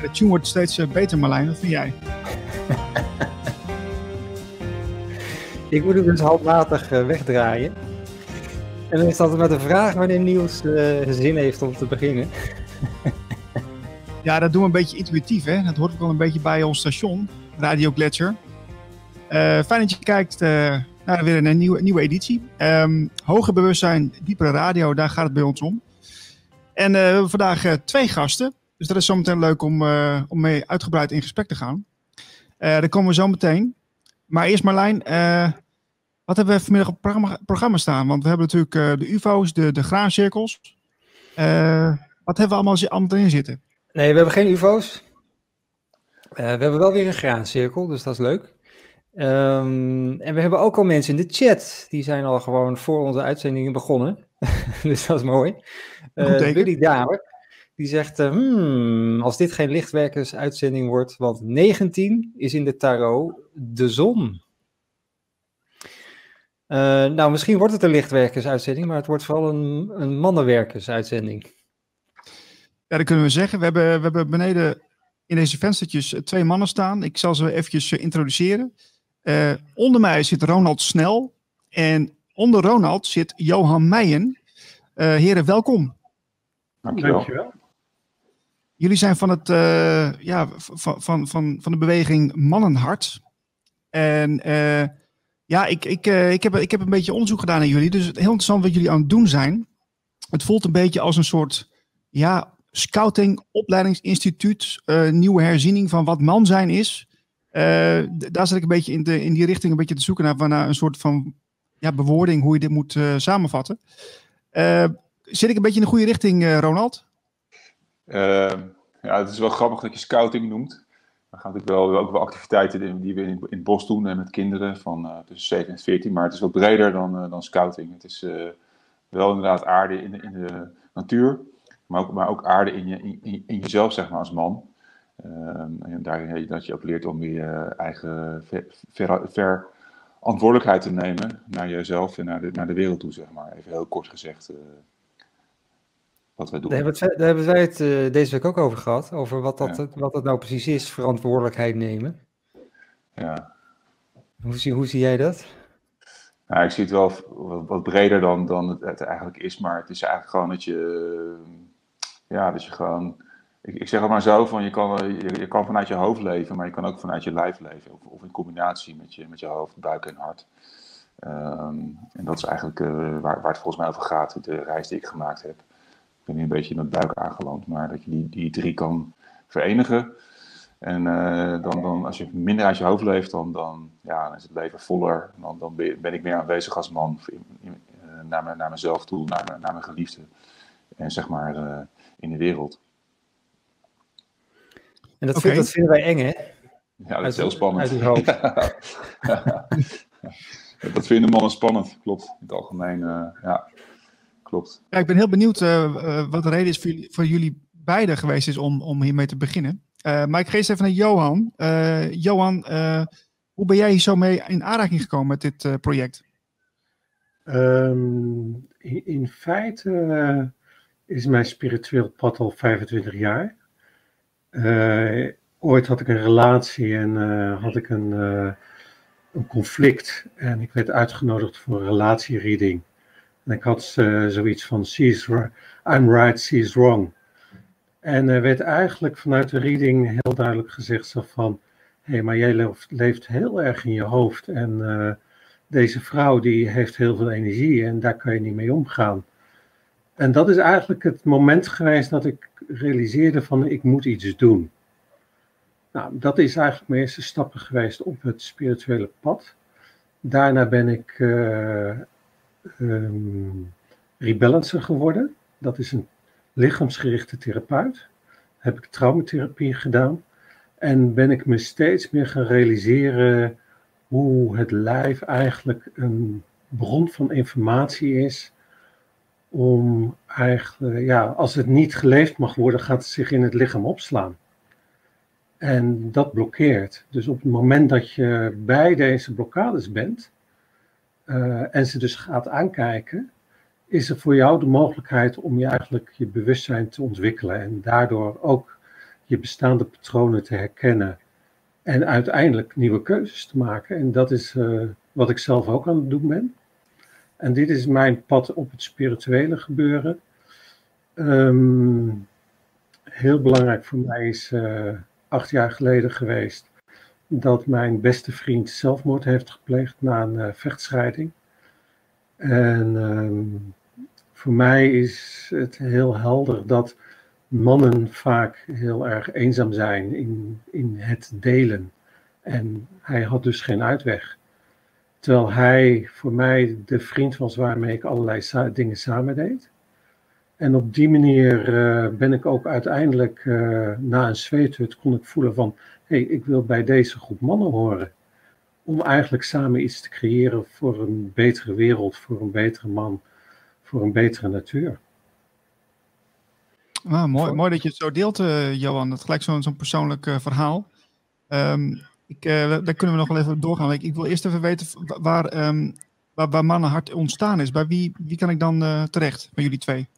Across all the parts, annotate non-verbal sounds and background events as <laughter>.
De tune wordt steeds eh, beter, Marlijn. Wat vind jij? <laughs> ik moet hem dus handmatig uh, wegdraaien. En dan is dat met de vraag wanneer Niels uh, zin heeft om te beginnen. <laughs> ja, dat doen we een beetje intuïtief, hè. Dat hoort ook wel een beetje bij ons station, Radio Gletscher. fijn dat je kijkt naar weer een nieuwe, nieuwe editie. Um, hoger bewustzijn, diepere radio, daar gaat het bij ons om. En we hebben vandaag twee gasten. Dus dat is zometeen leuk om, uh, om mee uitgebreid in gesprek te gaan. Uh, daar komen we zo meteen. Maar eerst Marlijn, uh, wat hebben we vanmiddag op programma, programma, staan? Want we hebben natuurlijk de UFO's, de, de graancirkels. wat hebben we allemaal, allemaal erin zitten? Nee, we hebben geen UFO's. we hebben wel weer een graancirkel, dus dat is leuk. Um, en we hebben ook al mensen in de chat. Die zijn al gewoon voor onze uitzendingen begonnen. <laughs> dus dat is mooi. Uh, Willy Damer. Die zegt, uh, hmm, als dit geen lichtwerkersuitzending wordt, want 19 is in de tarot de zon. Uh, nou, misschien wordt het een lichtwerkersuitzending, maar het wordt vooral een, een mannenwerkersuitzending. Ja, dat kunnen we zeggen. We hebben, we hebben beneden in deze venstertjes twee mannen staan. Ik zal ze eventjes introduceren. Uh, onder mij zit Ronald Snel en onder Ronald zit Johan Meijen. Uh, heren, welkom. Dankjewel. Dankjewel. Jullie zijn van, het, uh, ja, van, van, van, van de beweging Mannenhart. En uh, ja, ik, ik, uh, ik, heb, ik heb een beetje onderzoek gedaan naar jullie. Dus heel interessant wat jullie aan het doen zijn. Het voelt een beetje als een soort ja, scouting, opleidingsinstituut. nieuwe herziening van wat man zijn is. daar zit ik een beetje in, de, in die richting een beetje te zoeken naar, naar een soort van ja, bewoording hoe je dit moet samenvatten. zit ik een beetje in de goede richting, Ronald? Uh, ja, het is wel grappig dat je scouting noemt. We gaan natuurlijk wel, ook wel activiteiten die we in, in het bos doen en met kinderen van uh, tussen 7 en 14. Maar het is wat breder dan, uh, dan scouting. Het is uh, wel inderdaad aarde in de, in de natuur, maar ook, maar ook aarde in, je, in, in jezelf, zeg maar, als man. Ehm, en daarin dat je ook leert om je eigen ver, ver, ver, verantwoordelijkheid te nemen naar jezelf en naar de, naar de wereld toe, zeg maar. Even heel kort gezegd wat wij doen. Daar hebben, daar hebben wij het uh, deze week ook over gehad, over wat dat, ja. wat dat nou precies is, verantwoordelijkheid nemen. Ja. Hoe zie, hoe zie jij dat? Nou, ik zie het wel wat breder dan, dan het, het, eigenlijk is, maar het is eigenlijk gewoon dat je, ja, dat je gewoon, ik, ik zeg het maar zo, van je kan, je, je, kan vanuit je hoofd leven, maar je kan ook vanuit je lijf leven, of, of in combinatie met je, met je hoofd, buik en hart. Um, en dat is eigenlijk uh, waar, waar het volgens mij over gaat, de reis die ik gemaakt heb ben nu een beetje in het buik aangeland, maar dat je die, die drie kan verenigen. En uh, dan, dan, als je minder uit je hoofd leeft, dan, dan, ja, dan is het leven voller. Dan, dan ben ik meer aanwezig als man in, in, uh, naar, me, naar mezelf toe, naar, naar mijn geliefde. En zeg maar uh, in de wereld. En dat, okay. vind, dat vinden wij eng, hè? Ja, dat is heel spannend. Uit hoofd. <laughs> dat vinden mannen spannend, klopt. In het algemeen, ja klopt. Ja, ik ben heel benieuwd uh, uh, wat de reden is voor jullie, voor jullie beiden geweest is om, om hiermee te beginnen. Uh, maar ik geef even naar Johan. Johan, hoe ben jij hier zo mee in aanraking gekomen met dit project? Um, in, in, feite is mijn spiritueel pad al 25 jaar. ooit had ik een relatie en had ik een, een conflict. En ik werd uitgenodigd voor een relatiereading. En ik had uh, zoiets van, she's I'm right, she's wrong. En er werd eigenlijk vanuit de reading heel duidelijk gezegd zo van, hé, hey, maar jij leeft, leeft, heel erg in je hoofd en uh, deze vrouw die heeft heel veel energie en daar kan je niet mee omgaan. En dat is eigenlijk het moment geweest dat ik realiseerde van, ik moet iets doen. Nou, dat is eigenlijk mijn eerste stappen geweest op het spirituele pad. Daarna ben ik uh, um, rebalancer geworden. Dat is een lichaamsgerichte therapeut. Heb ik traumatherapie gedaan. En ben ik me steeds meer gaan realiseren hoe het lijf eigenlijk een bron van informatie is. Om eigenlijk, ja, als het niet geleefd mag worden, gaat het zich in het lichaam opslaan. En dat blokkeert. Dus op het moment dat je bij deze blokkades bent, uh, en ze dus gaat aankijken, is er voor jou de mogelijkheid om je eigenlijk je bewustzijn te ontwikkelen en daardoor ook je bestaande patronen te herkennen en uiteindelijk nieuwe keuzes te maken. En dat is uh, wat ik zelf ook aan het doen ben. En dit is mijn pad op het spirituele gebeuren. Um, heel belangrijk voor mij is uh, acht jaar geleden geweest dat mijn beste vriend zelfmoord heeft gepleegd na een uh, vechtscheiding. En um, voor mij is het heel helder dat mannen vaak heel erg eenzaam zijn in, in het delen. En hij had dus geen uitweg. Terwijl hij voor mij de vriend was waarmee ik allerlei dingen samen deed. En op die manier uh, ben ik ook uiteindelijk uh, na een zweethut kon ik voelen van, hé, hey, ik wil bij deze groep mannen horen. Om eigenlijk samen iets te creëren voor een betere wereld, voor een betere man, voor een betere natuur. Ah, mooi, mooi dat je het zo deelt, uh, Johan. Dat is gelijk zo'n zo'n persoonlijk verhaal. Um, ik, daar kunnen we nog wel even doorgaan. Ik, ik wil eerst even weten waar, um, waar, waar Mannenhart ontstaan is. Bij wie, wie kan ik dan terecht, bij jullie twee?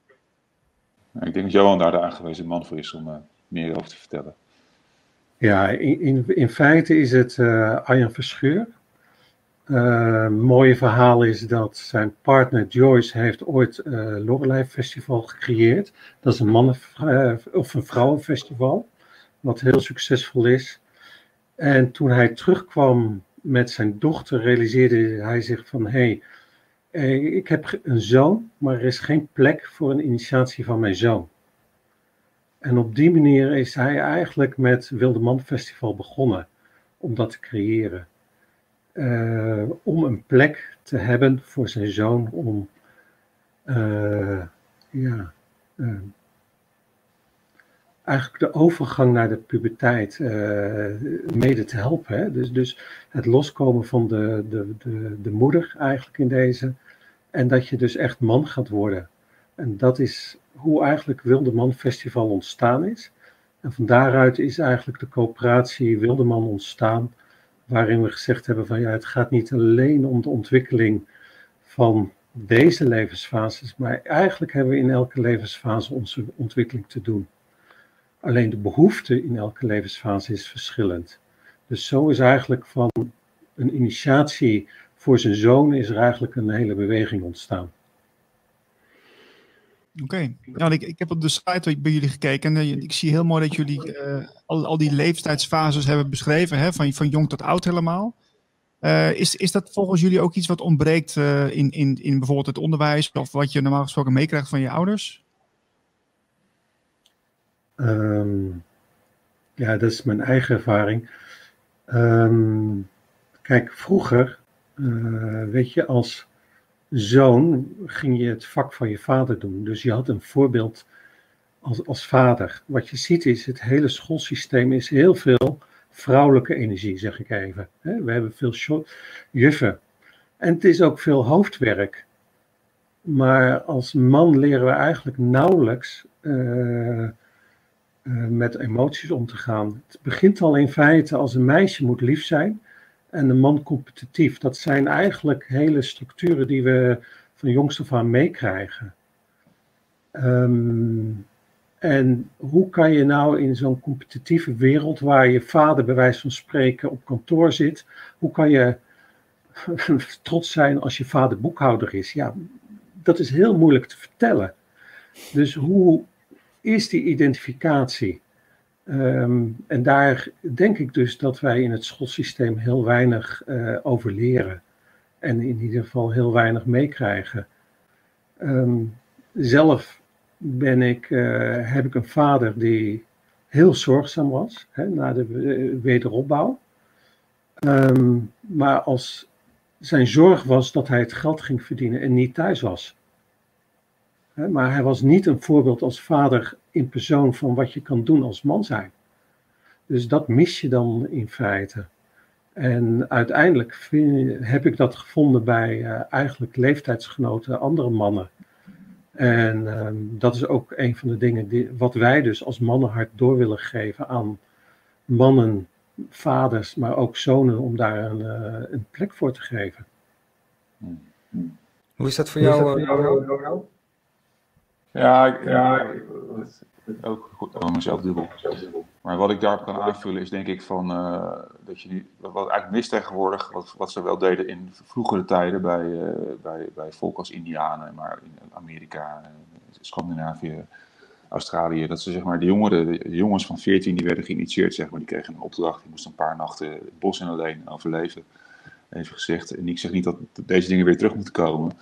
Nou, ik denk dat Johan daar de aangewezen man voor is om uh, meer over te vertellen. Ja, in, in, feite is het uh, Arjan Verscheur. Uh, mooie verhaal is dat zijn partner Joyce heeft ooit uh, Lorelei Festival gecreëerd. Dat is een mannen- of een vrouwenfestival, wat heel succesvol is. En toen hij terugkwam met zijn dochter, realiseerde hij zich van, hé, hey, eh, ik heb een zoon, maar er is geen plek voor een initiatie van mijn zoon. En op die manier is hij eigenlijk met Wilde Man Festival begonnen om dat te creëren. Uh, om een plek te hebben voor zijn zoon om uh, ja, eigenlijk de overgang naar de puberteit mede te helpen. Hè? Dus, dus het loskomen van de, de, de, de moeder eigenlijk in deze en dat je dus echt man gaat worden. En dat is hoe eigenlijk Wildeman Festival ontstaan is. En van daaruit is eigenlijk de coöperatie Wildeman ontstaan, waarin we gezegd hebben van ja, het gaat niet alleen om de ontwikkeling van deze levensfases, maar eigenlijk hebben we in elke levensfase onze ontwikkeling te doen. Alleen de behoefte in elke levensfase is verschillend. Dus zo is eigenlijk van een initiatie voor zijn zoon is er eigenlijk een hele beweging ontstaan. Oké, okay. ik, ik heb op de site bij jullie gekeken en ik zie heel mooi dat jullie uh, al, al die leeftijdsfases hebben beschreven, hè, van, van jong tot oud helemaal. Uh, is, is dat volgens jullie ook iets wat ontbreekt in, in, in bijvoorbeeld het onderwijs of wat je normaal gesproken meekrijgt van je ouders? Um, ja, dat is mijn eigen ervaring. Um, kijk, vroeger uh, weet je, als zoon ging je het vak van je vader doen. Dus je had een voorbeeld als, als vader. Wat je ziet is, het hele schoolsysteem is heel veel vrouwelijke energie, zeg ik even. We hebben veel juffen. En het is ook veel hoofdwerk. Maar als man leren we eigenlijk nauwelijks uh, uh, met emoties om te gaan. Het begint al in feite als een meisje moet lief zijn en de man competitief. Dat zijn eigenlijk hele structuren die we van jongs af aan meekrijgen. Um, en hoe kan je nou in zo'n competitieve wereld, waar je vader bij wijze van spreken op kantoor zit, hoe kan je <laughs> trots zijn als je vader boekhouder is? Ja, dat is heel moeilijk te vertellen. Dus hoe is die identificatie? Um, en daar denk ik dus dat wij in het schoolsysteem heel weinig uh, over leren. En in ieder geval heel weinig meekrijgen. Um, zelf ben ik, uh, heb ik een vader die heel zorgzaam was hè, na de wederopbouw. Um, maar als zijn zorg was dat hij het geld ging verdienen en niet thuis was. Maar hij was niet een voorbeeld als vader in persoon van wat je kan doen als man zijn. Dus dat mis je dan in feite. En uiteindelijk vind, heb ik dat gevonden bij uh, eigenlijk leeftijdsgenoten, andere mannen. En uh, dat is ook een van de dingen die, wat wij dus als mannenhart door willen geven aan mannen, vaders, maar ook zonen, om daar een, uh, een plek voor te geven. Hoe is dat voor jou, jou, jou, jou? Ja, ja ook gewoon mezelf dubbel. Maar wat ik daarop kan aanvullen is denk ik van uh, dat je nu, wat eigenlijk mist tegenwoordig, wat, wat ze wel deden in vroegere tijden bij, uh, bij, bij volk als Indianen, maar in Amerika, Scandinavië, Australië, dat ze zeg maar de jongeren, de jongens van 14 die werden geïnitieerd, zeg maar, die kregen een opdracht, die moesten een paar nachten het bos in alleen overleven. Even gezegd. En ik zeg niet dat deze dingen weer terug moeten komen.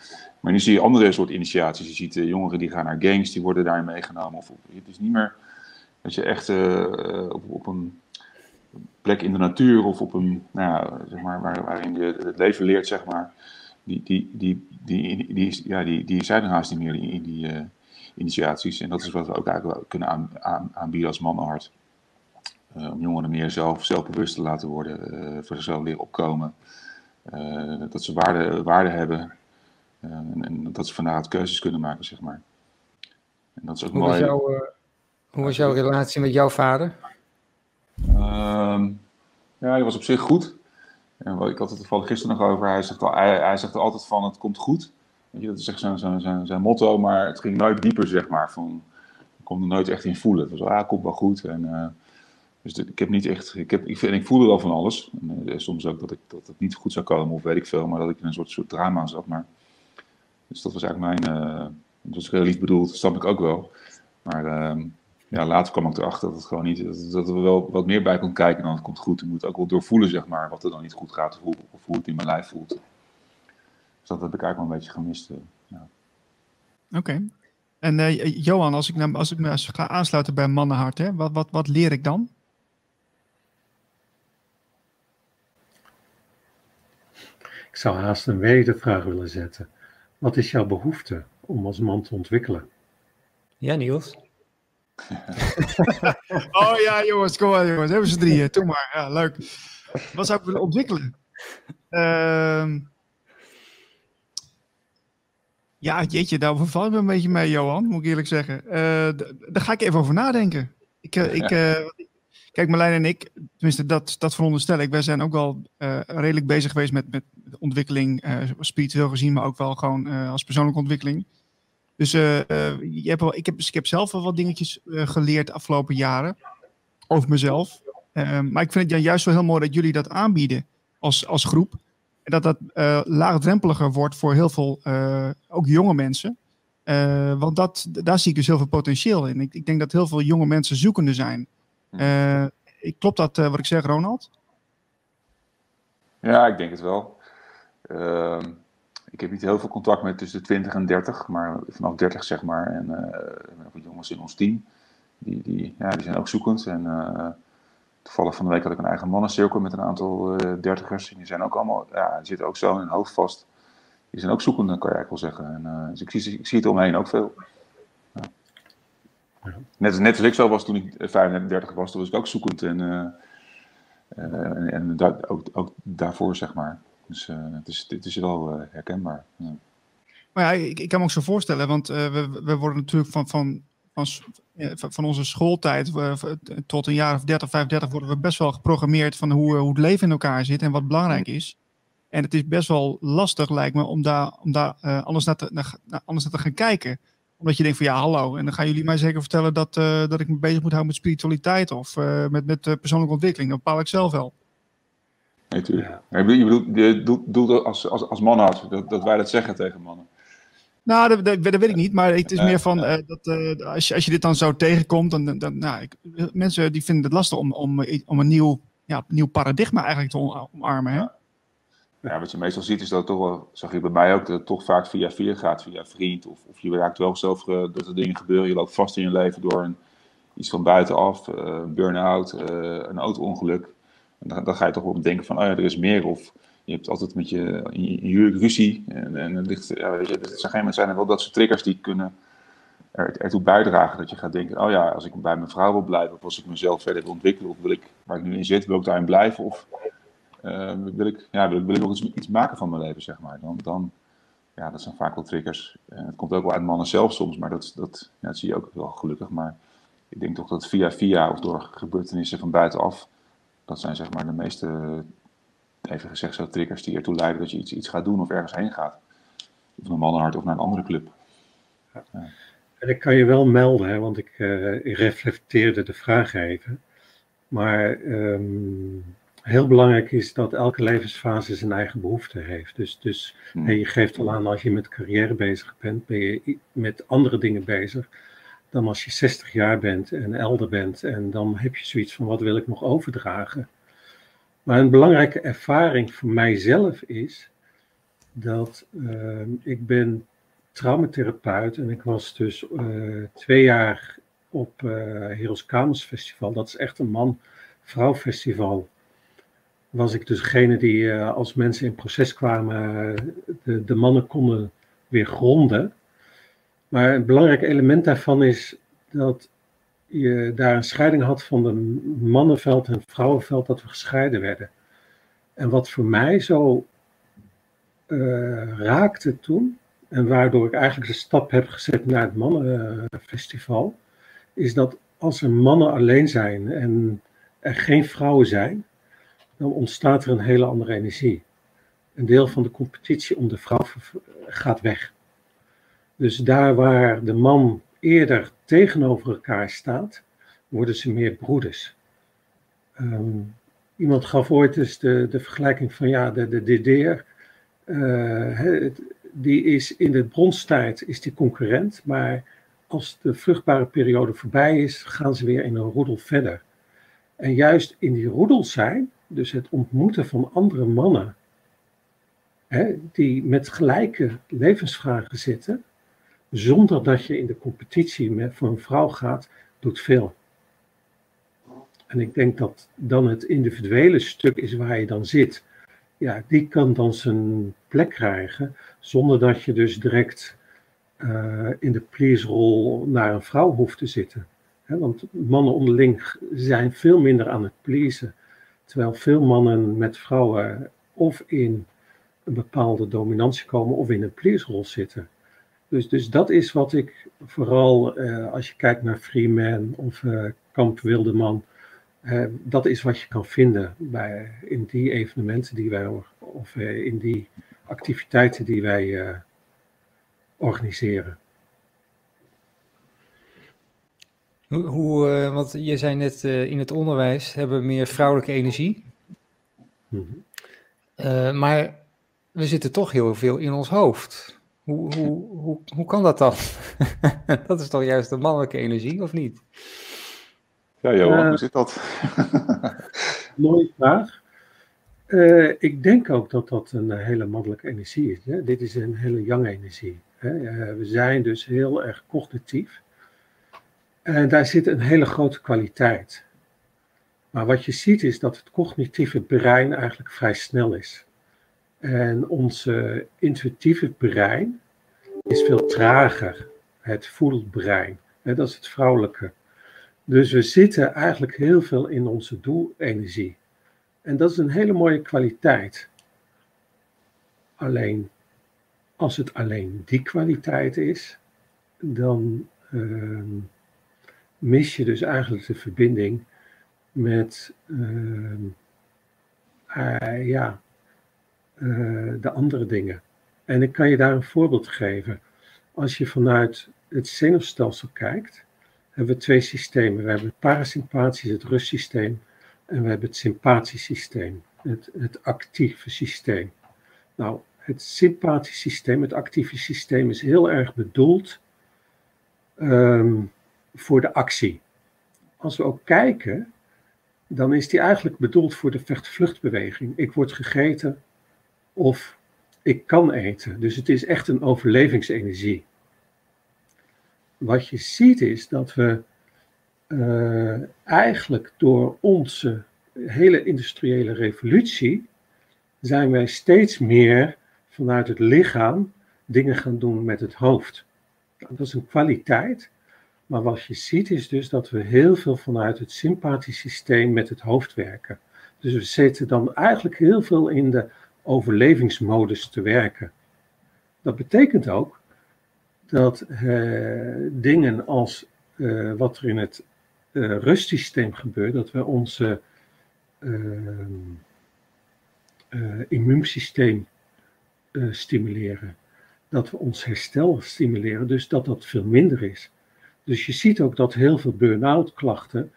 Maar nu zie je andere soort initiaties. Je ziet uh, jongeren die gaan naar gangs, die worden daarin meegenomen. Of, het is niet meer dat je echt uh, op, op, een plek in de natuur of op een, nou ja, zeg maar, waar, waarin je het leven leert, zeg maar. Die, die, die, die, die, ja, die, die zijn er haast niet meer in die uh, initiaties. En dat is wat we ook eigenlijk kunnen aan, aan, aanbieden als mannenhart. om jongeren meer zelf, zelfbewust te laten worden, voor zichzelf leren opkomen. dat ze waarde, waarde hebben, uh, en, en, dat ze van daaruit keuzes kunnen maken, zeg maar. En dat is ook hoe mooi. Was jouw, uh, hoe was jouw relatie met jouw vader? Um, ja, die was op zich goed. En ik had het toevallig gisteren nog over. Hij zegt, al, hij, hij zegt er altijd van, het komt goed. Weet je, dat is echt zijn, zijn, zijn, zijn motto, maar het ging nooit dieper, zeg maar. Van, ik kon er nooit echt in voelen. Het was, ah, het komt wel goed. En, uh, dus de, ik heb niet echt, ik, heb, ik, vind, ik voelde wel van alles. En, uh, soms ook dat, ik, dat het niet goed zou komen, of weet ik veel, maar dat ik in een soort, soort drama zat. Maar dus dat was eigenlijk mijn. Uh, dat was heel lief bedoeld, dat snap ik ook wel. Maar uh, ja, later kwam ik erachter dat het gewoon niet. Dat, dat er wel wat meer bij kon kijken dan het komt goed. Je moet ook wel doorvoelen, zeg maar, wat er dan niet goed gaat of hoe, of hoe het in mijn lijf voelt. Dus dat heb ik eigenlijk wel een beetje gemist. Uh, ja. Oké. Okay. En uh, Johan, als ik, nou, als ik me ga aansluiten bij Mannenhart, hè, wat, wat, wat leer ik dan? Ik zou haast een wedervraag willen zetten. Wat is jouw behoefte om als man te ontwikkelen? Ja, Niels. <laughs> oh ja, jongens, kom maar, jongens. Hebben ze drieën. Doe maar. Ja, leuk. Wat zou ik willen ontwikkelen? Uh, ja, jeetje, daar verval ik me een beetje mee, Johan, moet ik eerlijk zeggen. Uh, daar ga ik even over nadenken. Ik, uh, ik, uh, kijk, Marlijn en ik, tenminste, dat, dat veronderstel ik. Wij zijn ook wel redelijk bezig geweest met, met ontwikkeling, uh, spiritueel gezien, maar ook wel gewoon uh, als persoonlijke ontwikkeling. Dus je hebt wel, ik, heb, ik heb zelf wel wat dingetjes geleerd de afgelopen jaren over mezelf. maar ik vind het juist wel heel mooi dat jullie dat aanbieden als, als groep. En dat dat laagdrempeliger wordt voor heel veel, ook jonge mensen. want dat, daar zie ik dus heel veel potentieel in. Ik, ik denk dat heel veel jonge mensen zoekende zijn. Klopt dat wat ik zeg, Ronald? Ja, ik denk het wel. Uh, ik heb niet heel veel contact met tussen de 20 en 30, maar vanaf 30 zeg maar. En uh, we hebben jongens in ons team, die, die, ja, die zijn ook zoekend. En uh, toevallig van de week had ik een eigen mannencirkel met een aantal uh, dertigers. En die zijn ook allemaal, ja, die zitten ook zo in hun hoofd vast. Die zijn ook zoekend, kan je eigenlijk wel zeggen. En, dus ik zie, ik zie het omheen ook veel. Net, net als ik zo was toen ik 35 was, toen was ik ook zoekend. En, en, en da ook, ook daarvoor, zeg maar. Dus uh, het, is, het is wel uh, herkenbaar. Ja. Maar ja, ik, ik, kan me ook zo voorstellen, want we, we worden natuurlijk van, van, van, van onze schooltijd tot een jaar of 30, 35 worden we best wel geprogrammeerd van hoe, hoe het leven in elkaar zit en wat belangrijk is. En het is best wel lastig, lijkt me, om daar, om daar anders, naar te, naar, anders naar te gaan kijken omdat je denkt van ja, hallo. En dan gaan jullie mij zeker vertellen dat, uh, dat ik me bezig moet houden met spiritualiteit of uh, met, met uh, persoonlijke ontwikkeling. Dat bepaal ik zelf wel. Nee, tuurlijk. Ja. Je bedoelt, je doelt als, als, als dat, dat wij dat zeggen tegen mannen. Nou, dat, dat, dat, weet ik niet, maar het is meer van uh, dat uh, als, je, als je dit dan zo tegenkomt, dan, dan nou, ik, mensen die vinden het lastig om, om, om een nieuw, ja, nieuw paradigma eigenlijk te omarmen. Hè? Ja. wat je meestal ziet is dat toch wel, zag je bij mij ook, dat het toch vaak via via gaat, via vriend. Of, of je raakt wel zelf uh, dat er dingen gebeuren, je loopt vast in je leven door een, iets van buitenaf, een burn-out, een auto-ongeluk. Dan, ga je toch wel denken van, oh ja, er is meer. Of je hebt altijd met je, je ruzie. En, en het ligt, ja, weet je, moment zijn er wel dat soort triggers die kunnen er, ertoe bijdragen. Dat je gaat denken, oh ja, als ik bij mijn vrouw wil blijven, of als ik mezelf verder wil ontwikkelen, of wil ik, waar ik nu in zit, wil ik daarin blijven, of uh, wil, ik, ja, wil, ik ook iets, maken van mijn leven, zeg maar. Dan, dan, ja, dat zijn vaak wel triggers. En het komt ook wel uit mannen zelf soms, maar dat, dat, ja, zie je ook wel gelukkig. Maar ik denk toch dat via via of door gebeurtenissen van buitenaf dat zijn zeg maar de meeste, even gezegd zo, triggers die ertoe leiden dat je iets, iets gaat doen of ergens heen gaat. Of naar Mannenhart of naar een andere club. Ja. En ik kan je wel melden, hè, want ik, ik reflecteerde de vraag even. Maar um, heel belangrijk is dat elke levensfase zijn eigen behoefte heeft. Dus, dus Hmm. je geeft al aan als je met carrière bezig bent, ben je met andere dingen bezig dan als je 60 jaar bent en elder bent. En dan heb je zoiets van wat wil ik nog overdragen. Maar een belangrijke ervaring voor mijzelf is dat ehm, ik ben traumatherapeut en ik was dus eh, twee jaar op eh Heroes Kamers Festival. Dat is echt een man-vrouw festival. Was ik dus degene die eh, als mensen in proces kwamen, de, de mannen konden weer gronden. Maar een belangrijk element daarvan is dat je daar een scheiding had van de mannenveld en vrouwenveld, dat we gescheiden werden. En wat voor mij zo eh, raakte toen, en waardoor ik eigenlijk de stap heb gezet naar het mannenfestival, is dat als er mannen alleen zijn en er geen vrouwen zijn, dan ontstaat er een hele andere energie. Een deel van de competitie om de vrouw gaat weg. Dus daar waar de man eerder tegenover elkaar staat, worden ze meer broeders. Ehm, iemand gaf ooit eens de, de vergelijking van ja, de, de eh, het- die is in de bronstijd is die concurrent, maar als de vruchtbare periode voorbij is, gaan ze weer in een roedel verder. En juist in die roedel zijn, dus het ontmoeten van andere mannen, hè, die met gelijke levensvragen zitten, zonder dat je in de competitie met, voor een vrouw gaat, doet veel. En ik denk dat dan het individuele stuk is waar je dan zit. Ja, die kan dan zijn plek krijgen, zonder dat je dus direct eh, in de please-rol naar een vrouw hoeft te zitten. Want mannen onderling zijn veel minder aan het pleasen. Terwijl veel mannen met vrouwen of in een bepaalde dominantie komen of in een please-rol zitten. Dus, dus dat is wat ik vooral eh, als je kijkt naar Freeman of eh Kamp Wildeman, eh, dat is wat je kan vinden bij, in die evenementen die wij, of eh, in die activiteiten die wij eh, organiseren. Hoe, hoe, eh, want je zei net eh, in het onderwijs hebben we meer vrouwelijke energie. Mhm. Eh, maar we zitten toch heel veel in ons hoofd. Hoe, hoe, hoe, hoe kan dat dan? <laughs> dat is toch juist de mannelijke energie, of niet? Ja, Johan, hoe zit dat? <laughs> Mooie vraag. Eh, ik denk ook dat dat een hele mannelijke energie is. Hè? Dit is een hele jonge energie. Hè? We zijn dus heel erg cognitief. En daar zit een hele grote kwaliteit. Maar wat je ziet is dat het cognitieve brein eigenlijk vrij snel is. En onze intuïtieve brein is veel trager. Het voelbrein. Hè? Dat is het vrouwelijke. Dus we zitten eigenlijk heel veel in onze doelenergie. En dat is een hele mooie kwaliteit. Alleen, als het alleen die kwaliteit is, dan ehm, mis je dus eigenlijk de verbinding met ehm, eh, ja, eh, de andere dingen. En ik kan je daar een voorbeeld geven. Als je vanuit het zenuwstelsel kijkt, hebben we twee systemen. We hebben het parasympathisch, het rustsysteem, en we hebben het sympathisch systeem, het, het actieve systeem. Nou, het sympathisch systeem, het actieve systeem, is heel erg bedoeld ehm, voor de actie. Als we ook kijken, dan is die eigenlijk bedoeld voor de vecht-vluchtbeweging. Ik word gegeten of ik kan eten. Dus het is echt een overlevingsenergie. Wat je ziet is dat we eh, eigenlijk door onze hele industriële revolutie zijn wij steeds meer vanuit het lichaam dingen gaan doen met het hoofd. Nou, dat is een kwaliteit, maar wat je ziet is dus dat we heel veel vanuit het sympathisch systeem met het hoofd werken. Dus we zitten dan eigenlijk heel veel in de overlevingsmodus te werken. Dat betekent ook dat eh, dingen als eh, wat er in het uh, rustsysteem gebeurt, dat we onze uh, immuunsysteem stimuleren. Dat we ons herstel stimuleren, dus dat dat veel minder is. Dus je ziet ook dat heel veel burn-out klachten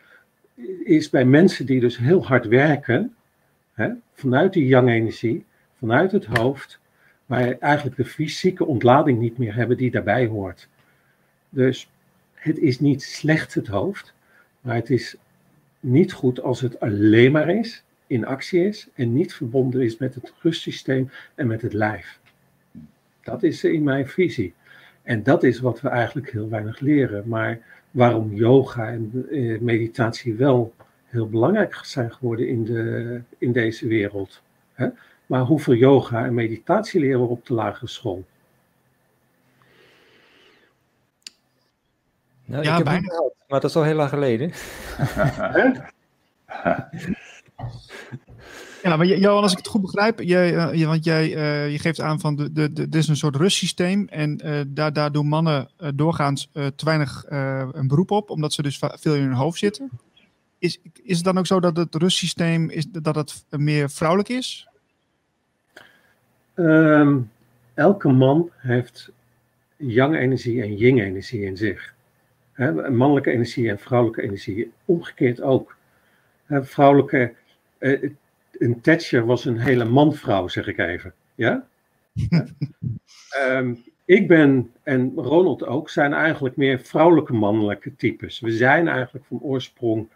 is bij mensen die dus heel hard werken, hè, vanuit die yang-energie, vanuit het hoofd, maar eigenlijk de fysieke ontlading niet meer hebben die daarbij hoort. Dus het is niet slecht het hoofd, maar het is niet goed als het alleen maar is, in actie is en niet verbonden is met het rustsysteem en met het lijf. Dat is in mijn visie. En dat is wat we eigenlijk heel weinig leren. Maar waarom yoga en eh, meditatie wel heel belangrijk zijn geworden in, de, in deze wereld. Hè? Maar hoeveel yoga en meditatie leren we op de lagere school? Nou, ja, ik heb bijna. Gehad, maar dat is al heel lang geleden. <laughs> <laughs> Ja, maar Johan, als ik het goed begrijp, jij, uh, want jij uh, je geeft aan van de, de, de, dit is een soort rustsysteem en uh, daar, doen mannen doorgaans te weinig een beroep op, omdat ze dus veel in hun hoofd zitten. Is, is het dan ook zo dat het rustsysteem is, dat het meer vrouwelijk is? Um, elke man heeft yang-energie en yin-energie in zich. Mannelijke energie en vrouwelijke energie. Omgekeerd ook. Vrouwelijke een Thatcher was een hele manvrouw, zeg ik even. Ja? um, <laughs> ik ben, en Ronald ook, zijn eigenlijk meer vrouwelijke mannelijke types. We zijn eigenlijk van oorsprong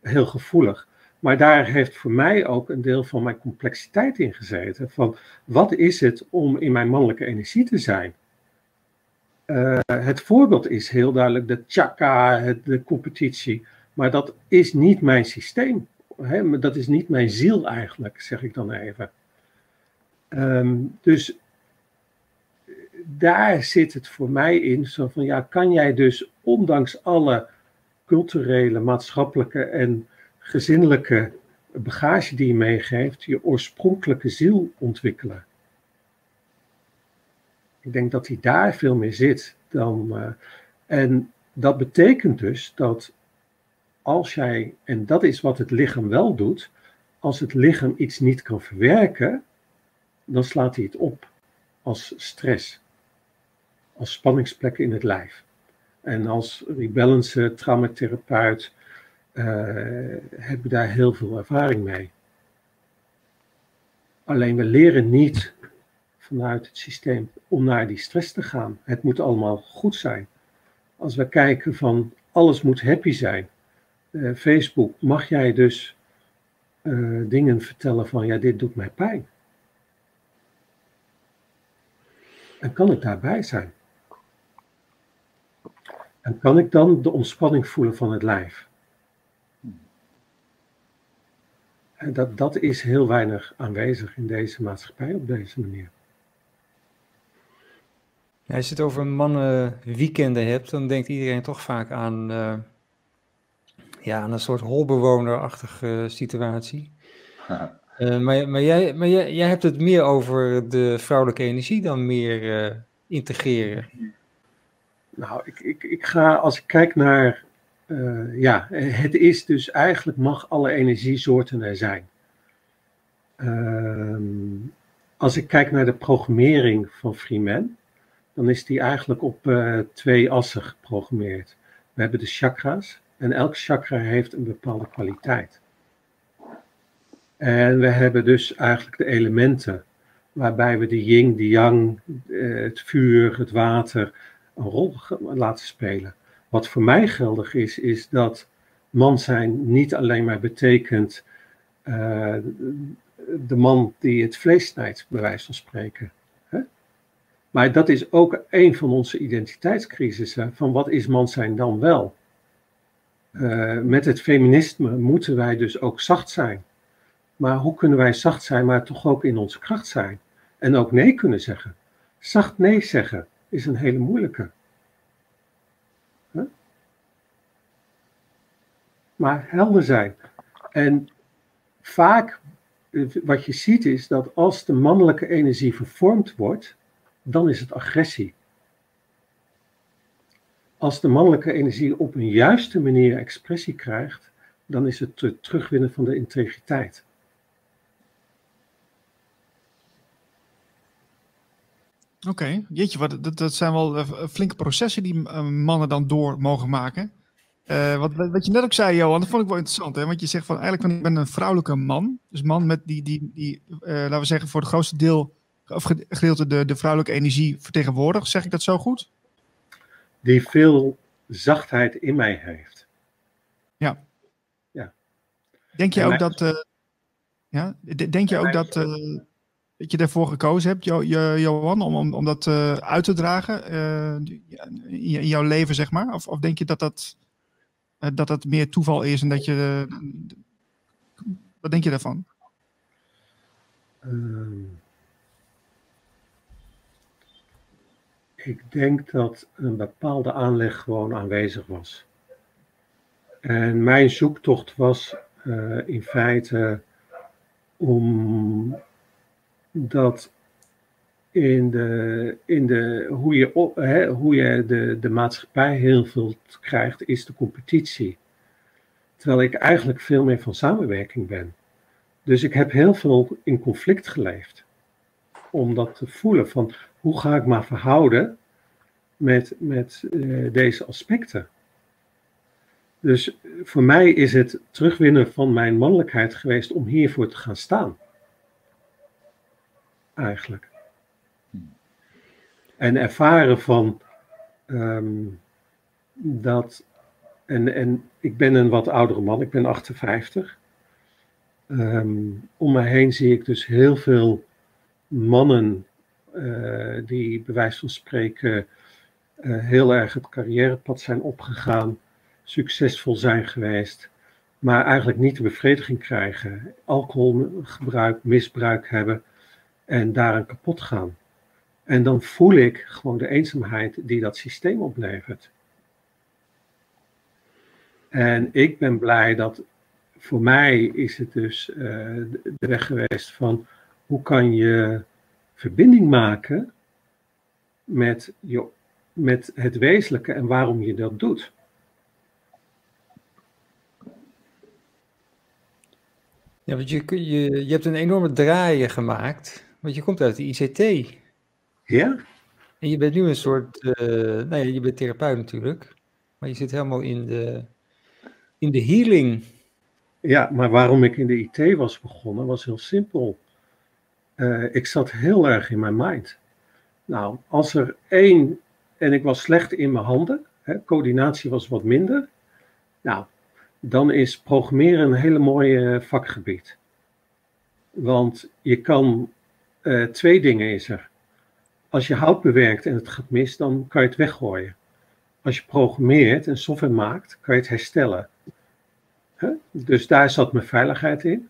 heel gevoelig. Maar daar heeft voor mij ook een deel van mijn complexiteit in gezeten. Van wat is het om in mijn mannelijke energie te zijn? Uh, het voorbeeld is heel duidelijk de chakra, de competitie. Maar dat is niet mijn systeem hè, dat is niet mijn ziel eigenlijk, zeg ik dan even. Um, dus daar zit het voor mij in, zo van ja, kan jij dus ondanks alle culturele, maatschappelijke en gezinnelijke bagage die je meegeeft, je oorspronkelijke ziel ontwikkelen? Ik denk dat hij daar veel meer zit dan. Uh, en dat betekent dus dat als jij, en dat is wat het lichaam wel doet, als het lichaam iets niet kan verwerken, dan slaat hij het op als stress, als spanningsplekken in het lijf. En als rebalance traumatherapeut uh, heb ik daar heel veel ervaring mee. Alleen we leren niet vanuit het systeem om naar die stress te gaan. Het moet allemaal goed zijn. Als we kijken van alles moet happy zijn, uh, Facebook mag jij dus uh, dingen vertellen van ja, dit doet mij pijn. En kan ik daarbij zijn? En kan ik dan de ontspanning voelen van het lijf? En dat, dat is heel weinig aanwezig in deze maatschappij op deze manier. Als je het over mannen weekenden hebt, dan denkt iedereen toch vaak aan uh, ja, aan een soort holbewonerachtige situatie. Uh, maar maar, jij, maar jij, jij hebt het meer over de vrouwelijke energie dan meer uh, integreren. Nou, ik, ik, ik ga als ik kijk naar. Uh, ja, het is dus eigenlijk mag alle energiesoorten er zijn. Ehm, als ik kijk naar de programmering van Freeman, dan is die eigenlijk op twee assen geprogrammeerd. We hebben de chakras, en elk chakra heeft een bepaalde kwaliteit. En we hebben dus eigenlijk de elementen waarbij we de yin, de yang, eh, het vuur, het water een rol laten spelen. Wat voor mij geldig is, is dat man zijn niet alleen maar betekent uh, de man die het vlees snijdt, bij wijze van spreken. Hè? Maar dat is ook een van onze identiteitscrisissen, van wat is man zijn dan wel? Uh, met het feminisme moeten wij dus ook zacht zijn. Maar hoe kunnen wij zacht zijn, maar toch ook in onze kracht zijn? En ook nee kunnen zeggen. Zacht nee zeggen is een hele moeilijke. Maar helder zijn. En vaak eh, wat je ziet is dat als de mannelijke energie vervormd wordt, dan is het agressie als de mannelijke energie op een juiste manier expressie krijgt, dan is het het terugwinnen van de integriteit. Oké, jeetje, wat, dat, zijn wel eh, flinke processen die uh, mannen dan door mogen maken. Uh, wat, wat je net ook zei, Johan, dat vond ik wel interessant. Hè? Want je zegt van eigenlijk van ik ben een vrouwelijke man. Dus man met die, die, die laten we zeggen, voor het grootste deel of gedeelte de, de vrouwelijke energie vertegenwoordigt. Zeg ik dat zo goed? Die veel zachtheid in mij heeft. Ja. ja. Denk je ook dat. Uh, ja, denk je ook dat, uh, dat je daarvoor gekozen hebt, jo jo Johan, om, om, om dat uh, uit te dragen in, in, jouw leven, zeg maar? Of, of denk je dat dat, dat dat meer toeval is en dat je. wat denk je daarvan? Um, ik denk dat een bepaalde aanleg gewoon aanwezig was. En mijn zoektocht was uh, in feite om dat in de, in de, hoe je, hè, hoe je de, de maatschappij heel veel krijgt, is de competitie. Terwijl ik eigenlijk veel meer van samenwerking ben. Dus ik heb heel veel in conflict geleefd. Om dat te voelen van hoe ga ik me verhouden met, met uh, deze aspecten. Dus voor mij is het terugwinnen van mijn mannelijkheid geweest om hiervoor te gaan staan. Eigenlijk. En ervaren van um, dat. En, en ik ben een wat oudere man, ik ben 58. Um, om me heen zie ik dus heel veel mannen uh, die bij wijze van spreken uh, heel erg het carrièrepad zijn opgegaan succesvol zijn geweest, maar eigenlijk niet de bevrediging krijgen, alcoholgebruik, misbruik hebben en daaraan kapot gaan. En dan voel ik gewoon de eenzaamheid die dat systeem oplevert. En ik ben blij dat voor mij is het dus uh, de weg geweest van hoe kan je verbinding maken met, je, met het wezenlijke en waarom je dat doet. Ja, want je, je, je hebt een enorme draaien gemaakt, want je komt uit de ICT. Ja? En je bent nu een soort, uh, nou ja, je bent therapeut natuurlijk, maar je zit helemaal in de, in de healing. Ja, maar waarom ik in de IT was begonnen, was heel simpel. Uh, ik zat heel erg in mijn mind. Nou, als er één, en ik was slecht in mijn handen, hè, coördinatie was wat minder. Nou, dan is programmeren een hele mooie vakgebied. Want je kan, uh, twee dingen is er. Als je hout bewerkt en het gaat mis, dan kan je het weggooien. Als je programmeert en software maakt, kan je het herstellen. Dus daar zat mijn veiligheid in.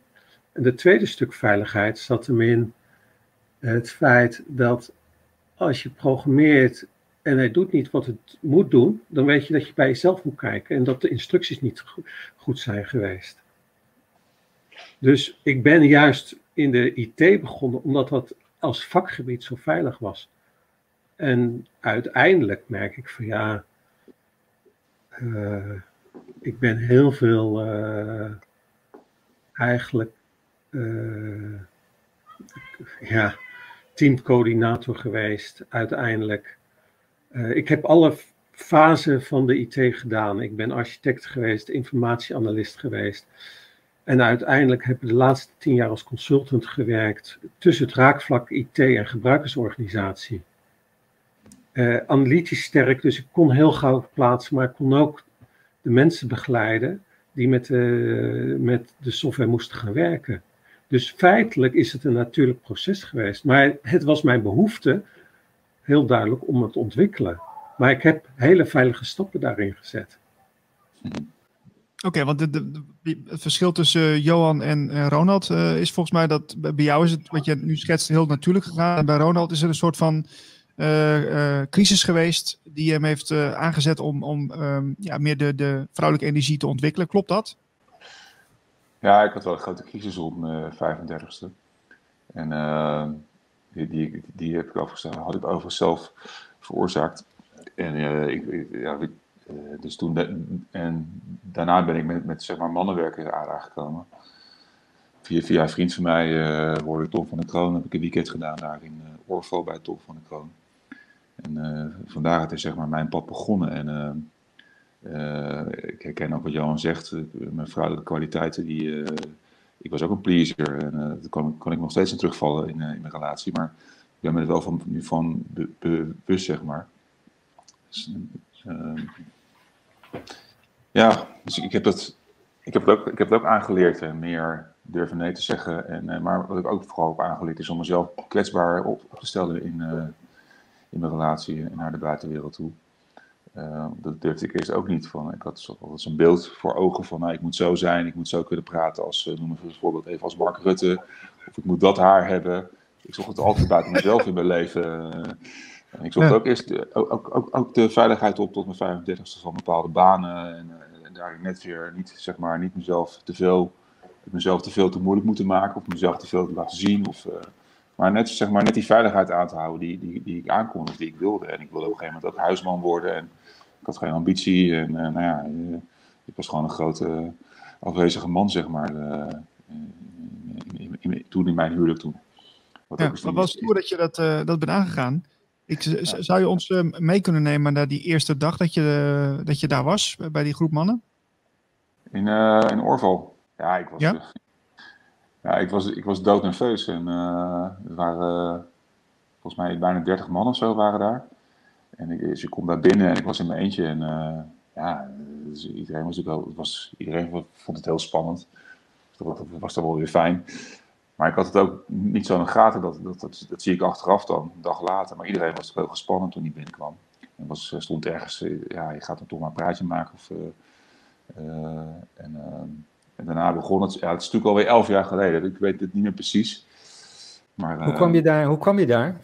En het tweede stuk veiligheid zat hem in het feit dat als je programmeert en hij doet niet wat het moet doen, dan weet je dat je bij jezelf moet kijken en dat de instructies niet goed zijn geweest. Dus ik ben juist in de IT begonnen omdat dat als vakgebied zo veilig was. En uiteindelijk merk ik van ja, uh, ik ben heel veel uh, eigenlijk ja, teamcoördinator geweest. Uiteindelijk uh, ik heb alle fasen van de IT gedaan. Ik ben architect geweest, informatieanalist geweest. En uiteindelijk heb ik de laatste tien jaar als consultant gewerkt tussen het raakvlak IT en gebruikersorganisatie. Uh, analytisch sterk, dus ik kon heel gauw plaatsen, maar ik kon ook de mensen begeleiden die met, met de software moesten gaan werken. Dus feitelijk is het een natuurlijk proces geweest. Maar het was mijn behoefte heel duidelijk om het te ontwikkelen. Maar ik heb hele veilige stappen daarin gezet. Oké, want het verschil tussen Johan en Ronald uh, is volgens mij dat bij jou is het, wat je nu schetst, heel natuurlijk gegaan. En bij Ronald is er een soort van crisis geweest die hem heeft aangezet om, om um, ja, meer de, de vrouwelijke energie te ontwikkelen. Klopt dat? Ja, ik had wel een grote crisis op mijn 35ste. En die, die, die heb ik overigens, had ik overigens zelf veroorzaakt. En uh, ik, ja, dus toen, en daarna ben ik met, met zeg maar mannenwerken aangekomen. Via, via een vriend van mij hoorde Tom van de Kroon, heb ik een weekend gedaan daar in Orvo bij Tom van de Kroon. En vandaar het is zeg maar mijn pad begonnen. En ik herken ook wat Johan zegt, mijn vrouwelijke kwaliteiten, die, ik was ook een pleaser. En daar kan, kan, ik nog steeds in terugvallen in, in mijn relatie. Maar ik ben me er wel van, nu van bewust, zeg maar. Dus, ja, dus ik heb dat ik heb het ook, ik heb het ook aangeleerd meer durven nee te zeggen. En, eh, maar wat ik ook vooral heb aangeleerd is om mezelf kwetsbaar op, te stellen in, in mijn relatie en naar de buitenwereld toe. Uh, dat durfde ik eerst ook niet. Van. Ik had altijd zo'n beeld voor ogen van nou, ik moet zo zijn, ik moet zo kunnen praten als, uh, noem bijvoorbeeld even als Mark Rutte. Of ik moet dat haar hebben. Ik zocht het altijd buiten mezelf in mijn leven. En ik zocht ook eerst ook, ook, ook, de veiligheid op tot mijn 35ste van bepaalde banen. En, daar net weer niet, zeg maar, niet mezelf te veel, mezelf te veel te moeilijk moeten maken of mezelf te veel te laten zien. Of, uh, maar, net, zeg maar net die veiligheid aan te houden die, die, die ik aankondigde, die ik wilde. En ik wilde op een gegeven moment ook huisman worden en ik had geen ambitie. En uh, nou ja, uh, ik was gewoon een grote afwezige man, zeg maar, in, in, toen in mijn huwelijk toen. Wat ja, maar was het dat je dat, dat bent aangegaan? Ik, Zou je ons mee kunnen nemen naar die eerste dag dat je, dat je daar was, bij die groep mannen? In, uh, in Orval. Ja, ik was, ja? Ja, ik was, ik was doodnerveus. En er waren volgens mij bijna 30 man of zo waren daar. En ik, dus ik kom daar binnen en ik was in mijn eentje. En ja, dus iedereen, was wel, was, iedereen vond het heel spannend. Dus dat, was dan wel weer fijn. Maar ik had het ook niet zo in de gaten, dat, dat, dat, dat, zie ik achteraf dan, een dag later. Maar iedereen was heel gespannen toen hij binnenkwam. En was, stond ergens, ja, je gaat dan toch maar een praatje maken of eh, en, en, daarna begon het, ja, het is natuurlijk alweer elf jaar geleden, ik weet het niet meer precies. Maar, hoe, kwam je daar, hoe kwam je daar?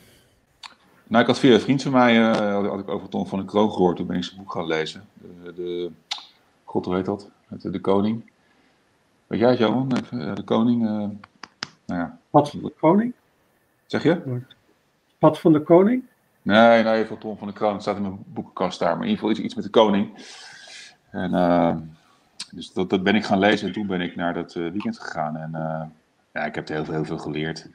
Nou, ik had via een vriend van mij, uh, had ik over Ton van de Kroon gehoord, toen ben ik zijn boek gaan lezen. De, de God, hoe heet dat? De, de Koning. Weet jij het, Johan? De Koning. Uh, nou ja. Pad van de Koning? Zeg je? Pad van de Koning? Nee, nee, van Ton van de Kroon. Het staat in mijn boekenkast daar. Maar in ieder geval iets, iets met de Koning. En, uh, dus dat, dat ben ik gaan lezen en toen ben ik naar dat uh, weekend gegaan. En uh, ja, ik heb heel veel, heel veel geleerd.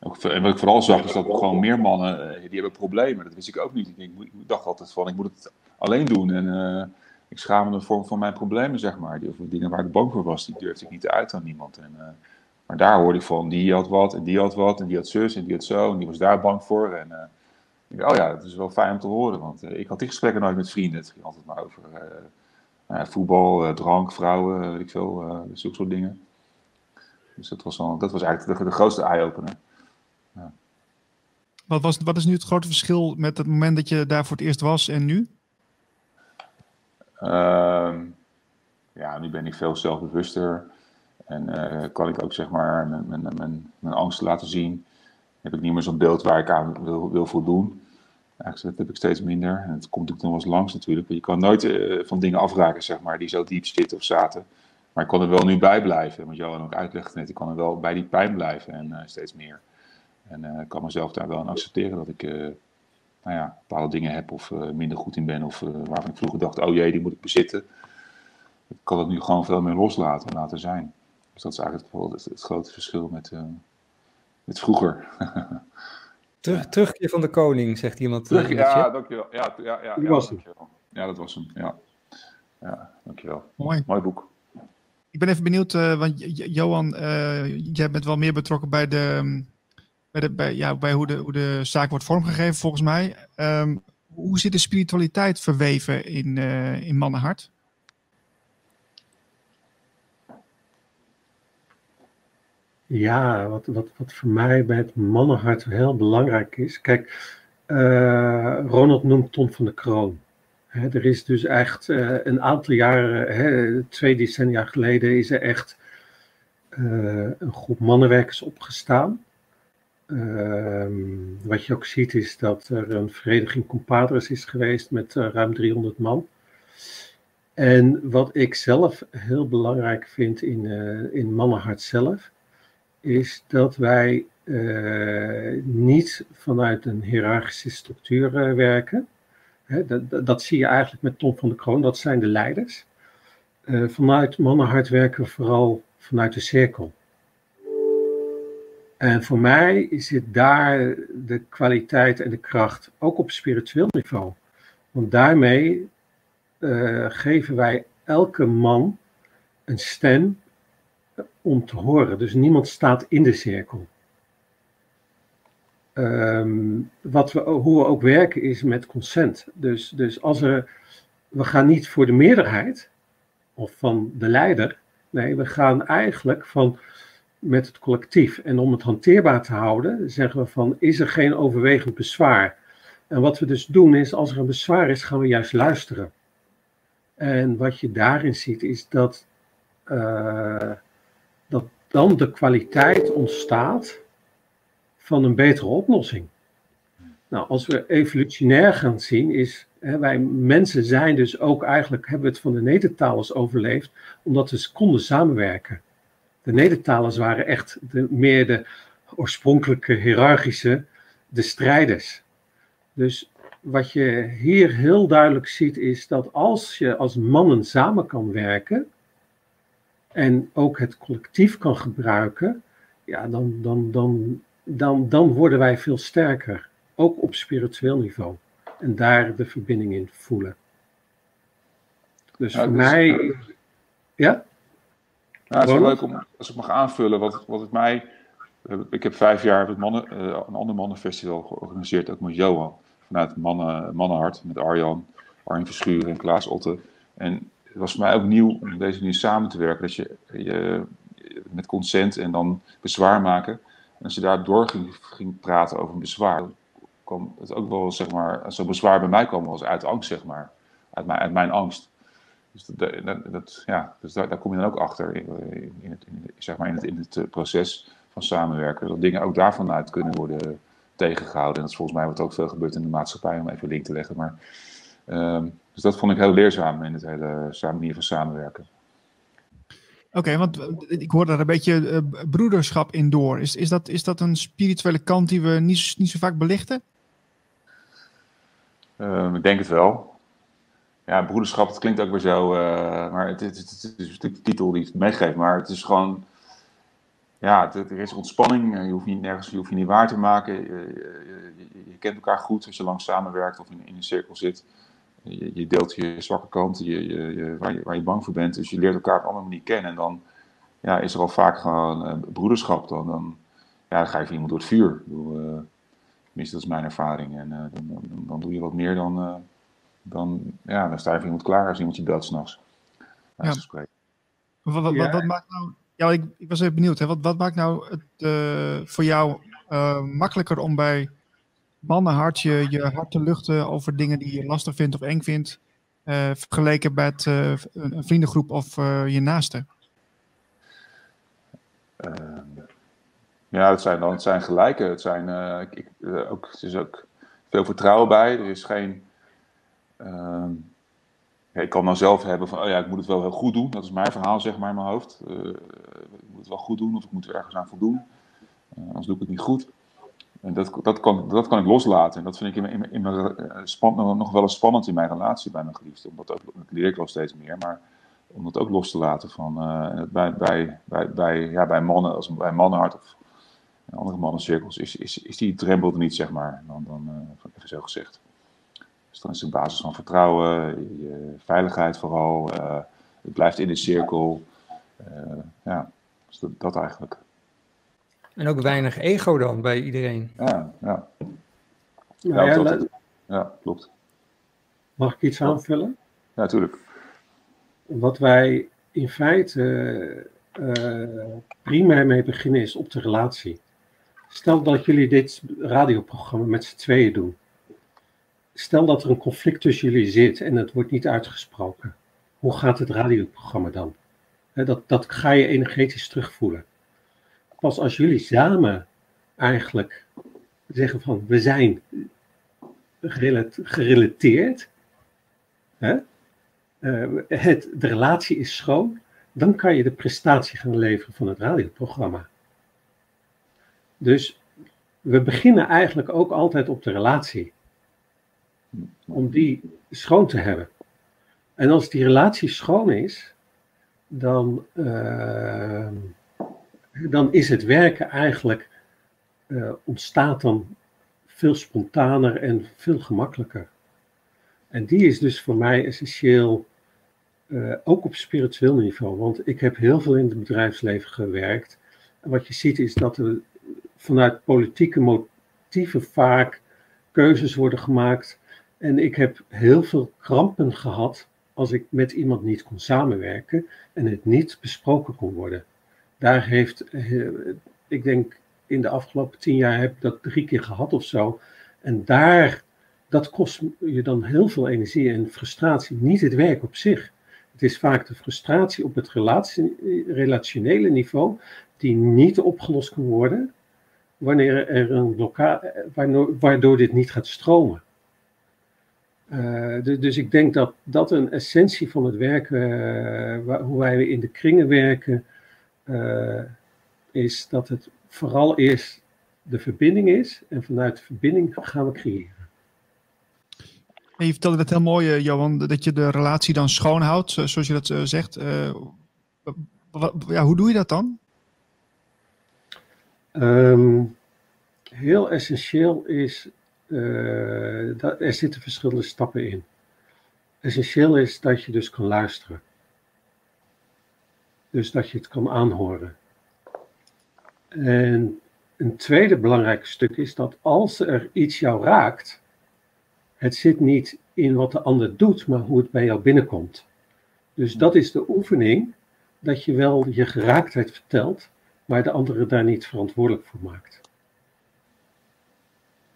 En wat ik vooral zag is dat gewoon meer mannen, die hebben problemen. Dat wist ik ook niet. Ik, dacht altijd van, ik moet het alleen doen. En ik schaam me voor, voor mijn problemen, zeg maar. Die, of dingen waar ik bang voor was, die durfde ik niet uit aan niemand. En, maar daar hoorde ik van, die had wat, en die had wat, en die had zus, en die had zo, en die was daar bang voor. En ik dacht, oh ja, dat is wel fijn om te horen. Want ik had die gesprekken nooit met vrienden. Het ging altijd maar over uh, voetbal, drank, vrouwen, weet ik veel, zulke soort dingen. Dus dat was, wel, dat was eigenlijk de, de grootste eye-opener. Ja. Wat, was, wat is nu het grote verschil met het moment dat je daar voor het eerst was en nu? Uh, ja, nu ben ik veel zelfbewuster. En kan ik ook zeg maar mijn, mijn, mijn, mijn angst laten zien. Heb ik niet meer zo'n beeld waar ik aan wil, wil voldoen. Eigenlijk dat heb ik steeds minder. En het komt natuurlijk nog wel eens langs natuurlijk. Je kan nooit uh, van dingen afraken, zeg maar, die zo diep zitten of zaten. Maar ik kon er wel nu bij blijven. Want Johan ook uitlegde net, ik kan er wel bij die pijn blijven en uh, steeds meer. En uh, ik kan mezelf daar wel aan accepteren dat ik nou ja, bepaalde dingen heb of minder goed in ben. Of waarvan ik vroeger dacht, oh jee, die moet ik bezitten. Ik kan het nu gewoon veel meer loslaten en laten zijn. Dus dat is eigenlijk het, het, het grote verschil met, met vroeger. <laughs> Terug, terugkeer van de koning, zegt iemand. Terug, ja, dankjewel. Ja, ja, ja, ja, was dankjewel. ja, dat was hem. Ja, ja dankjewel. Mooi. Mooi boek. Ik ben even benieuwd, uh, want Johan, uh, jij bent wel meer betrokken bij, de, bij, de, bij, ja, bij hoe, de, hoe de zaak wordt vormgegeven, volgens mij. Um, hoe zit de spiritualiteit verweven in, uh, in Mannenhart? Ja, wat, wat, wat voor mij bij het mannenhart heel belangrijk is. Kijk, Ronald noemt Tom van de Kroon. Er is dus echt uh, een aantal jaren, hè, twee decennia geleden, is er echt uh, een groep mannenwerkers opgestaan. Ehm, wat je ook ziet is dat er een vereniging compadres is geweest met ruim 300 man. En wat ik zelf heel belangrijk vind in, in Mannenhart zelf, is dat wij niet vanuit een hiërarchische structuur werken. Dat, dat, zie je eigenlijk met Tom van de Kroon, dat zijn de leiders. Uh, vanuit mannenhart werken we vooral vanuit de cirkel. En voor mij zit daar de kwaliteit en de kracht, ook op spiritueel niveau. Want daarmee uh, geven wij elke man een stem om te horen. Dus niemand staat in de cirkel. Um, wat we, hoe we ook werken is met consent. Dus, dus als er, we gaan niet voor de meerderheid of van de leider. Nee, we gaan eigenlijk van met het collectief. En om het hanteerbaar te houden, zeggen we van, is er geen overwegend bezwaar? En wat we dus doen is, als er een bezwaar is, gaan we juist luisteren. En wat je daarin ziet, is dat, uh, dat dan de kwaliteit ontstaat van een betere oplossing. Nou, als we evolutionair gaan zien, is hè, wij mensen zijn dus ook eigenlijk, hebben we het van de Nedertalers overleefd, omdat we konden samenwerken. De Nedertalers waren echt de, meer de oorspronkelijke hiërarchische, de strijders. Dus wat je hier heel duidelijk ziet is dat als je als mannen samen kan werken en ook het collectief kan gebruiken, ja, dan, dan, dan, dan, dan worden wij veel sterker, ook op spiritueel niveau. En daar de verbinding in voelen. Dus voor mij, ja? Ja, het is wel leuk om, als ik mag aanvullen, wat, wat het mij. Ik heb vijf jaar het mannen, uh, een ander mannenfestival georganiseerd, ook met Johan. Vanuit Mannen, Mannenhart, met Arjan, Arjen Verschuren en Klaas Otte. En het was voor mij ook nieuw om deze manier samen te werken. Dat je, je met consent en dan bezwaar maken. En als je daar door ging, ging praten over een bezwaar, kwam het ook wel, zeg maar, zo'n bezwaar bij mij kwam was uit angst, zeg maar. Uit mijn, uit mijn angst. Dus, dat, dat, ja, dus daar, kom je dan ook achter in, in, het, in, zeg maar in, het, in het eh, proces van samenwerken. Dat dingen ook daarvan uit kunnen worden tegengehouden. En dat is volgens mij wat ook veel gebeurt in de maatschappij, om even link te leggen. Maar, um, dus dat vond ik heel leerzaam in het hele manier van samenwerken. Oké, want eh, ik hoor daar een beetje uh, broederschap in door. Is, is, dat, is dat een spirituele kant die we niet, niet zo vaak belichten? Um, ik denk het wel ja, broederschap, het klinkt ook weer zo, uh, maar het, het, het, is de titel die het meegeeft. Maar het is gewoon, ja, er is ontspanning. Je hoeft niet nergens, je hoeft je niet waar te maken. Je, je, je, kent elkaar goed als je lang samenwerkt of in, in een cirkel zit. Je, deelt je zwakke kant, je, waar, je, waar je bang voor bent. Dus je leert elkaar op een andere manier kennen. En dan ja, is er al vaak gewoon uh, broederschap. Dan, dan, ja, dan ga je voor iemand door het vuur. Ik bedoel, uh, tenminste, dat is mijn ervaring. En dan, dan, dan, doe je wat meer dan dan, ja, dan sta je voor iemand klaar als iemand je belt s'nachts. Ja. Wat, wat, wat, wat, maakt nou, ja, ik, ik was even benieuwd, hè, wat, wat maakt nou het, uh, voor jou uh, makkelijker om bij mannenhart je, je hart te luchten over dingen die je lastig vindt of eng vindt, uh, vergeleken met een, een, vriendengroep of je naaste? ja, het zijn dan het zijn gelijke. Het, zijn, ik, ook, het is ook veel vertrouwen bij. Er is geen Ehm, ik kan dan zelf hebben van, oh ja, ik moet het wel heel goed doen. Dat is mijn verhaal, zeg maar, in mijn hoofd. Ik moet het wel goed doen of ik moet er ergens aan voldoen. Anders doe ik het niet goed. En dat, dat, kan, dat kan ik loslaten. En dat vind ik in, in, in mijn, uh, span, nog wel spannend in mijn relatie bij mijn geliefde. Omdat dat leer ik wel steeds meer. Maar om dat ook los te laten van, bij, bij, bij, bij, ja, bij mannen, als bij mannenhart of andere mannencirkels, is, is, is die drempel er niet, zeg maar. Dan, dan even zo gezegd. Dus dan is het basis van vertrouwen, je veiligheid vooral. Het blijft in de cirkel. Ja, dus dat, dat, eigenlijk. En ook weinig ego dan bij iedereen. Ja, ja. Ja, ja, klopt. Mag ik iets aanvullen? Ja, natuurlijk. Wat wij in feite uh, primair mee beginnen is op de relatie. Stel dat jullie dit radioprogramma met z'n tweeën doen stel dat er een conflict tussen jullie zit en het wordt niet uitgesproken. Hoe gaat het radioprogramma dan? Dat, dat ga je energetisch terugvoelen. Pas als jullie samen eigenlijk zeggen van we zijn gerelateerd, hè? Uh, het, de relatie is schoon, dan kan je de prestatie gaan leveren van het radioprogramma. Dus we beginnen eigenlijk ook altijd op de relatie om die schoon te hebben. En als die relatie schoon is, dan, uh, dan is het werken eigenlijk uh, ontstaat dan veel spontaner en veel gemakkelijker. En die is dus voor mij essentieel, uh, ook op spiritueel niveau. Want ik heb heel veel in het bedrijfsleven gewerkt. En wat je ziet is dat er vanuit politieke motieven vaak keuzes worden gemaakt. En ik heb heel veel krampen gehad als ik met iemand niet kon samenwerken en het niet besproken kon worden. Daar heeft, eh, ik denk, in de afgelopen tien jaar heb ik dat drie keer gehad of zo. En daar, dat kost je dan heel veel energie en frustratie, niet het werk op zich. Het is vaak de frustratie op het relationele niveau die niet opgelost kan worden wanneer er een blokkade, waardoor, dit niet gaat stromen. Uh, dus ik denk dat dat een essentie van het werken, uh, hoe wij in de kringen werken, uh, is dat het vooral eerst de verbinding is en vanuit de verbinding gaan we creëren. En je vertelde het heel mooi, Johan, dat je de relatie dan schoonhoudt, zoals je dat zegt. ja, hoe doe je dat dan? Um, heel essentieel is, uh, dat, er zitten verschillende stappen in. Essentieel is dat je dus kan luisteren. Dus dat je het kan aanhoren. En een tweede belangrijk stuk is dat als er iets jou raakt, het zit niet in wat de ander doet, maar hoe het bij jou binnenkomt. Dus dat is de oefening, dat je wel je geraaktheid vertelt, maar de andere daar niet verantwoordelijk voor maakt.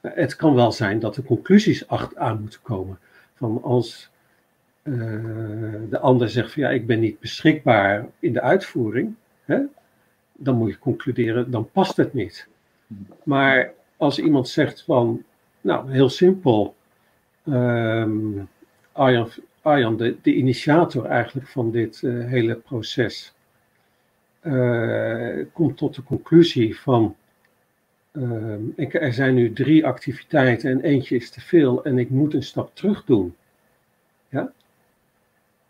Het kan wel zijn dat er conclusies aan moeten komen. Van als de ander zegt van ja, ik ben niet beschikbaar in de uitvoering, hè, dan moet je concluderen, dan past het niet. Maar als iemand zegt van, nou heel simpel, um, Arjan, de, de, initiator eigenlijk van dit uh, hele proces, uh, komt tot de conclusie van uh, ik, er zijn nu drie activiteiten en eentje is te veel en ik moet een stap terug doen. Ja?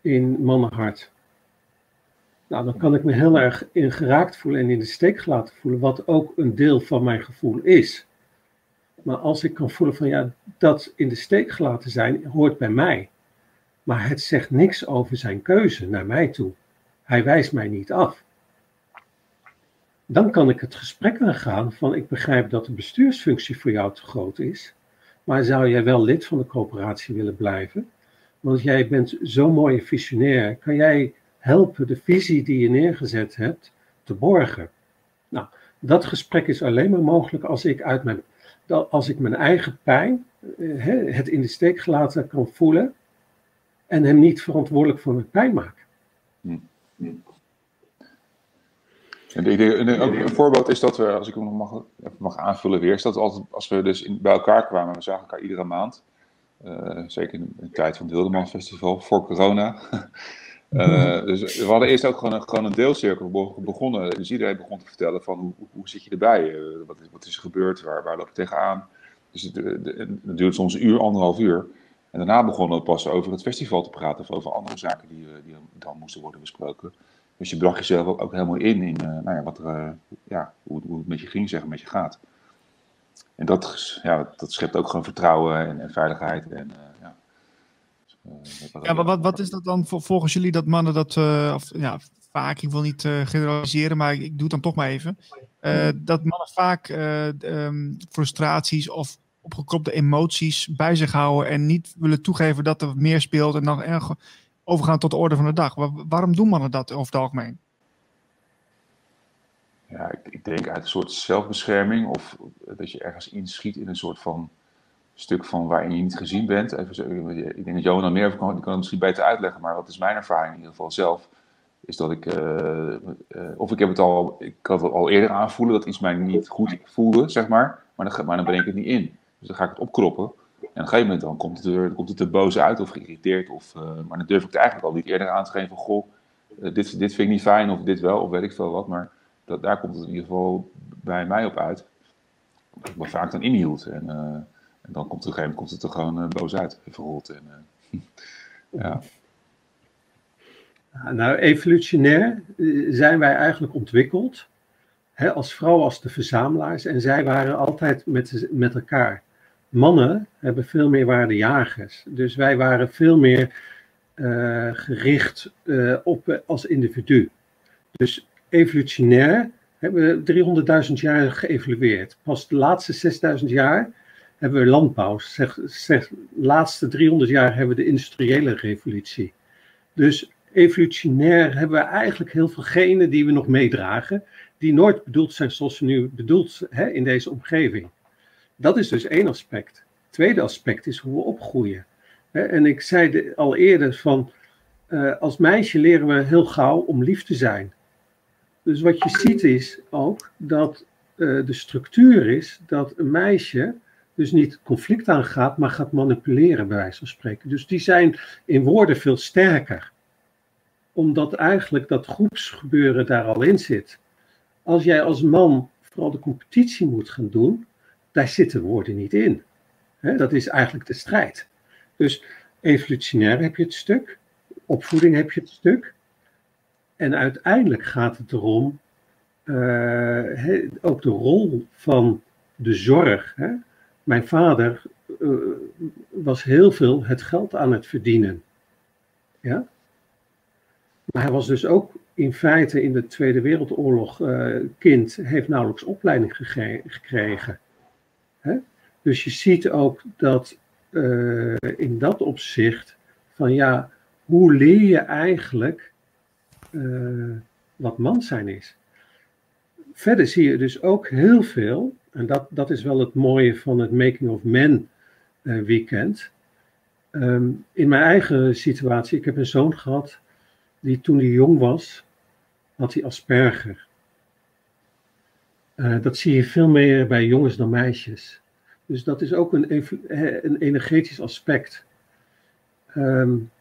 In mannenhart. Nou, dan kan ik me heel erg ingeraakt voelen en in de steek gelaten voelen, wat ook een deel van mijn gevoel is. Maar als ik kan voelen van ja, dat in de steek gelaten zijn hoort bij mij. Maar het zegt niks over zijn keuze naar mij toe. Hij wijst mij niet af dan kan ik het gesprek aangaan van ik begrijp dat de bestuursfunctie voor jou te groot is, maar zou jij wel lid van de coöperatie willen blijven? Want jij bent zo'n mooie visionair. Kan jij helpen de visie die je neergezet hebt te borgen? Nou, dat gesprek is alleen maar mogelijk als ik, uit mijn, als ik mijn eigen pijn, eh, het in de steek gelaten kan voelen en hem niet verantwoordelijk voor mijn pijn maak. Hm. hm. Een voorbeeld is dat we, als ik hem nog mag, mag aanvullen weer, is dat altijd, als we dus bij elkaar kwamen, we zagen elkaar iedere maand, uh, zeker in de tijd van het Wildeman Festival, voor corona. uh, <laughs> dus we hadden eerst ook gewoon een, gewoon een deelcirkel begonnen. Dus iedereen begon te vertellen van hoe, zit je erbij? Uh, wat, is, wat is er gebeurd? Waar, waar loop je tegenaan? Dus het, het duurde soms een uur, anderhalf uur. En daarna begonnen we pas over het festival te praten of over andere zaken die, die dan moesten worden besproken. Dus je bracht jezelf ook, ook helemaal in, in nou ja, wat er, ja, hoe, hoe, het met je ging, zeggen, met je gaat. En dat, ja, dat schept ook gewoon vertrouwen en, en veiligheid. En, uh, ja, dus, ja maar wat, wat is dat dan voor, volgens jullie dat mannen dat, of, ja, vaak, ik wil niet generaliseren, maar ik, ik, doe het dan toch maar even. dat mannen vaak um, frustraties of opgekropte emoties bij zich houden en niet willen toegeven dat er meer speelt en dan erg overgaan tot de orde van de dag. waarom doen mannen dat over het algemeen? Ja, ik, ik, denk uit een soort zelfbescherming of dat je ergens inschiet in een soort van stuk van waarin je niet gezien bent. Even, ik denk dat Johan meer kan, die kan het misschien beter uitleggen, maar wat is mijn ervaring in ieder geval zelf? Is dat ik, uh, uh, of ik heb het al, ik het al eerder aanvoelen dat iets mij niet goed voelde, zeg maar, maar dan, maar dan breng ik het niet in. Dus dan ga ik het opkroppen. En op een gegeven moment dan komt het er, komt het er boos uit of geïrriteerd. Of, uh, maar dan durf ik het eigenlijk al niet eerder aan te geven van... Goh, dit, dit vind ik niet fijn of dit wel of weet ik veel wat. Maar dat, daar komt het in ieder geval bij mij op uit. Dat ik me vaak dan inhield. En, uh, en dan komt op een gegeven komt het er gewoon boos uit. En, <laughs> ja. Nou, evolutionair zijn wij eigenlijk ontwikkeld. hè, als vrouw als de verzamelaars en zij waren altijd met, met elkaar. Mannen hebben veel meer waarde jagers. Dus wij waren veel meer gericht op als individu. Dus evolutionair hebben we 300.000 jaar geëvolueerd. Pas de laatste 6.000 jaar hebben we landbouw. Zeg, zeg, de laatste 300 jaar hebben we de industriële revolutie. Dus evolutionair hebben we eigenlijk heel veel genen die we nog meedragen, die nooit bedoeld zijn zoals ze nu bedoeld hè, in deze omgeving. Dat is dus één aspect. Tweede aspect is hoe we opgroeien. En ik zei al eerder van, uh, als meisje leren we heel gauw om lief te zijn. Dus wat je ziet is ook dat uh, de structuur is dat een meisje dus niet conflict aangaat, maar gaat manipuleren, bij wijze van spreken. Dus die zijn in woorden veel sterker. Omdat eigenlijk dat groepsgebeuren daar al in zit. Als jij als man vooral de competitie moet gaan doen, daar zitten woorden niet in. dat is eigenlijk de strijd. Dus evolutionair heb je het stuk, opvoeding heb je het stuk. En uiteindelijk gaat het erom, uh, ook de rol van de zorg. Hè? Mijn vader uh, was heel veel het geld aan het verdienen. Ja? Maar hij was dus ook in feite in de Tweede Wereldoorlog uh, kind, heeft nauwelijks opleiding gekregen. Hè? Dus je ziet ook dat in dat opzicht van ja, hoe leer je eigenlijk uh, wat man zijn is? Verder zie je dus ook heel veel, en dat, dat is wel het mooie van het Making of Men uh, weekend. Um, in mijn eigen situatie, ik heb een zoon gehad die toen hij jong was, had hij Asperger. Uh, dat zie je veel meer bij jongens dan meisjes. Dus dat is ook een, een energetisch aspect. Um,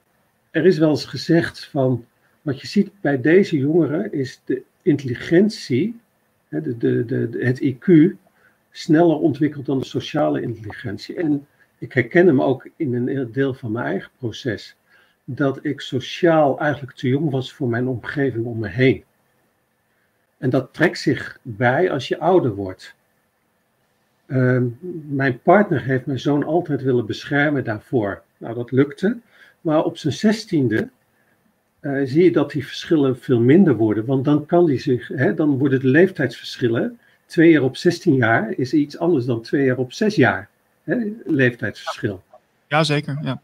er is wel eens gezegd van, wat je ziet bij deze jongeren is de intelligentie, de, de, de, het IQ, sneller ontwikkeld dan de sociale intelligentie. En ik herken hem ook in een deel van mijn eigen proces, dat ik sociaal eigenlijk te jong was voor mijn omgeving om me heen. En dat trekt zich bij als je ouder wordt. Uh, mijn partner heeft mijn zoon altijd willen beschermen daarvoor. Nou, dat lukte. Maar op zijn zestiende uh, zie je dat die verschillen veel minder worden. Want dan kan die zich, hè, dan worden de leeftijdsverschillen. Twee jaar op 16 jaar is iets anders dan twee jaar op zes jaar. Hè, leeftijdsverschil. Jazeker, ja.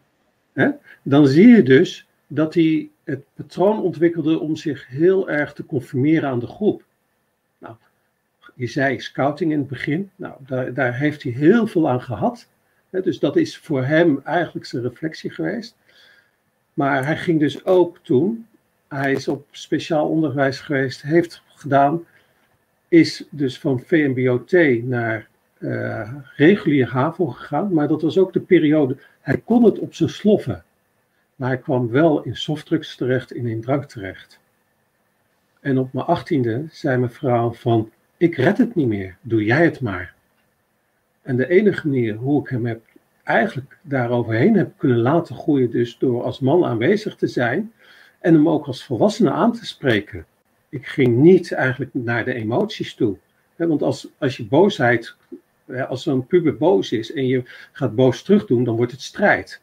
Hè? Dan zie je dus dat hij het patroon ontwikkelde om zich heel erg te conformeren aan de groep. Nou, je zei scouting in het begin. Nou, daar, daar heeft hij heel veel aan gehad. Dus dat is voor hem eigenlijk zijn reflectie geweest. Maar hij ging dus ook toen, hij is op speciaal onderwijs geweest, heeft gedaan, is dus van VMBOT naar uh, regulier HAVO gegaan. Maar dat was ook de periode, hij kon het op zijn sloffen. Maar hij kwam wel in softdrugs terecht en in drank terecht. En op mijn achttiende zei mijn vrouw van, ik red het niet meer, doe jij het maar. En de enige manier hoe ik hem heb eigenlijk daaroverheen heb kunnen laten groeien, dus door als man aanwezig te zijn en hem ook als volwassene aan te spreken. Ik ging niet eigenlijk naar de emoties toe. Want als, als je boosheid, als zo'n puber boos is en je gaat boos terug doen, dan wordt het strijd.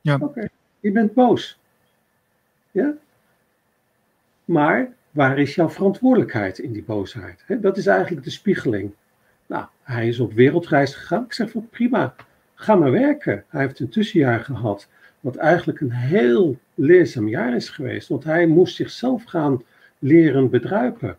Ja. Oké, okay, je bent boos. Ja? Maar waar is jouw verantwoordelijkheid in die boosheid? Dat is eigenlijk de spiegeling. Nou, hij is op wereldreis gegaan. Ik zeg van prima, ga maar werken. Hij heeft een tussenjaar gehad, wat eigenlijk een heel leerzaam jaar is geweest, want hij moest zichzelf gaan leren bedruipen.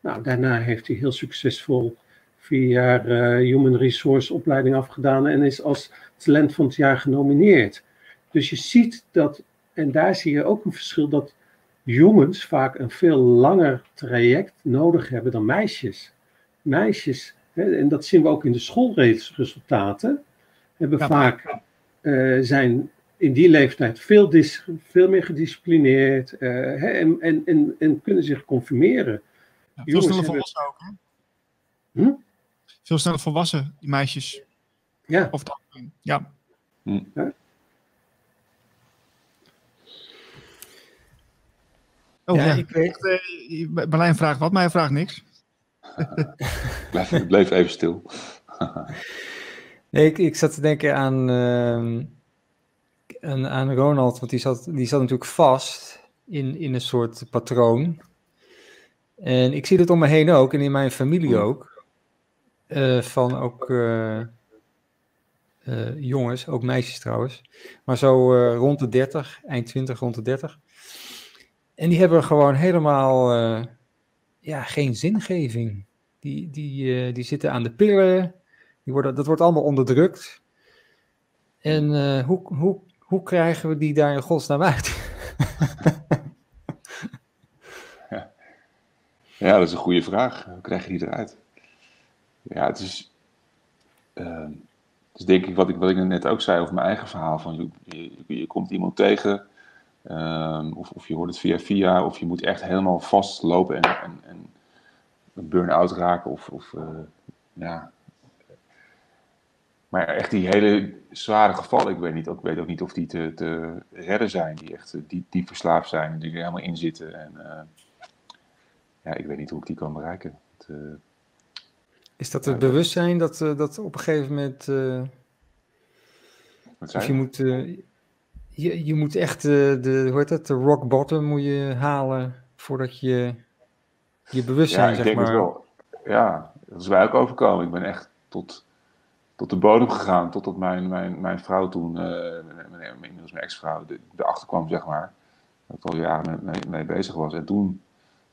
Nou, daarna heeft hij heel succesvol vier jaar uh, Human Resource opleiding afgedaan en is als talent van het jaar genomineerd. Dus je ziet dat, en daar zie je ook een verschil, dat jongens vaak een veel langer traject nodig hebben dan meisjes. Meisjes, hè, en dat zien we ook in de schoolresultaten, hebben vaak, uh, zijn in die leeftijd veel, dis, veel meer gedisciplineerd uh, hè, en, en, en, en, kunnen zich conformeren. Ja, veel sneller hebben... volwassen ook. Hè? Hm? Veel sneller volwassen, die meisjes. Ja. Of dat, ja. Hm. ja. Oh ja, ja. ik weet. Uh, Berlijn vraagt wat, maar hij vraagt niks. <laughs> blijf, bleef even stil. <laughs> nee, ik, ik zat te denken aan, uh, aan, aan Ronald, want die zat, die zat natuurlijk vast in, in een soort patroon. En ik zie het om me heen ook, en in mijn familie ook. Uh, van ook uh, uh, jongens, ook meisjes trouwens. Maar zo rond de 30, eind 20, rond de 30. En die hebben gewoon helemaal ja, geen zingeving. Die, die, die zitten aan de pillen. Die worden, dat wordt allemaal onderdrukt. En hoe, hoe, hoe krijgen we die daar in godsnaam uit? ja. <laughs> ja, dat is een goede vraag. Hoe krijg je die eruit? Ja, het is, uh, het is denk ik wat, ik wat ik net ook zei over mijn eigen verhaal. Van je, je, je komt iemand tegen, um, of, of je hoort het via via, of je moet echt helemaal vastlopen en, en, en een burn-out raken. Of, of uh, ja. Maar echt die hele zware gevallen, ik weet, niet, ik weet ook niet of die te, te redden zijn, die echt die, die verslaafd zijn, die er helemaal in zitten. En uh, ja, ik weet niet hoe ik die kan bereiken. Het, uh, is dat het bewustzijn dat, dat op een gegeven moment. Uh, of je moet, je, je moet echt de, hoe heet dat, de rock bottom moet je halen voordat je je bewustzijn, ja, ik zeg denk maar. Het wel. Ja, dat is mij ook overkomen. Ik ben echt tot, tot de bodem gegaan, totdat mijn, mijn, mijn vrouw toen, mijn, inmiddels mijn ex-vrouw, erachter kwam, zeg maar. Dat ik al jaren mee, mee, bezig was. En toen,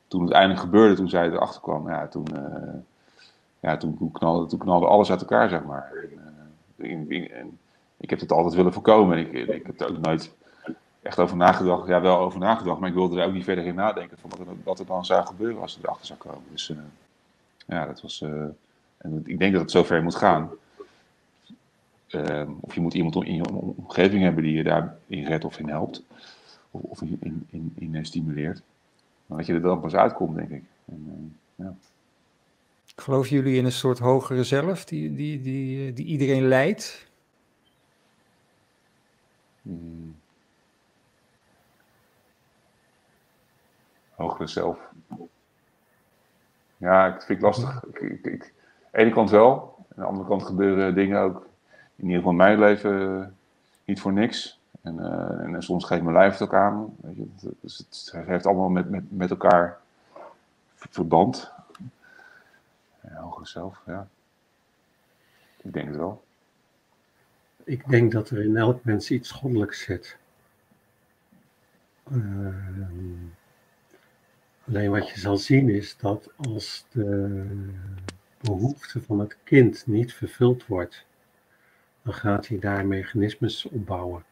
toen het eindelijk gebeurde, toen zij erachter kwam, ja, toen ja, toen, toen, knalde, toen knalde alles uit elkaar, zeg maar. En, in, ik heb het altijd willen voorkomen. En ik, ik heb er ook nooit echt over nagedacht. Ja, wel over nagedacht, maar ik wilde er ook niet verder in nadenken van wat er, dan zou gebeuren als er erachter zou komen. Dus ja, dat was. En ik denk dat het zover moet gaan. Uh, of je moet iemand in je omgeving hebben die je daarin redt of in helpt. Of, of in, in, in, in stimuleert. Maar dat je er dan pas uitkomt, denk ik. En, ja. Geloven jullie in een soort hogere zelf die, die, die, die iedereen leidt? Hmm. Hogere zelf. Ja, ik vind het lastig. Ik, ik, ik, aan de ene kant wel. Aan de andere kant gebeuren dingen ook, in ieder geval mijn leven, niet voor niks. En, uh, en soms geeft mijn lijf het ook aan. Weet je. Dus het heeft allemaal met, met, met elkaar verband. Ja, hogere zelf, ja. Ik denk het wel. Ik denk dat er in elk mens iets goddelijks zit. Uh, alleen wat je zal zien is dat als de behoefte van het kind niet vervuld wordt, dan gaat hij daar mechanismes opbouwen.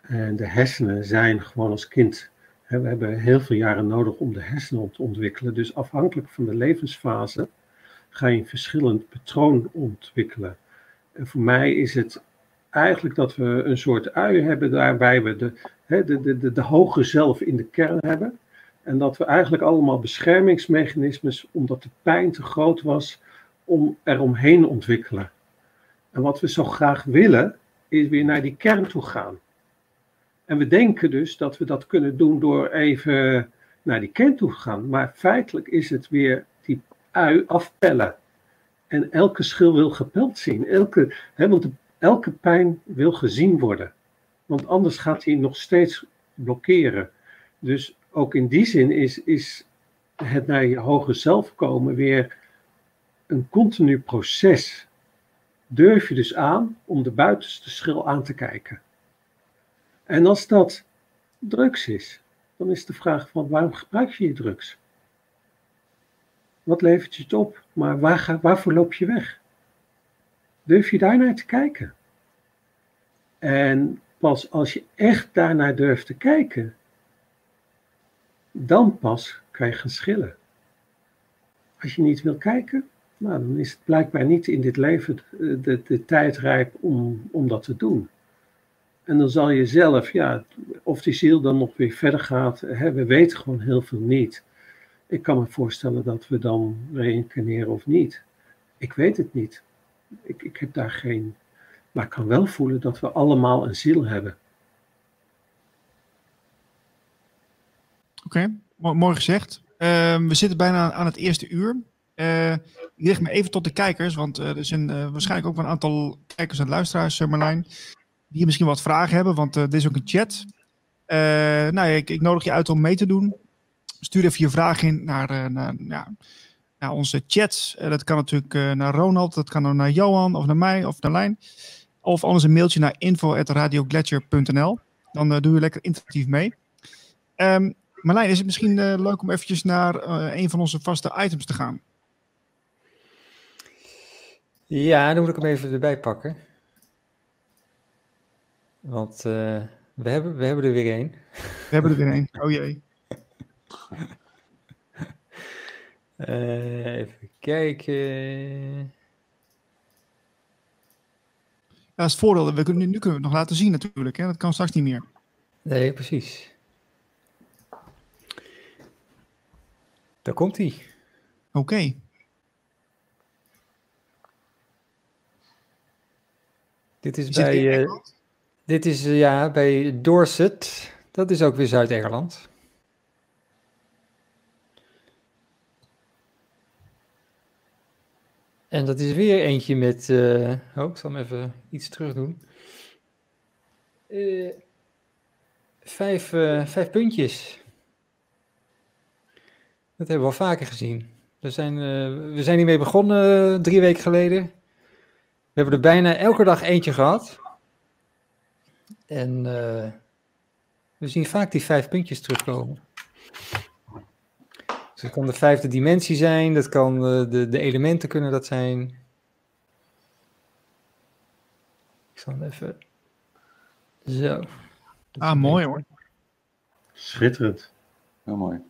En de hersenen zijn gewoon als kind. We hebben heel veel jaren nodig om de hersenen te ontwikkelen. Dus afhankelijk van de levensfase ga je een verschillend patroon ontwikkelen. En voor mij is het eigenlijk dat we een soort ui hebben waarbij we de, hè, de, de, de, de hoge zelf in de kern hebben. En dat we eigenlijk allemaal beschermingsmechanismes, omdat de pijn te groot was, om eromheen ontwikkelen. En wat we zo graag willen, is weer naar die kern toe gaan. En we denken dus dat we dat kunnen doen door even naar die kern toe te gaan. Maar feitelijk is het weer die ui afpellen. En elke schil wil gepeld zien. Elke, hè, want elke pijn wil gezien worden. Want anders gaat hij nog steeds blokkeren. Dus ook in die zin is, is het naar je hoger zelf komen weer een continu proces. Durf je dus aan om de buitenste schil aan te kijken. En als dat drugs is, dan is de vraag van waarom gebruik je je drugs? Wat levert je het op? Maar waar ga, waarvoor loop je weg? Durf je daarnaar te kijken? En pas als je echt daarnaar durft te kijken, dan pas kan je gaan schillen. Als je niet wil kijken, nou, dan is het blijkbaar niet in dit leven de, de, de tijd rijp om, om dat te doen. En dan zal je zelf, ja, of die ziel dan nog weer verder gaat, hè, we weten gewoon heel veel niet. Ik kan me voorstellen dat we dan reïncarneren of niet. Ik weet het niet. Ik, ik heb daar geen. Maar ik kan wel voelen dat we allemaal een ziel hebben. Oké, mooi gezegd. Uh, we zitten bijna aan het eerste uur. Eh, ik richt me even tot de kijkers, want eh, er zijn eh, waarschijnlijk ook een aantal kijkers en luisteraars, uh, Marlijn, die misschien wat vragen hebben, want er is ook een chat. nou ik, ik, nodig je uit om mee te doen. Stuur even je vraag in naar, naar, ja, naar onze chat. dat kan natuurlijk naar Ronald, dat kan naar Johan of naar mij of naar Lijn. Of anders een mailtje naar info.radioglacier.nl. Dan doe je lekker interactief mee. Um, Marlijn, is het misschien leuk om eventjes naar een van onze vaste items te gaan? Ja, dan moet ik hem even erbij pakken. Want uh, we, hebben, we hebben er weer één. We hebben er weer één. Oh jee. Uh, <laughs> even kijken. Ja, dat is het voordeel. We kunnen, nu kunnen we het nog laten zien natuurlijk. Hè? Dat kan straks niet meer. Nee, precies. Daar komt hij. Oké. Okay. Dit is bij, uh, dit is uh, ja, bij Dorset. Dat is ook weer Zuid-Engeland. En dat is weer eentje met. Uh, oh, ik zal hem even iets terug doen. vijf, vijf puntjes. Dat hebben we al vaker gezien. We zijn, we zijn hiermee begonnen drie weken geleden. We hebben er bijna elke dag eentje gehad. En uh, we zien vaak die vijf puntjes terugkomen. Dus dat kan de vijfde dimensie zijn, dat kan de, de, de elementen kunnen dat zijn. Ik zal even. Zo. Ah, mooi hoor. Schitterend. Heel mooi.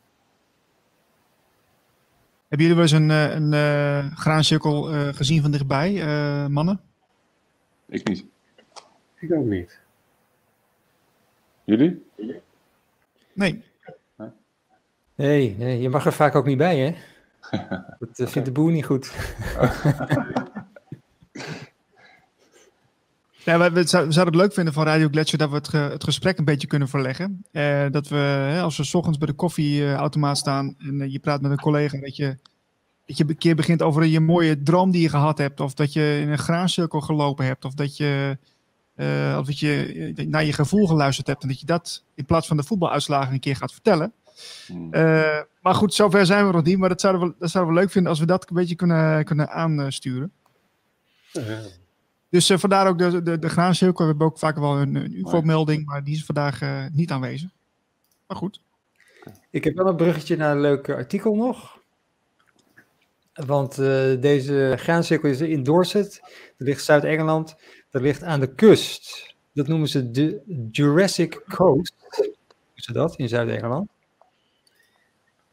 Hebben jullie wel eens een, eh, een, een uh, graancirkel uh, gezien van dichtbij, uh, mannen? Ik niet. Ik ook niet. Jullie? Nee. Nee, nee, je mag er vaak ook niet bij, hè? <laughs> Dat vindt de boer niet goed. <laughs> Ja, we, we, zouden het leuk vinden van Radio Gletscher dat we het, het gesprek een beetje kunnen verleggen. Uh, dat we, hè, als we s ochtends bij de koffieautomaat staan en uh, je praat met een collega, dat je, dat je een keer begint over je mooie droom die je gehad hebt. Of dat je in een graancirkel gelopen hebt. Of dat je, uh, of dat je naar je gevoel geluisterd hebt. En dat je dat in plaats van de voetbaluitslagen een keer gaat vertellen. Hmm. maar goed, zover zijn we nog niet. Maar dat zouden we, dat zouden we leuk vinden als we dat een beetje kunnen, kunnen aansturen. Dus uh, vandaar ook de, de, de graancirkel. We hebben ook vaak wel een, een UFO-melding, maar die is vandaag uh, niet aanwezig. Maar goed. Ik heb wel een bruggetje naar een leuk artikel nog. Want uh, deze graancirkel is in Dorset. Dat ligt Zuid-Engeland. Dat ligt aan de kust. Dat noemen ze de Jurassic Coast. Noemen ze dat in Zuid-Engeland.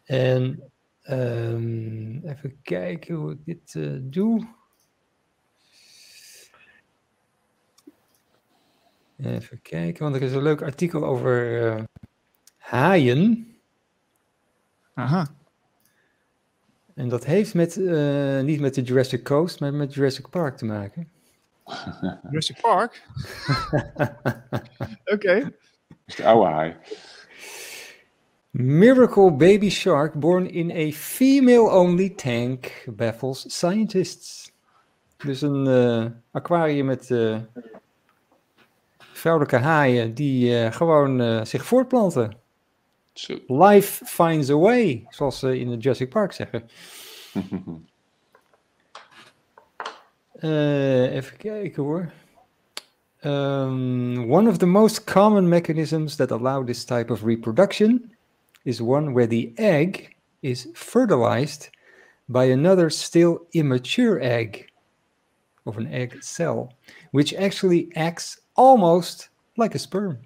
En um, even kijken hoe ik dit doe. Even kijken, want er is een leuk artikel over uh, haaien. Aha. En dat heeft met, uh, niet met de Jurassic Coast, maar met Jurassic Park te maken. <laughs> Jurassic Park? <laughs> Oké. Okay. is de oude haai. Miracle baby shark born in a female-only tank baffles scientists. Dus een uh, aquarium met vrouwelijke haaien die uh, gewoon uh, zich voortplanten. Zo. Life finds a way, zoals ze in de Jurassic Park zeggen. uh, <laughs> even kijken hoor. Um, one of the most common mechanisms that allow this type of reproduction is one where the egg is fertilized by another still immature egg, of an egg cell, which actually acts almost like a sperm.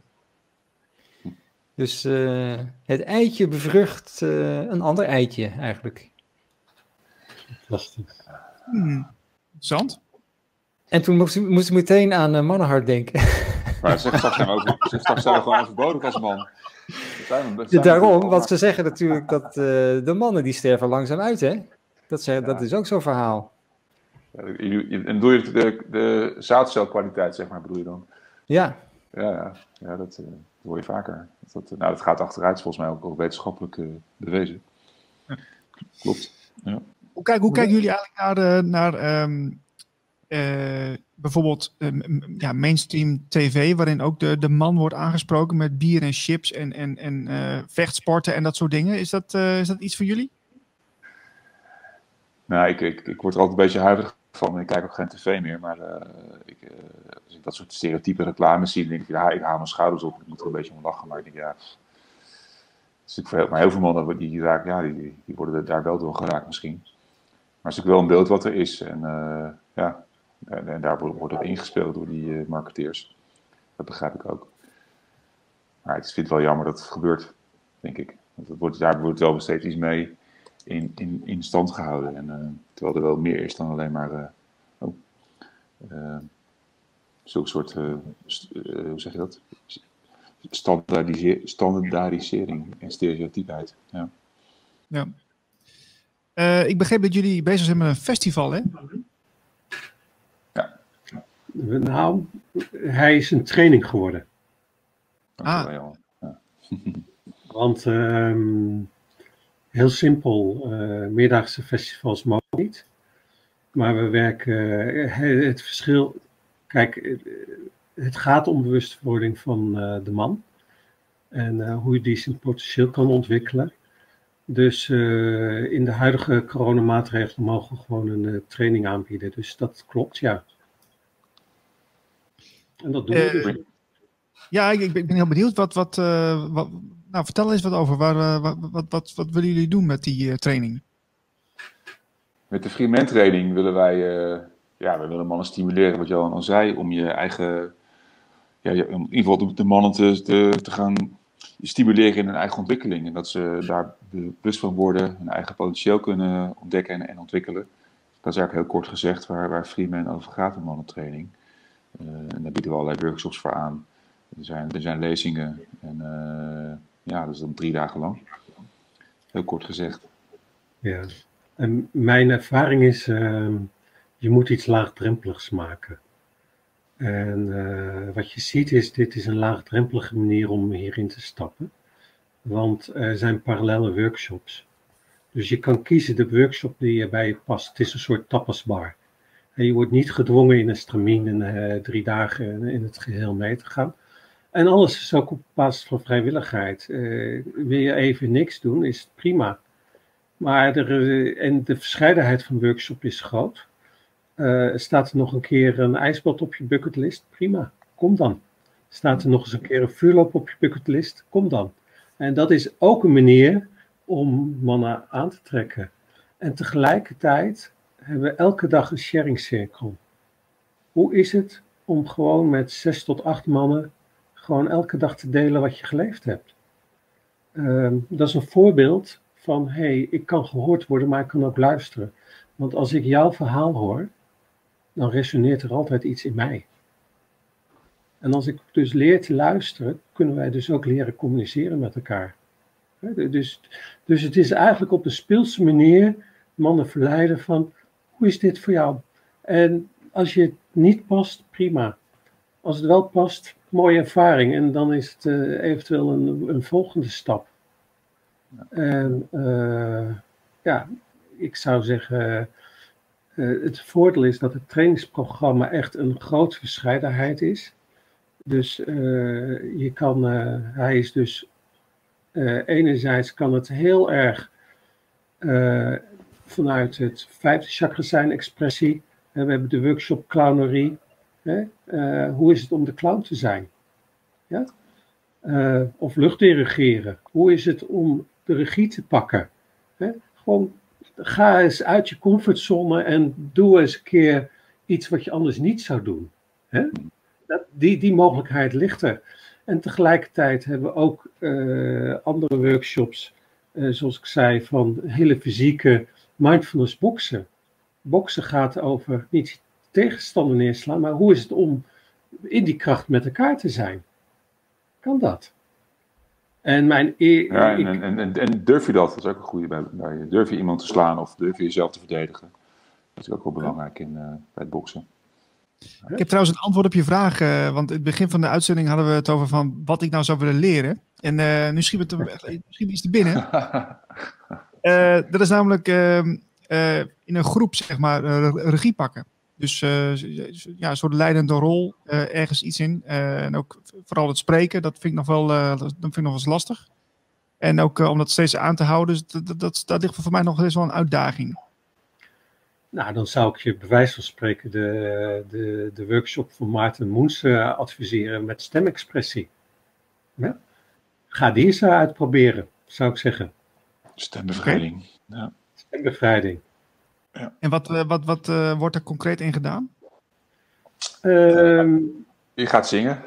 Dus uh, het eitje bevrucht uh, een ander eitje eigenlijk. Lastig. Hmm. Zand. En toen moest, moest ik meteen aan uh, Mannenhart denken. Maar <laughs> ze straks zijn we, ze straks zijn we gewoon overbodig als man. Zijn we, zijn Daarom, want ze zeggen natuurlijk dat de mannen die sterven langzaam uit, hè? Dat, ze, ja. dat is ook zo'n verhaal. Ja, en bedoel je de, de zaadcelkwaliteit, zeg maar, bedoel je dan? Ja. Ja, ja. ja dat, uh, dat hoor je vaker. Dat, nou, dat gaat achteruit, volgens mij ook, ook wetenschappelijk uh, bewezen. Klopt. Ja. Hoe, kijk, hoe kijken jullie eigenlijk naar, naar ehm, eh, bijvoorbeeld eh, m- m- ja, mainstream tv, waarin ook de, de man wordt aangesproken met bier en chips en, en, en eh, vechtsporten en dat soort dingen? Is dat, eh, is dat iets voor jullie? Nou, ik, ik, ik word er altijd een beetje huiverig Ik kijk ook geen tv meer. Maar eh, ik, eh, als ik dat soort stereotype reclames zie, denk ik, ja, ik haal mijn schouders op. Ik moet er een beetje om lachen. Maar ik denk, ja. Voor heel, maar heel veel mannen die, raken, ja, die, die worden er daar wel door geraakt misschien. Maar het is natuurlijk wel een beeld wat er is. En eh, ja, en, daar wordt, wordt op ingespeeld door die marketeers. Dat begrijp ik ook. Maar is, vind het wel jammer dat het gebeurt, denk ik. Want wordt, daar wordt wel steeds iets mee in, in, in stand gehouden. En, eh, terwijl er wel meer is dan alleen maar eh oh, eh, zulke soort, hoe zeg je dat? Standaardise- standaardisering en stereotypheid. Ja. Ja. Eh, ik begreep dat jullie bezig zijn met een festival, hè? Nou, hij is een training geworden. Dankjewel, Jan. <laughs> Want ehm, heel simpel, eh, meerdaagse festivals mogen niet. Maar we werken, eh, het verschil, kijk, eh, het gaat om bewustwording van de man. En hoe je die zijn potentieel kan ontwikkelen. Dus in de huidige coronamaatregelen mogen we gewoon een training aanbieden. Dus dat klopt, ja. En dat doen we dus. Ja, ik, ik ben heel benieuwd. Wat, wat, wat, nou, vertel eens wat over. Waar, eh, wat, wat, wat, willen jullie doen met die eh, training? Met de Freeman training willen wij, eh, ja, we willen mannen stimuleren, wat Johan al zei, om je eigen, ja, in ieder geval de, mannen te, te, gaan stimuleren in hun eigen ontwikkeling. En dat ze daar bewust van worden, hun eigen potentieel kunnen ontdekken en, en ontwikkelen. Dat is eigenlijk heel kort gezegd waar, waar Freeman over gaat, de mannentraining. En daar bieden we allerlei workshops voor aan. Er zijn, er zijn lezingen en ja, is dan drie dagen lang. Heel kort gezegd. Ja, en mijn ervaring is, ehm, je moet iets laagdrempeligs maken. En eh, wat je ziet is, dit is een laagdrempelige manier om hierin te stappen. Want er zijn parallele workshops. Dus je kan kiezen de workshop die er bij je past. Het is een soort tapasbar. En je wordt niet gedwongen in een stramien en eh, drie dagen in het geheel mee te gaan. En alles is ook op basis van vrijwilligheid. Eh, wil je even niks doen, is het prima. Maar er, eh, en de verscheidenheid van workshop is groot. Eh, staat er nog een keer een ijsbad op je bucketlist? Prima, kom dan. Staat er nog eens een keer een vuurloop op je bucketlist? Kom dan. En dat is ook een manier om mannen aan te trekken. En tegelijkertijd hebben we elke dag een sharingcirkel. Hoe is het om gewoon met zes tot acht mannen gewoon elke dag te delen wat je geleefd hebt? Ehm, dat is een voorbeeld van, hé, hey, ik kan gehoord worden, maar ik kan ook luisteren. Want als ik jouw verhaal hoor, dan resoneert er altijd iets in mij. En als ik dus leer te luisteren, kunnen wij dus ook leren communiceren met elkaar. Dus, dus het is eigenlijk op de speelse manier mannen verleiden van, hoe is dit voor jou? En als je het niet past, prima. Als het wel past, mooie ervaring. En dan is het eh, eventueel een, een volgende stap. En eh, ja, ik zou zeggen, eh, het voordeel is dat het trainingsprogramma echt een grote verscheidenheid is. Dus je kan, hij is dus, enerzijds kan het heel erg vanuit het vijfde chakra zijn expressie. We hebben de workshop clownerie. Hè? Eh, hoe is het om de clown te zijn? Ja? Eh, of luchtdirigeren. Hoe is het om de regie te pakken? Hè? Gewoon ga eens uit je comfortzone en doe eens een keer iets wat je anders niet zou doen. Hè? Dat, die, die mogelijkheid ligt er. En tegelijkertijd hebben we ook eh, andere workshops, zoals ik zei, van hele fysieke mindfulness boksen. Boksen gaat over niet tegenstander neerslaan, maar hoe is het om in die kracht met elkaar te zijn? Kan dat? En mijn e- Ja, en, en, en, en durf je dat? Dat is ook een goede bij, bij Durf je iemand te slaan of durf je jezelf te verdedigen? Dat is ook wel belangrijk in, eh, bij het boksen. Ik heb trouwens een antwoord op je vraag. eh, want in het begin van de uitzending hadden we het over van wat ik nou zou willen leren. En eh, nu schiet het er, <laughs> schiet iets te binnen. <laughs> Eh, dat is namelijk ehm, eh, in een groep, zeg maar, regie pakken. Dus eh, ja, een soort leidende rol, eh, ergens iets in. Eh, en ook vooral het spreken, dat vind ik nog wel, eh, dat vind ik nog wel eens lastig. En ook om dat steeds aan te houden, dus dat, dat, dat, ligt voor mij nog eens wel een uitdaging. Nou, dan zou ik je bij wijze van spreken de, de, de workshop van Maarten Moens eh, adviseren met stemexpressie. Ja? Ga die eens uitproberen, zou ik zeggen. Stembevrijding. Ja. Stembevrijding. En wat, eh, wat, wat eh, wordt er concreet in gedaan? Ehm, Je gaat zingen.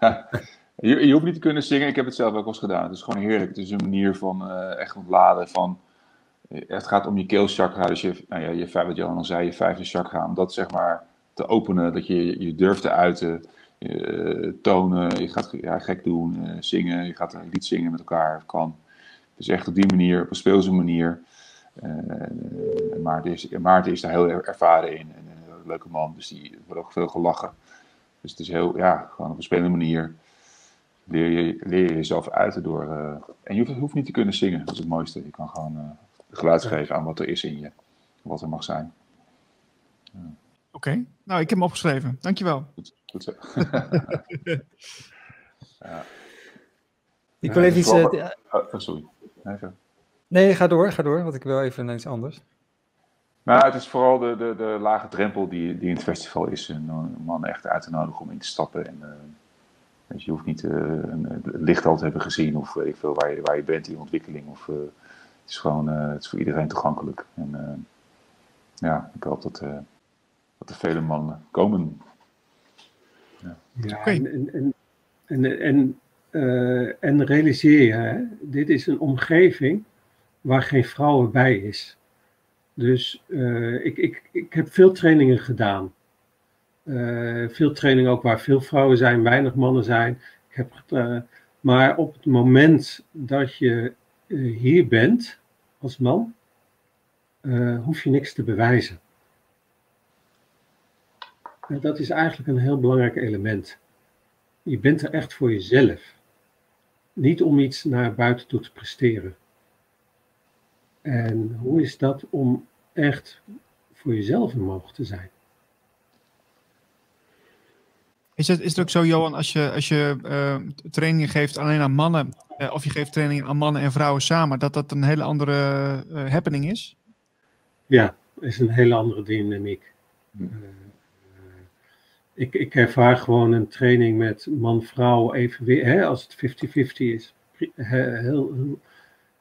<laughs> je, je hoeft niet te kunnen zingen. Ik heb het zelf ook wel eens gedaan. Het is gewoon heerlijk. Het is een manier van eh, echt ontladen. Van, het gaat om je keelchakra. Dus je, nou ja, je, vijf- wat Johan al zei, je vijfde chakra. Om dat zeg maar te openen. Dat je je durft te uiten. eh, tonen. Je gaat ja, gek doen. eh, zingen. Je gaat een lied zingen met elkaar. Kan. Dus echt op die manier. Op een speelse manier. Eh, en Maarten, is, en Maarten is daar heel er- ervaren in. En een leuke man. Dus die wordt ook veel gelachen. Dus het is heel, ja, gewoon op een spelende manier leer je, leer je jezelf uiten door. eh, en je hoeft, hoeft niet te kunnen zingen, dat is het mooiste. Je kan gewoon eh geluid geven aan wat er is in je, wat er mag zijn. Oké, nou ik heb hem opgeschreven. Dankjewel. Goed, goed zo. <laughs> <laughs> Ik wil Ja, even iets... vooral- eh, Oh, oh, sorry. Even. Nee, ga door, ga door, want ik wil even naar iets anders. Nou, het is vooral de, de, de lage drempel die, die in het festival is. En om mannen echt uit te nodigen om in te stappen. En, eh, weet je, je hoeft niet eh, een, het licht al te hebben gezien of weet ik veel waar je, waar je bent in je ontwikkeling. Of, eh, het is gewoon eh, het is voor iedereen toegankelijk. En eh, ja, ik hoop dat, eh, dat er vele mannen komen. Ja, Oké. en, en, en, en, en, eh, en realiseer je, hè, dit is een omgeving waar geen vrouwen bij is. Dus eh, ik, ik, ik heb veel trainingen gedaan. Eh, veel trainingen ook waar veel vrouwen zijn, weinig mannen zijn. Ik heb, maar op het moment dat je eh, hier bent als man, hoef je niks te bewijzen. En dat is eigenlijk een heel belangrijk element. Je bent er echt voor jezelf. Niet om iets naar buiten toe te presteren. En hoe is dat om echt voor jezelf een mogen te zijn? Is het, is het ook zo, Johan, als je, als je eh, trainingen geeft alleen aan mannen, eh, of je geeft trainingen aan mannen en vrouwen samen, dat dat een hele andere eh, happening is? Ja, is een hele andere dynamiek. Hm. Ik, ik ervaar gewoon een training met man-vrouw even weer, hè, als het 50-50 is. Heel, heel,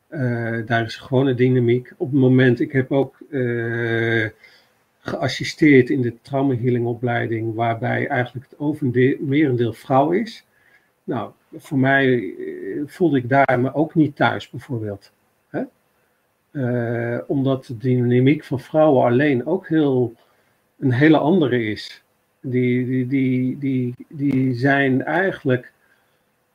eh, daar is gewoon een dynamiek. Op het moment, ik heb ook eh, geassisteerd in de trauma healing opleiding, waarbij eigenlijk het overde- merendeel vrouw is. Nou, voor mij eh, voelde ik daar me ook niet thuis, bijvoorbeeld. Omdat de dynamiek van vrouwen alleen ook heel, een hele andere is. Die, die, die, die, die zijn eigenlijk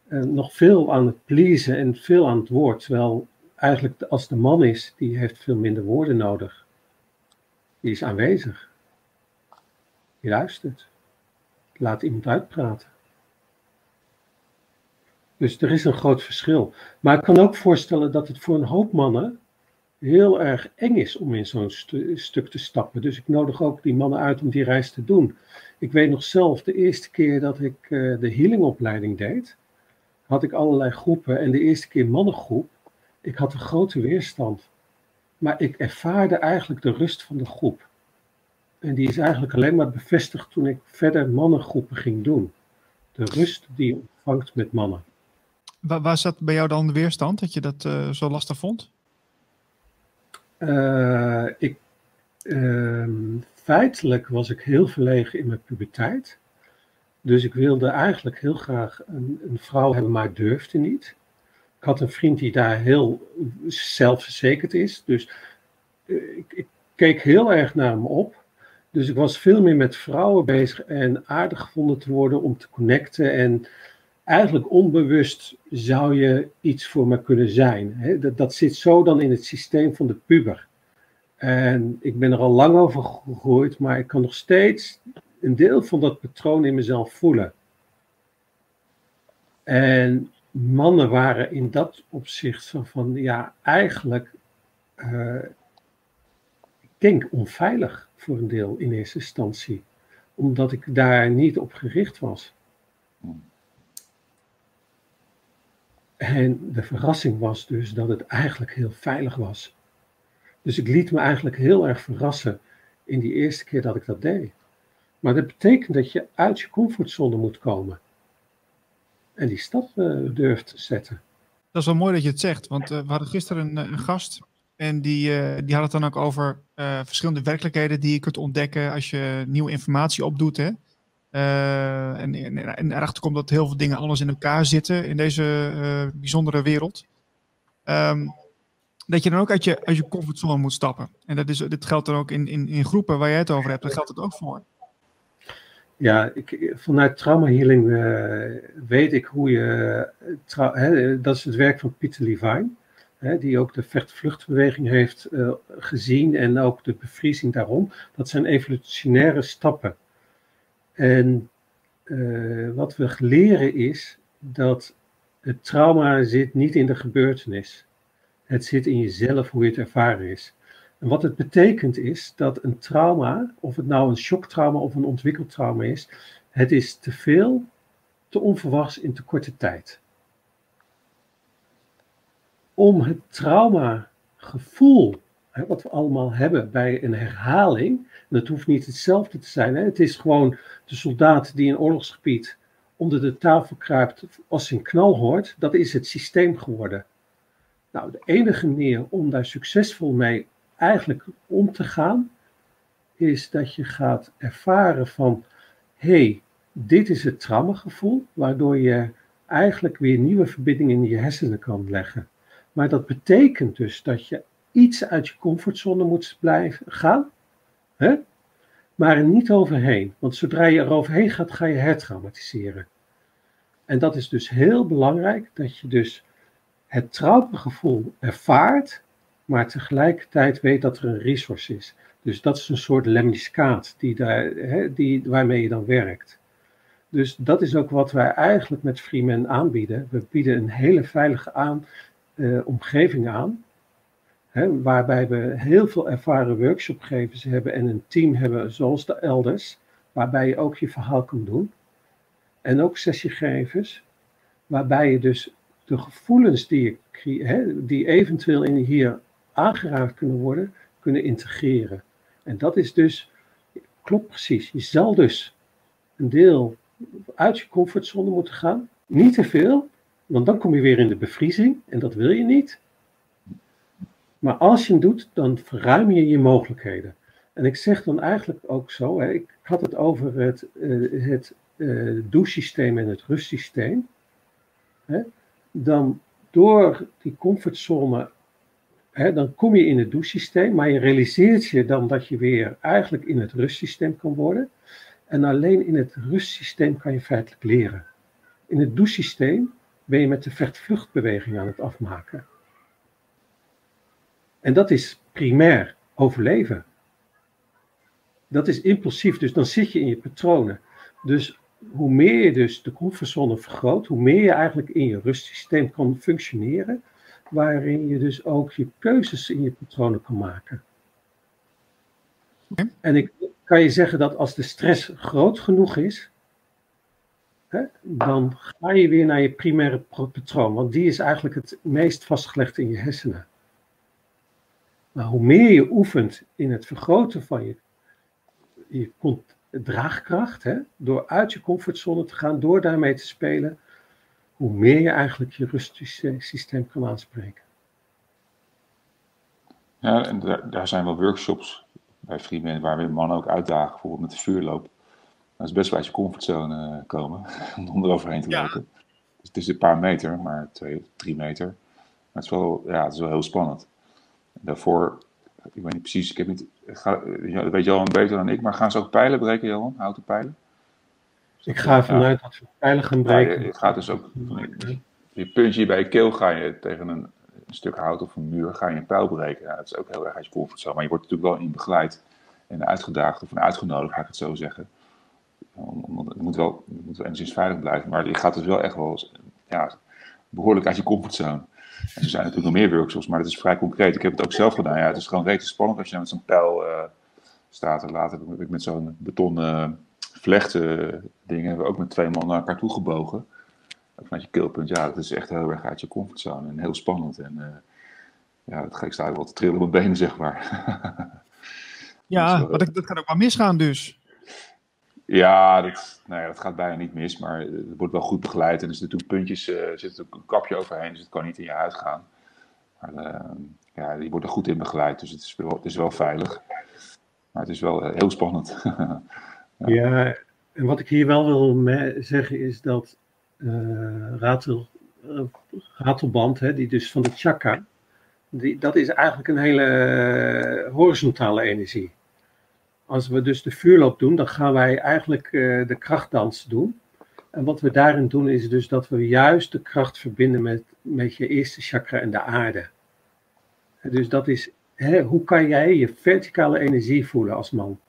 nog veel aan het pleasen en veel aan het woord. Terwijl eigenlijk als de man is, die heeft veel minder woorden nodig. Die is aanwezig. Die luistert. Laat iemand uitpraten. Dus er is een groot verschil. Maar ik kan ook voorstellen dat het voor een hoop mannen heel erg eng is om in zo'n stu- stuk te stappen. Dus ik nodig ook die mannen uit om die reis te doen. Ik weet nog zelf, de eerste keer dat ik eh, de healingopleiding deed, had ik allerlei groepen. En de eerste keer mannengroep, ik had een grote weerstand. Maar ik ervaarde eigenlijk de rust van de groep. En die is eigenlijk alleen maar bevestigd toen ik verder mannengroepen ging doen. De rust die je ontvangt met mannen. Waar, waar zat bij jou dan de weerstand, dat je dat eh, zo lastig vond? Eh, ik, ehm, feitelijk was ik heel verlegen in mijn puberteit. Dus ik wilde eigenlijk heel graag een, een vrouw hebben, maar durfde niet. Had een vriend die daar heel zelfverzekerd is. Dus eh, ik, ik keek heel erg naar hem op. Dus ik was veel meer met vrouwen bezig en aardig gevonden te worden om te connecten. En eigenlijk onbewust zou je iets voor me kunnen zijn. Dat, dat zit zo dan in het systeem van de puber. En ik ben er al lang over gegroeid, maar ik kan nog steeds een deel van dat patroon in mezelf voelen. En mannen waren in dat opzicht zo van, ja, eigenlijk uh, ik denk onveilig voor een deel in eerste instantie, omdat ik daar niet op gericht was. En de verrassing was dus dat het eigenlijk heel veilig was. Dus ik liet me eigenlijk heel erg verrassen in die eerste keer dat ik dat deed. Maar dat betekent dat je uit je comfortzone moet komen. En die stap uh, durft te zetten. Dat is wel mooi dat je het zegt, want uh, we hadden gisteren een, een gast en die, die had het dan ook over verschillende werkelijkheden die je kunt ontdekken als je nieuwe informatie opdoet. Hè? en, en, erachter komt dat heel veel dingen anders in elkaar zitten in deze bijzondere wereld. Um, dat je dan ook uit je, uit je comfortzone moet stappen. En dat is, dit geldt dan ook in, in, in groepen waar jij het over hebt, daar geldt het ook voor. Ja, ik, vanuit trauma healing uh, weet ik hoe je. hè, dat is het werk van Peter Levine, hè, die ook de vecht-vluchtbeweging heeft uh, gezien en ook de bevriezing daarom. Dat zijn evolutionaire stappen. En wat we leren is dat het trauma zit niet in de gebeurtenis. Het zit in jezelf hoe je het ervaren is. Wat het betekent is dat een trauma, of het nou een shocktrauma of een ontwikkeld trauma is, het is te veel, te onverwachts in te korte tijd. Om het traumagevoel, wat we allemaal hebben bij een herhaling, en dat hoeft niet hetzelfde te zijn, hè, het is gewoon de soldaat die in oorlogsgebied onder de tafel kruipt als een knal hoort, dat is het systeem geworden. Nou, de enige manier om daar succesvol mee eigenlijk om te gaan, is dat je gaat ervaren van, hey, dit is het traumagevoel, waardoor je eigenlijk weer nieuwe verbindingen in je hersenen kan leggen. Maar dat betekent dus dat je iets uit je comfortzone moet blijven gaan, hè? maar er niet overheen. Want zodra je er overheen gaat, ga je hertraumatiseren. En dat is dus heel belangrijk, dat je dus het traumagevoel ervaart, maar tegelijkertijd weet dat er een resource is. Dus dat is een soort lemniscaat die daar, hè, die, waarmee je dan werkt. Dus dat is ook wat wij eigenlijk met Freeman aanbieden. We bieden een hele veilige aan, uh, omgeving aan, hè, waarbij we heel veel ervaren workshopgevers hebben en een team hebben zoals de elders, waarbij je ook je verhaal kan doen. En ook sessiegevers, waarbij je dus de gevoelens die, je, hè, die eventueel in hier aangeraakt kunnen worden, kunnen integreren. En dat is dus, klopt precies, je zal dus een deel uit je comfortzone moeten gaan. Niet te veel, want dan kom je weer in de bevriezing en dat wil je niet. Maar als je het doet, dan verruim je je mogelijkheden. En ik zeg dan eigenlijk ook zo, hè, ik had het over het, uh, het uh, douchesysteem en het rustsysteem. Hè, dan door die comfortzone dan kom je in het douchesysteem, maar je realiseert je dan dat je weer eigenlijk in het rustsysteem kan worden. En alleen in het rustsysteem kan je feitelijk leren. In het douchesysteem ben je met de vecht-vluchtbeweging aan het afmaken. En dat is primair overleven. Dat is impulsief, dus dan zit je in je patronen. Dus hoe meer je dus de comfortzone vergroot, hoe meer je eigenlijk in je rustsysteem kan functioneren, waarin je dus ook je keuzes in je patronen kan maken. En ik kan je zeggen dat als de stress groot genoeg is, hè, dan ga je weer naar je primaire patroon, want die is eigenlijk het meest vastgelegd in je hersenen. Maar hoe meer je oefent in het vergroten van je, je draagkracht, hè, door uit je comfortzone te gaan, door daarmee te spelen, hoe meer je eigenlijk je rustsysteem kan aanspreken. Ja, en daar, daar zijn wel workshops bij Freeman waar we mannen ook uitdagen, bijvoorbeeld met de vuurloop. Dat is best wel uit je comfortzone eh, komen, <laughs> om eroverheen te lopen. Dus het is een paar meter, maar twee, drie meter. Maar het is wel, ja, het is wel heel spannend. daarvoor, ik weet niet precies, ik heb niet, ga, dat weet Johan beter dan ik, maar gaan ze ook pijlen breken, Johan? Houten pijlen? Ik ga vanuit dat we pijlen gaan breken. Ja, je, gaat dus ook, je puntje bij je keel ga je tegen een, een, stuk hout of een muur, ga je een pijl breken. Ja, dat is ook heel erg als je comfortzone, maar je wordt natuurlijk wel in begeleid en uitgedaagd of uitgenodigd, ga ik het zo zeggen. Om, het moet wel, het moet wel enigszins veilig blijven, maar je gaat dus wel echt wel ja, behoorlijk uit je comfortzone. En er zijn natuurlijk nog meer workshops, maar dat is vrij concreet. Ik heb het ook zelf gedaan. Ja, het is gewoon redelijk spannend als je met zo'n pijl uh, staat. En later heb ik met zo'n betonnen vlechten dingen hebben we ook met twee man naar elkaar toe gebogen. Vanuit je keelpunt. Ja, dat is echt heel erg uit je comfortzone en heel spannend. En uh, ja, dat ga ik sta wel te trillen op mijn benen, zeg maar. <laughs> ja, dus, maar dat, dat kan ook wel misgaan dus. Ja, dat, nou ja, dat gaat bijna niet mis, maar het wordt wel goed begeleid. En er zitten natuurlijk puntjes, uh, er zit ook een kapje overheen, dus het kan niet in je huid gaan. Maar uh, ja, die wordt er goed in begeleid, dus het is wel, het is wel veilig. Maar het is wel heel spannend. <laughs> ja. en wat ik hier wel wil zeggen is dat ratel, ratelband, hè, die dus van de chakra, die, dat is eigenlijk een hele horizontale energie als we dus de vuurloop doen, dan gaan wij eigenlijk uh, de krachtdans doen. En wat we daarin doen is dus dat we juist de kracht verbinden met, met je eerste chakra en de aarde. Dus dat is, hè, hoe kan jij je verticale energie voelen als man?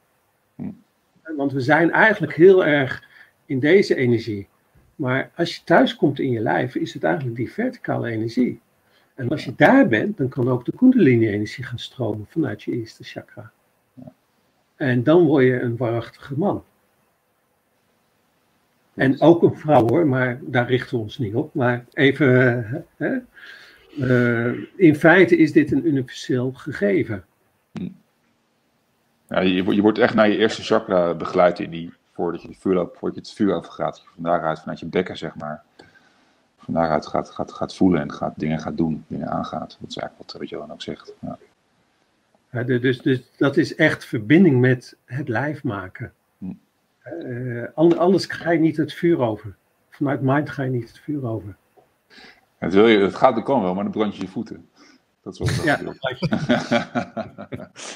Hm. Want we zijn eigenlijk heel erg in deze energie. Maar als je thuis komt in je lijf, is het eigenlijk die verticale energie. En als je daar bent, dan kan ook de kundalini-energie gaan stromen vanuit je eerste chakra. En dan word je een waarachtige man. En ook een vrouw hoor, maar daar richten we ons niet op. Maar even, eh, hè, uh, in feite is dit een universeel gegeven. Ja, je, je, wordt echt naar je eerste chakra begeleid in die, voordat je, de voordat je het vuur overgaat. Van daaruit, vanuit je bekken zeg maar. Van daaruit gaat, gaat, gaat voelen en gaat, dingen gaat doen, dingen aangaat. Dat is eigenlijk wat, wat Johan ook zegt. Ja dus, dus dat is echt verbinding met het lijf maken. Uh, anders ga je niet het vuur over. Vanuit mind ga je niet het vuur over. Het, wil je, het gaat, er kan wel, maar dan brand je je voeten. Dat is wat ja, <laughs>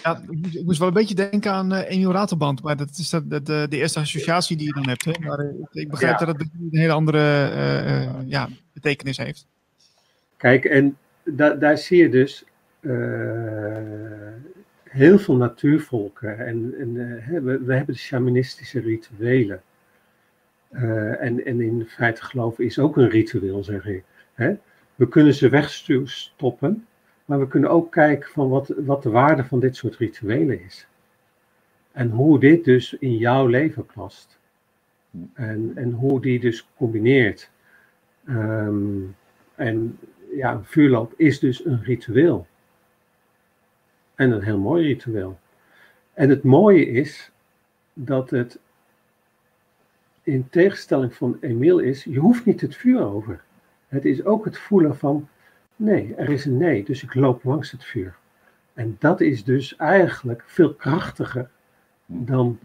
ja, ik moest wel een beetje denken aan uh, Emil Ratelband, maar dat is dat, de, de, eerste associatie die je dan hebt. Hè? Maar uh, ik begrijp ja. dat het een hele andere uh, ja, betekenis heeft. Kijk, en da daar zie je dus heel veel natuurvolken. En, en uh, we, we, hebben de shamanistische rituelen. Uh, en, en in feite geloven is ook een ritueel, zeg ik. Hè? We kunnen ze wegstoppen, maar we kunnen ook kijken van wat, wat de waarde van dit soort rituelen is. En hoe dit dus in jouw leven past. En, en hoe die dus combineert. Um, en ja, een vuurloop is dus een ritueel. En een heel mooi ritueel. En het mooie is dat het in tegenstelling van Emiel is, je hoeft niet het vuur over. Het is ook het voelen van, nee, er is een nee, dus ik loop langs het vuur. En dat is dus eigenlijk veel krachtiger dan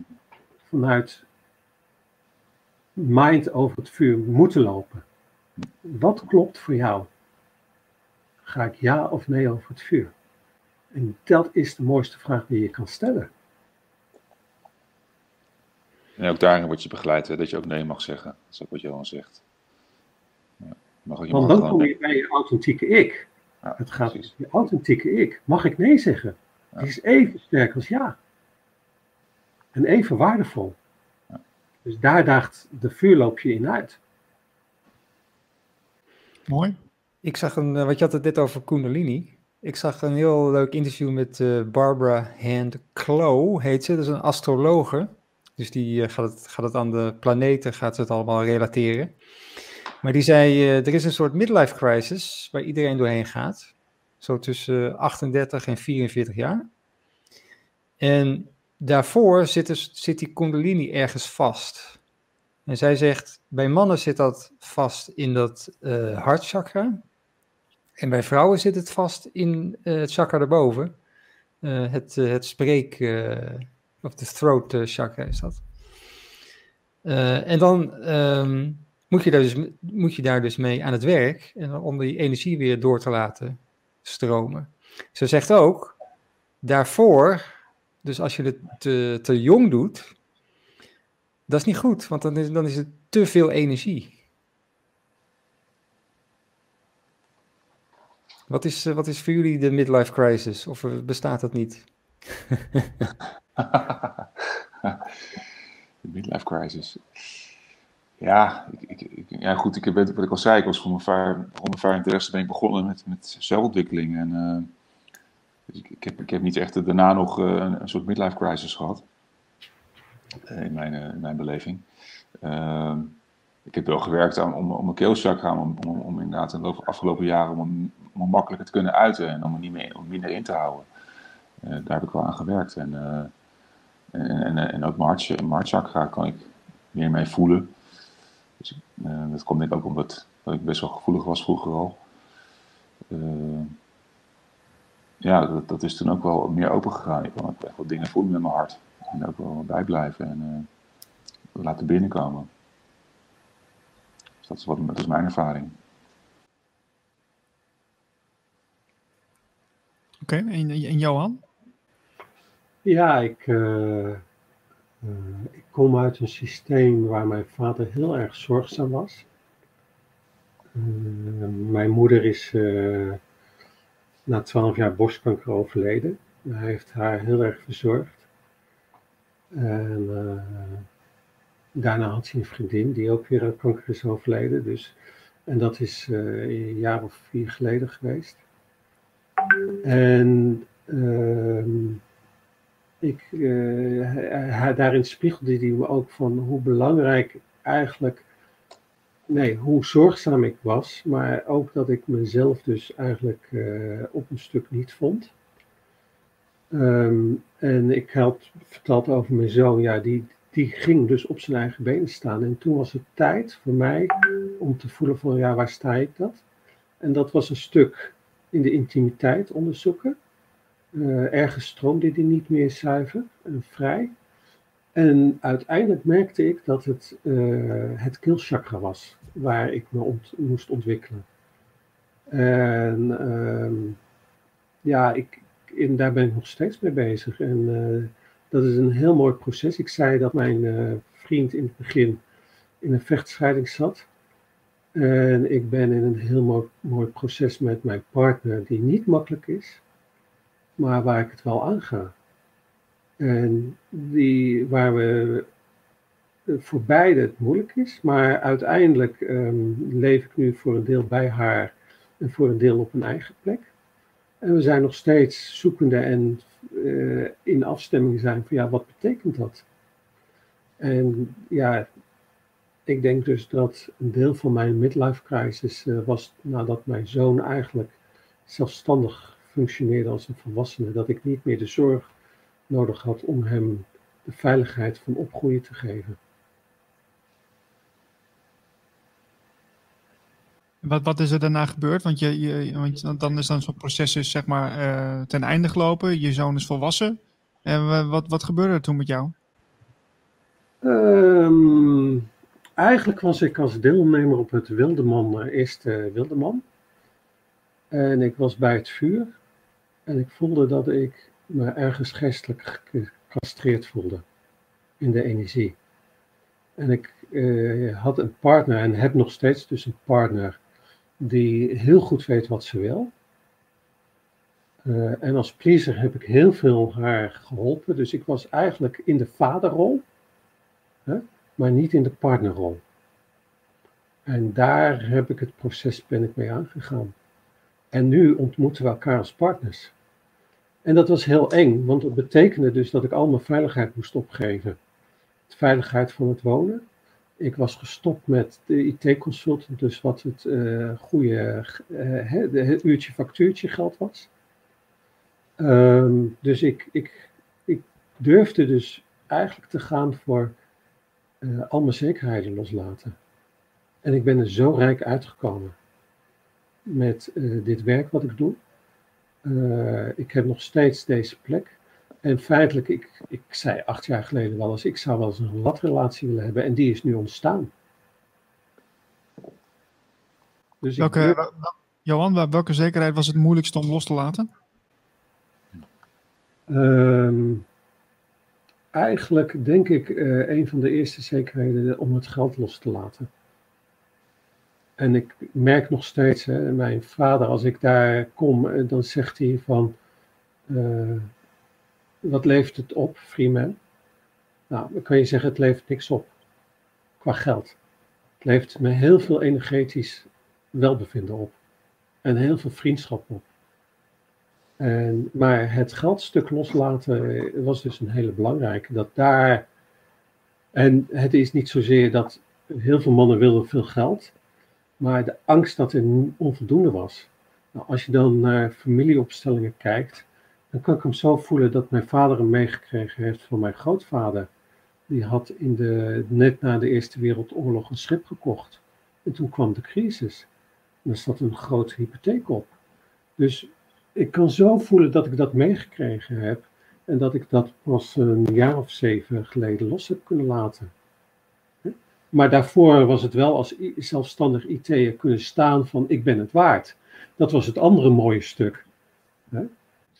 vanuit mind over het vuur moeten lopen. Wat klopt voor jou? Ga ik ja of nee over het vuur? En dat is de mooiste vraag die je kan stellen. En ook daarin word je begeleid, dat je ook nee mag zeggen. Dat is ook wat Johan zegt. Je Want dan kom je bij je authentieke ik. Ja, het gaat precies. je authentieke ik. Mag ik nee zeggen? Ja. Die is even sterk als ja. En even waardevol. Ja. Dus daar daagt de vuurloopje in uit. Mooi. Ik zag een, eh, wat je had het dit over Kundalini. Ik zag een heel leuk interview met uh, Barbara Hand Clow, heet ze. Dat is een astrologe. Dus die uh, gaat, het, gaat het aan de planeten, gaat ze het allemaal relateren. Maar die zei, uh, er is een soort midlife crisis waar iedereen doorheen gaat. Zo tussen 38 en 44 jaar. En daarvoor zit, dus, zit die kundalini ergens vast. En zij zegt, bij mannen zit dat vast in dat hartchakra. En bij vrouwen zit het vast in uh, het chakra daarboven. Uh, het, uh, het spreek, of de throat chakra is dat. en dan um, moet, je daar dus, moet je daar dus mee aan het werk en om die energie weer door te laten stromen. Ze zegt ook, daarvoor, dus als je het te, te jong doet, dat is niet goed, want dan is, dan is het te veel energie. Wat is, eh, wat is voor jullie de midlife crisis? Of bestaat dat niet? <laughs> de midlife crisis. Ja, ik, ik, ja, goed, ik heb, wat ik al zei, ik was voor mijn, interesse ben ik begonnen met, met zelfontwikkeling. En, uh, dus ik, ik, heb, ik heb niet echt daarna nog uh, een, soort midlife crisis gehad. Uh, in, mijn, mijn beleving. Ehm, ik heb wel gewerkt aan, om, om mijn keelchakra, om, om, inderdaad in de afgelopen jaren om, om makkelijker te kunnen uiten en om er niet meer, om minder in te houden. daar heb ik wel aan gewerkt. En, en, en, ook mijn chakra kan ik meer mee voelen. Dus, uh, dat komt denk ik ook omdat dat ik best wel gevoelig was vroeger al. Uh, ja, dat, dat, is toen ook wel meer open gegaan. Ik ook echt wat dingen voelen met mijn hart. En ook wel bijblijven en uh, laten binnenkomen. Dus dat is, wat, dat is mijn ervaring. Oké, okay, en, en Johan? Ja, ik, uh, uh, ik kom uit een systeem waar mijn vader heel erg zorgzaam was. Uh, mijn moeder is uh, na twaalf jaar borstkanker overleden. Hij heeft haar heel erg verzorgd. En daarna had ze een vriendin die ook weer aan kanker is overleden. Dus, en dat is een jaar of vier geleden geweest. En ehm, ik, uh, daarin spiegelde hij me ook van hoe belangrijk eigenlijk, nee, hoe zorgzaam ik was, maar ook dat ik mezelf dus eigenlijk uh, op een stuk niet vond. Um, en ik had verteld over mijn zoon, ja, die, die ging dus op zijn eigen benen staan. En toen was het tijd voor mij om te voelen van, ja, waar sta ik dat? En dat was een stuk in de intimiteit onderzoeken. Uh, ergens stroomde die niet meer zuiver en vrij. En uiteindelijk merkte ik dat het uh, het keelchakra was waar ik me moest ontwikkelen. En uh, ja, ik, in, daar ben ik nog steeds mee bezig. En uh, dat is een heel mooi proces. Ik zei dat mijn vriend in het begin in een vechtscheiding zat. En ik ben in een heel mooi, mooi proces met mijn partner, die niet makkelijk is maar waar ik het wel aan ga. En die, waar we voor beide het moeilijk is, maar uiteindelijk um, leef ik nu voor een deel bij haar en voor een deel op een eigen plek. En we zijn nog steeds zoekende en uh, in afstemming zijn van ja, wat betekent dat? En ja, ik denk dus dat een deel van mijn midlife crisis uh, was nadat mijn zoon eigenlijk zelfstandig functioneerde als een volwassene, dat ik niet meer de zorg nodig had om hem de veiligheid van opgroeien te geven. Wat, wat is er daarna gebeurd? Want, je, je want dan is dan zo'n proces is, zeg maar, uh, ten einde gelopen. Je zoon is volwassen. En wat, wat gebeurde er toen met jou? Um, eigenlijk was ik als deelnemer op het Wildeman, uh, eerste Wildeman. En ik was bij het vuur. En ik voelde dat ik me ergens geestelijk gecastreerd voelde in de energie. En ik eh, had een partner en heb nog steeds dus een partner die heel goed weet wat ze wil. Uh, en als pleaser heb ik heel veel haar geholpen. Dus ik was eigenlijk in de vaderrol, hè, maar niet in de partnerrol. En daar heb ik het proces ben ik mee aangegaan. En nu ontmoeten we elkaar als partners. En dat was heel eng, want het betekende dus dat ik al mijn veiligheid moest opgeven. De veiligheid van het wonen. Ik was gestopt met de IT-consultant, dus wat het uh, goede uh, het uurtje factuurtje geld was. Um, dus ik, ik, ik durfde dus eigenlijk te gaan voor uh, al mijn zekerheden loslaten. En ik ben er zo rijk uitgekomen met dit werk wat ik doe. Uh, ik heb nog steeds deze plek. En feitelijk, ik, ik zei acht jaar geleden wel eens, ik zou wel eens een latrelatie willen hebben. En die is nu ontstaan. Dus welke, ik... Johan, welke zekerheid was het moeilijkste om los te laten? Um, eigenlijk denk ik uh, een van de eerste zekerheden om het geld los te laten. En ik merk nog steeds, hè, mijn vader, als ik daar kom, eh, dan zegt hij van, uh, wat levert het op, Freeman? Nou, dan kan je zeggen, het levert niks op, qua geld. levert me heel veel energetisch welbevinden op. En heel veel vriendschap op. En, maar het geldstuk loslaten was dus een hele belangrijke. Dat daar. En het is niet zozeer dat heel veel mannen wilden veel geld. Maar de angst dat er onvoldoende was. Nou, als je dan naar familieopstellingen kijkt, dan kan ik hem zo voelen dat mijn vader hem meegekregen heeft van mijn grootvader. Die had in de, net na de Eerste Wereldoorlog een schip gekocht. En toen kwam de crisis. En er zat een grote hypotheek op. Dus ik kan zo voelen dat ik dat meegekregen heb. En dat ik dat pas een jaar of zeven geleden los heb kunnen laten. Maar daarvoor was het wel als zelfstandig IT'er kunnen staan van ik ben het waard. Dat was het andere mooie stuk. Dus,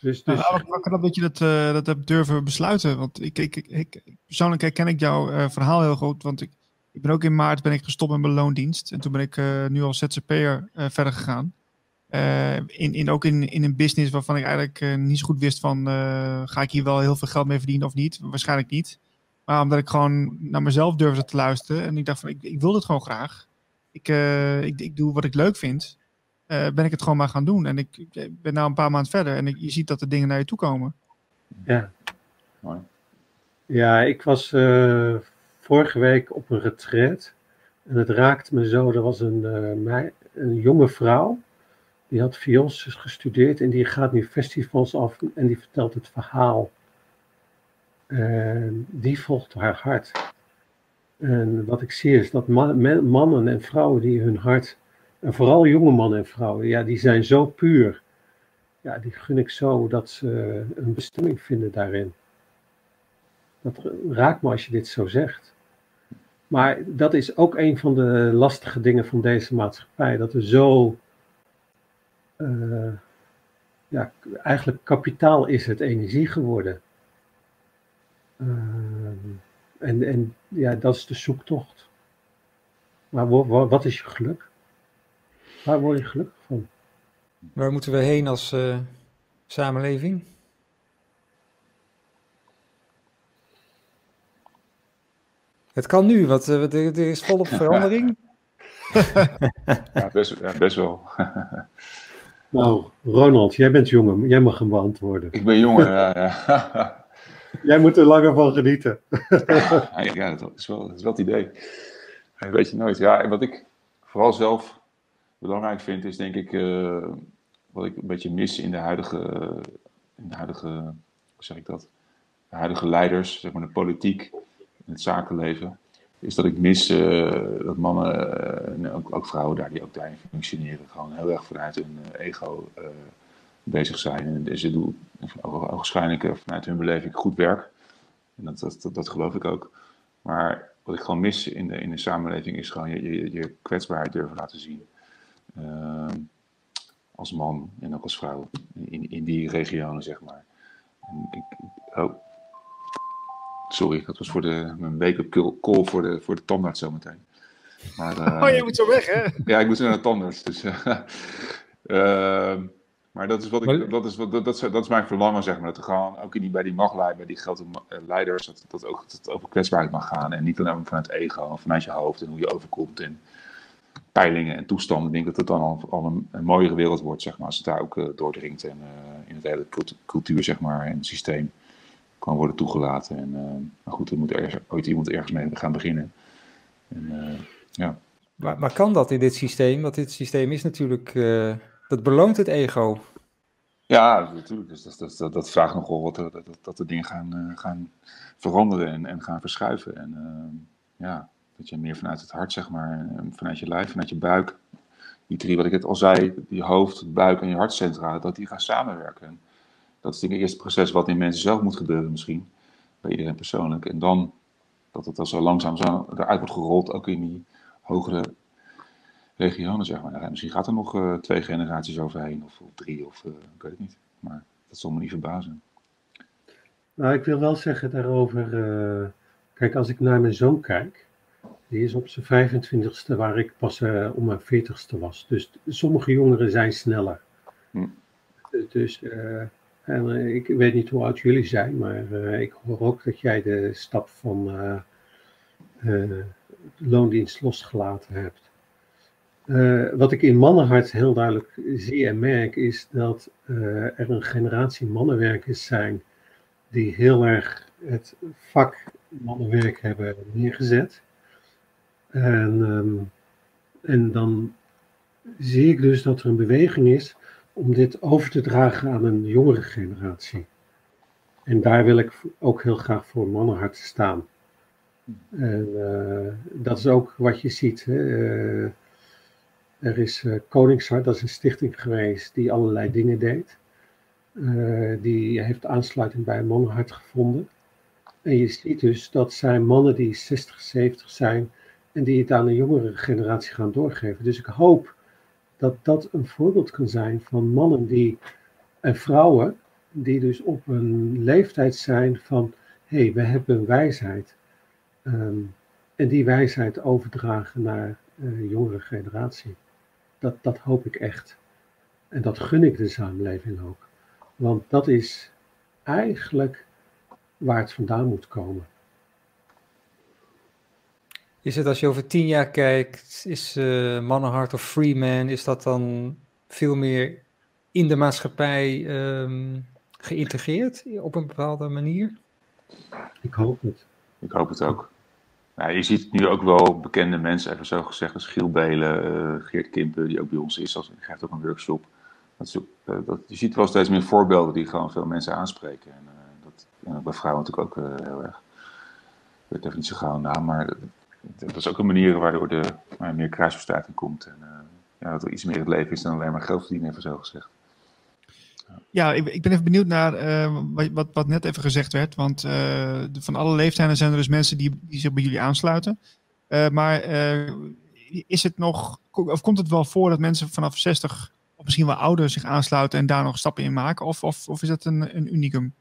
dus... Nou, dat je dat, uh, dat hebt durven besluiten? Want ik, ik, ik, persoonlijk herken ik jouw uh, verhaal heel goed. Want ik, ik ben ook in maart ben ik gestopt met mijn loondienst. En toen ben ik uh, nu als ZZP'er verder gegaan. in, in, ook in, in een business waarvan ik eigenlijk niet zo goed wist van... ga ik hier wel heel veel geld mee verdienen of niet? Waarschijnlijk niet. Maar omdat ik gewoon naar mezelf durfde te luisteren. En ik dacht van, ik, ik wil dit gewoon graag. Ik, ik, ik doe wat ik leuk vind. Uh, ben ik het gewoon maar gaan doen. En ik, ik ben nu een paar maanden verder en ik, je ziet dat de dingen naar je toe komen. Ja. Mooi. Ja, ik was uh, vorige week op een retreat. En het raakte me zo. Er was een, uh, een jonge vrouw. Die had viols gestudeerd. En die gaat nu festivals af. En die vertelt het verhaal. En die volgt haar hart. En wat ik zie is dat man, mannen en vrouwen die hun hart en vooral jonge mannen en vrouwen, ja, die zijn zo puur. Ja, die gun ik zo dat ze een bestemming vinden daarin. Dat raakt me als je dit zo zegt. Maar dat is ook een van de lastige dingen van deze maatschappij. Dat er zo. Uh, ja, eigenlijk kapitaal is het energie geworden. Uh, en, en ja, dat is de zoektocht. Maar wat is je geluk? Waar word je gelukkig van? Waar moeten we heen als uh, samenleving? Het kan nu, want uh, er, is volop verandering. <laughs> ja, best, ja, best wel. nou, Ronald, jij bent jonger. Jij mag hem beantwoorden. Ik ben jonger, ja. ja. <laughs> jij moet er langer van genieten. ja, dat is, wel, dat is wel het idee. Weet je nooit. Ja, wat ik vooral zelf belangrijk vind, is denk ik uh, wat ik een beetje mis in de huidige, in de huidige, hoe zeg ik dat? De huidige leiders, zeg maar de politiek, in het zakenleven, is dat ik mis uh, dat mannen uh, en ook, ook, vrouwen daar die ook daarin functioneren, gewoon heel erg vanuit hun ego bezig zijn. En ze doen waarschijnlijk vanuit hun beleving goed werk. En dat, dat, dat, geloof ik ook. Maar wat ik gewoon mis in de, in de samenleving is gewoon je, je, je kwetsbaarheid durven laten zien. Ehm, als man en ook als vrouw in, in die regionen, zeg maar. ik, oh, sorry, dat was voor de, mijn wake-up call voor de, voor de tandarts zometeen. Maar, uh, oh, je moet zo weg, hè? Ja, ik moet naar de tandarts. Dus, uh, uh, <laughs> maar dat is, wat ik, dat, is, wat, dat, dat, is, dat is mijn verlangen, zeg maar. Dat er gewoon, ook in die, bij die machtleiders, bij die grote eh, leiders, dat, dat ook dat over kwetsbaarheid mag gaan. En niet alleen vanuit ego, vanuit je hoofd en hoe je overkomt. En, peilingen en toestanden, denk ik dat het dan al, al een, een, mooiere wereld wordt, zeg maar, als het daar ook uh, doordringt en uh, in het hele cultuur, zeg maar, en het systeem kan worden toegelaten. En, uh, maar goed, er moet ergens, ooit iemand ergens mee gaan beginnen. En, ja. Maar, maar, kan dat in dit systeem? Want dit systeem is natuurlijk, dat beloont het ego. Ja, natuurlijk. Dus dat, dat, dat, dat vraagt nogal wat dat, dat, de dingen gaan, gaan veranderen en, en gaan verschuiven. En ja, dat je meer vanuit het hart, zeg maar, vanuit je lijf, vanuit je buik. Die drie, wat ik het al zei, die hoofd, buik en je hartcentra, dat die gaan samenwerken. Dat is het eerste proces wat in mensen zelf moet gebeuren misschien. Bij iedereen persoonlijk. En dan dat het dan zo langzaam zo eruit wordt gerold, ook in die hogere regionen, zeg maar. misschien gaat er nog uh, twee generaties overheen, of, of drie, of uh, ik weet het niet. Maar dat zal me niet verbazen. Nou, ik wil wel zeggen daarover, uh, kijk, als ik naar mijn zoon kijk, die is op zijn 25ste, waar ik pas om mijn 40ste was. Dus sommige jongeren zijn sneller. Hm. Dus, en, ik weet niet hoe oud jullie zijn, maar ik hoor ook dat jij de stap van loondienst losgelaten hebt. Uh, wat ik in mannenhart heel duidelijk zie en merk, is dat uh, er een generatie mannenwerkers zijn die heel erg het vak mannenwerk hebben neergezet. En, um, en dan zie ik dus dat er een beweging is om dit over te dragen aan een jongere generatie. En daar wil ik ook heel graag voor mannenhart staan. En uh, dat is ook wat je ziet. Hè? Er is uh, Koningshart, dat is een stichting geweest die allerlei dingen deed. die heeft aansluiting bij Mannenhart gevonden. En je ziet dus dat zijn mannen die 60, 70 zijn en die het aan een jongere generatie gaan doorgeven. Dus ik hoop dat dat een voorbeeld kan zijn van mannen die, en vrouwen die dus op een leeftijd zijn van, hé, hey, we hebben een wijsheid. Um, en die wijsheid overdragen naar uh, jongere generatie. Dat, dat hoop ik echt. En dat gun ik de samenleving ook. Want dat is eigenlijk waar het vandaan moet komen. Is het als je over tien jaar kijkt, is uh, Mannenhart of Freeman, is dat dan veel meer in de maatschappij um, geïntegreerd op een bepaalde manier? Ik hoop het. Ik hoop het ook. Nou, je ziet nu ook wel bekende mensen, even zo gezegd, als Giel Belen, uh, Geert Kimpen, die ook bij ons is, als, geeft ook een workshop. Dat is, uh, dat, je ziet wel steeds meer voorbeelden die gewoon veel mensen aanspreken. En, uh, dat, bij vrouwen natuurlijk ook heel erg. Ik weet even niet zo gauw naam, maar dat is ook een manier waardoor er meer kruisverstuiving komt. En ja, dat er iets meer het leven is dan alleen maar geld verdienen, even zo gezegd. Ja, ik, ik ben even benieuwd naar uh, wat, wat net even gezegd werd. Want uh, van alle leeftijden zijn er dus mensen die, die zich bij jullie aansluiten. Uh, maar is het nog, of komt het wel voor dat mensen vanaf 60 of misschien wel ouder zich aansluiten en daar nog stappen in maken? Of, of, of is dat een, een unicum?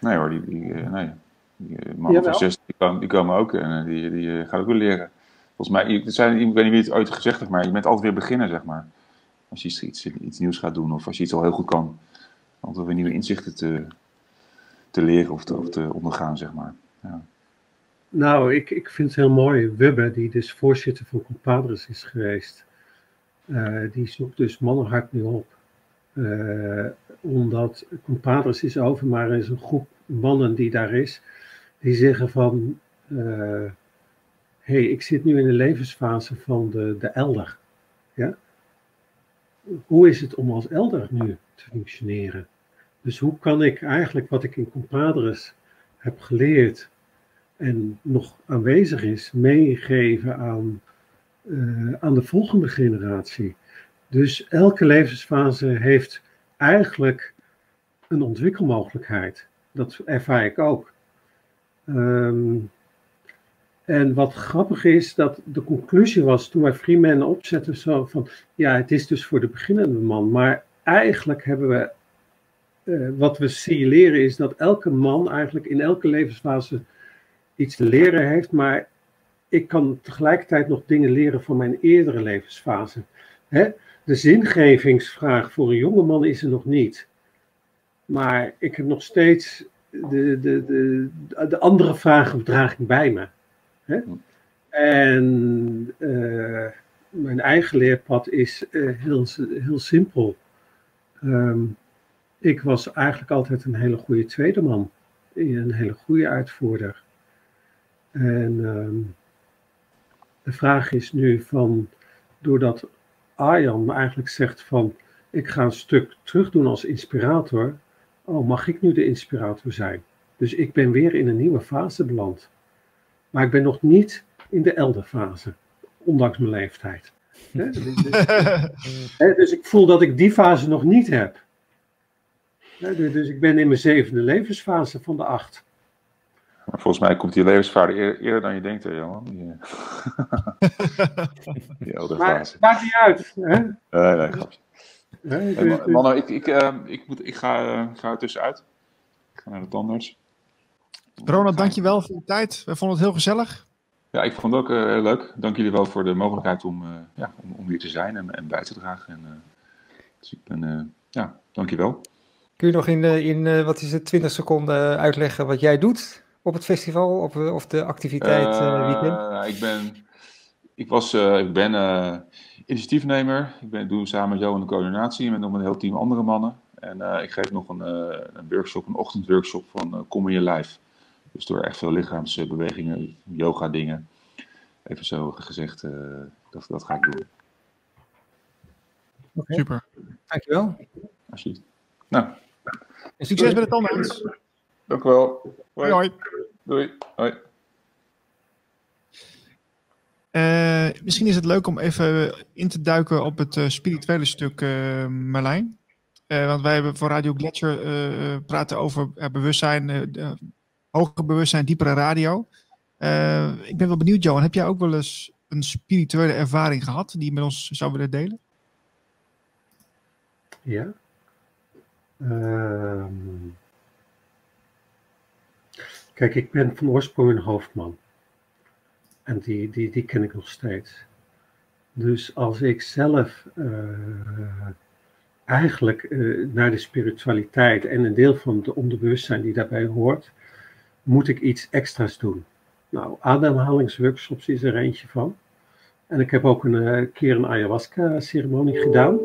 Nee hoor, die, die nee. Die mannen van 60 die komen, die komen ook en die, die gaan ook weer leren. Volgens mij, zijn, ik weet niet wie het ooit gezegd heeft, maar je bent altijd weer beginnen, zeg maar. Als je iets, iets, nieuws gaat doen of als je iets al heel goed kan. Altijd weer nieuwe inzichten te, te leren of te, of ondergaan, zeg maar. Ja. Nou, ik, ik vind het heel mooi. Wubbe, die dus voorzitter van Compadres is geweest, uh, die zoekt dus mannenhart nu op. Uh, omdat Compadres is over, maar er is een groep mannen die daar is, die zeggen van, uh, hey, ik zit nu in de levensfase van de, de elder. Ja? Hoe is het om als elder nu te functioneren? Dus hoe kan ik eigenlijk wat ik in Compadres heb geleerd en nog aanwezig is, meegeven aan, uh, aan de volgende generatie? Dus elke levensfase heeft eigenlijk een ontwikkelmogelijkheid. Dat ervaar ik ook. Um, en wat grappig is, dat de conclusie was toen wij Freeman opzetten, zo van, ja, het is dus voor de beginnende man. Maar eigenlijk hebben we, uh, wat we signaleren is dat elke man eigenlijk in elke levensfase iets te leren heeft. Maar ik kan tegelijkertijd nog dingen leren van mijn eerdere levensfase. Hè? De zingevingsvraag voor een jonge man is er nog niet. Maar ik heb nog steeds de, de, de, de andere vragen draag ik bij me. Hè? En uh, mijn eigen leerpad is uh, heel, heel simpel. Um, ik was eigenlijk altijd een hele goede tweede man. Een hele goede uitvoerder. En um, de vraag is nu van, doordat Arjan me eigenlijk zegt van, ik ga een stuk terug doen als inspirator. Oh, mag ik nu de inspirator zijn? Dus ik ben weer in een nieuwe fase beland. Maar ik ben nog niet in de elderfase, ondanks mijn leeftijd. dus, <laughs> dus ik voel dat ik die fase nog niet heb. Dus, dus ik ben in mijn zevende levensfase van de acht. Maar volgens mij komt die levensfase eerder, eerder dan je denkt, hè, Johan. Die, <laughs> die elderfase. Maar maakt niet uit. Hè? Nee, nee, grapje. Dus, hey, Mannen, ik, ik, uh, ik, moet, ik ga, uh, ga er tussenuit. Ik ga naar de tandarts. Ronald, dankjewel voor de tijd. We vonden het heel gezellig. Ja, ik vond het ook uh, heel leuk. Dank jullie wel voor de mogelijkheid om, uh, ja, om, om, hier te zijn en, en bij te dragen. En, uh, dus ik ben, ja, dankjewel. Kun je nog in, in wat is het, 20 seconden uitleggen wat jij doet op het festival of, of de activiteit uh, weekend? ik ben, ik was, ik ben initiatiefnemer. Ik ben, doe samen met Jo de coördinatie met nog een heel team andere mannen. En ik geef nog een, een workshop, een ochtendworkshop van Kom in je lijf. Dus door echt veel lichaamsbewegingen, yoga dingen. Even zo gezegd, dat, dat ga ik doen. Okay. Super. Dankjewel. Alsjeblieft. Nou. En succes met het tandarts. Dank u wel. Hoi. Hoi. Doei. Hoi. Uh, misschien is het leuk om even in te duiken op het uh, spirituele stuk, uh, Marlijn. want wij hebben voor Radio Gletscher praten over bewustzijn, hoger bewustzijn, diepere radio. ik ben wel benieuwd, Johan, heb jij ook wel eens een spirituele ervaring gehad die je met ons zou willen delen? Ja. Ehm. kijk, ik ben van oorsprong een hoofdman. En die, die, die ken ik nog steeds. Dus als ik zelf uh, eigenlijk uh, naar de spiritualiteit en een deel van de onderbewustzijn die daarbij hoort, moet ik iets extra's doen. Nou, ademhalingsworkshops is er eentje van. En ik heb ook een uh, keer een ayahuasca-ceremonie gedaan.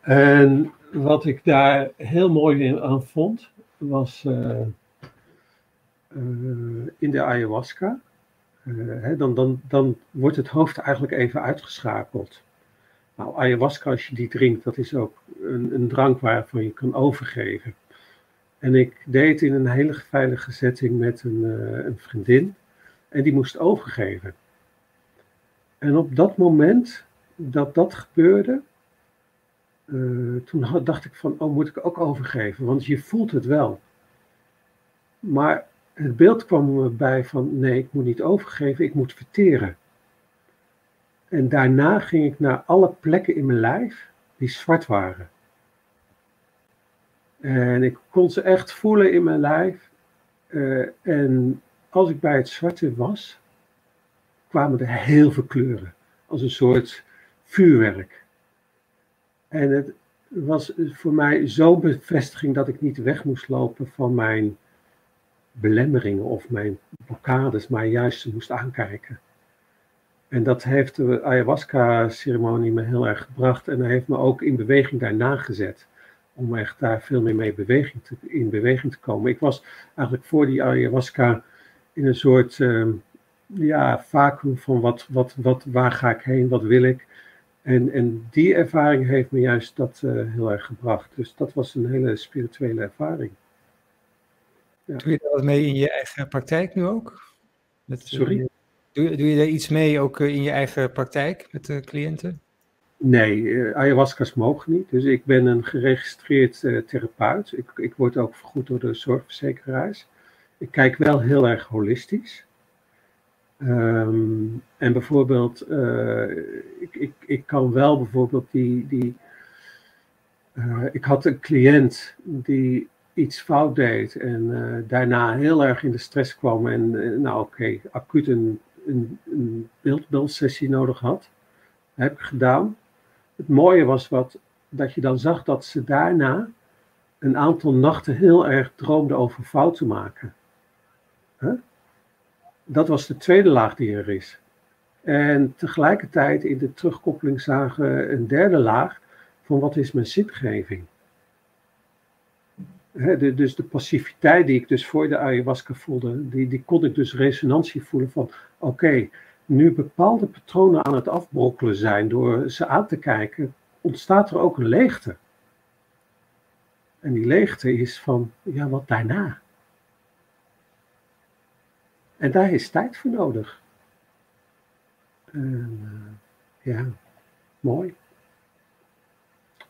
En wat ik daar heel mooi aan vond, was uh, uh, in de ayahuasca. Hè, dan, dan, dan wordt het hoofd eigenlijk even uitgeschakeld. Nou, ayahuasca, als je die drinkt, dat is ook een, een drank waarvan je kan overgeven. En ik deed in een hele veilige setting met een, een vriendin. En die moest overgeven. En op dat moment dat dat gebeurde, uh, toen dacht ik van, oh moet ik ook overgeven, want je voelt het wel. Maar het beeld kwam me bij van, nee, ik moet niet overgeven, ik moet verteren. En daarna ging ik naar alle plekken in mijn lijf die zwart waren. En ik kon ze echt voelen in mijn lijf. Uh, en als ik bij het zwarte was, kwamen er heel veel kleuren. Als een soort vuurwerk. En het was voor mij zo'n bevestiging dat ik niet weg moest lopen van mijn belemmeringen of mijn blokkades, maar juist ze moest aankijken. En dat heeft de ayahuasca-ceremonie me heel erg gebracht en dat heeft me ook in beweging daarna gezet. Om echt daar veel meer mee beweging te, in beweging te komen. Ik was eigenlijk voor die ayahuasca in een soort uh, ja, vacuüm van wat, wat, wat, waar ga ik heen, wat wil ik. En, en die ervaring heeft me juist dat uh, heel erg gebracht. Dus dat was een hele spirituele ervaring. Ja. Doe je dat mee in je eigen praktijk nu ook? Met, Sorry? Doe, doe je daar iets mee ook in je eigen praktijk met de cliënten? Nee, uh, ayahuasca's mogen niet. Dus ik ben een geregistreerd uh, therapeut. Ik, ik word ook vergoed door de zorgverzekeraars. Ik kijk wel heel erg holistisch. Um, en bijvoorbeeld, uh, ik, ik, ik kan wel bijvoorbeeld die. die ik had een cliënt die iets fout deed en daarna heel erg in de stress kwam en nou oké, acuut een, een, een beeldbeeldsessie nodig had. Heb ik gedaan. Het mooie was wat, dat je dan zag dat ze daarna een aantal nachten heel erg droomde over fouten maken. Dat was de tweede laag die er is. En tegelijkertijd in de terugkoppeling zagen een derde laag van wat is mijn zingeving. Dus de passiviteit die ik dus voor de ayahuasca voelde, die, die kon ik dus resonantie voelen van oké, nu bepaalde patronen aan het afbrokkelen zijn door ze aan te kijken, ontstaat er ook een leegte. En die leegte is van, ja, wat daarna? En daar is tijd voor nodig. En, uh, ja, mooi.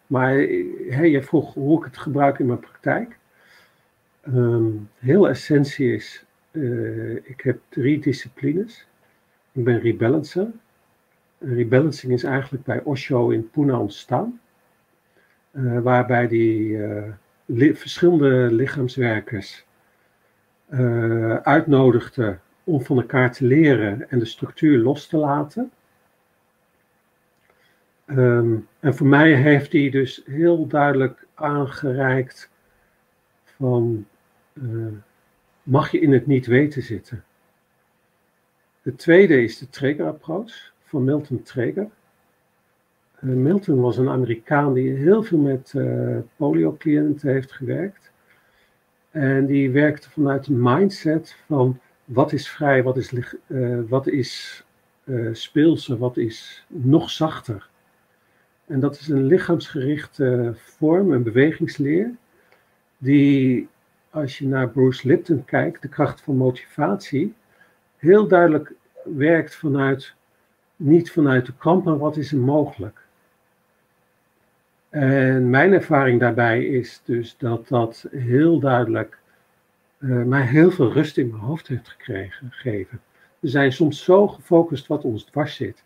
Maar hey, je vroeg hoe ik het gebruik in mijn praktijk. Um, heel essentie is, uh, ik heb drie disciplines. Ik ben rebalancer. Rebalancing is eigenlijk bij Osho in Pune ontstaan. Uh, waarbij die li verschillende lichaamswerkers uh, uitnodigde om van elkaar te leren en de structuur los te laten. Um, en voor mij heeft hij dus heel duidelijk aangereikt van mag je in het niet weten zitten. De tweede is de trigger approach van Milton Traeger. Uh, Milton was een Amerikaan die heel veel met uh, polio-cliënten heeft gewerkt. En die werkte vanuit een mindset van wat is vrij, wat is, uh, wat is speelse, wat is nog zachter. En dat is een lichaamsgerichte vorm, een bewegingsleer, die als je naar Bruce Lipton kijkt, de kracht van motivatie, heel duidelijk werkt vanuit, niet vanuit de kant, maar wat is er mogelijk. En mijn ervaring daarbij is dus dat dat heel duidelijk uh, mij heel veel rust in mijn hoofd heeft gekregen, gegeven. We zijn soms zo gefocust wat ons dwars zit.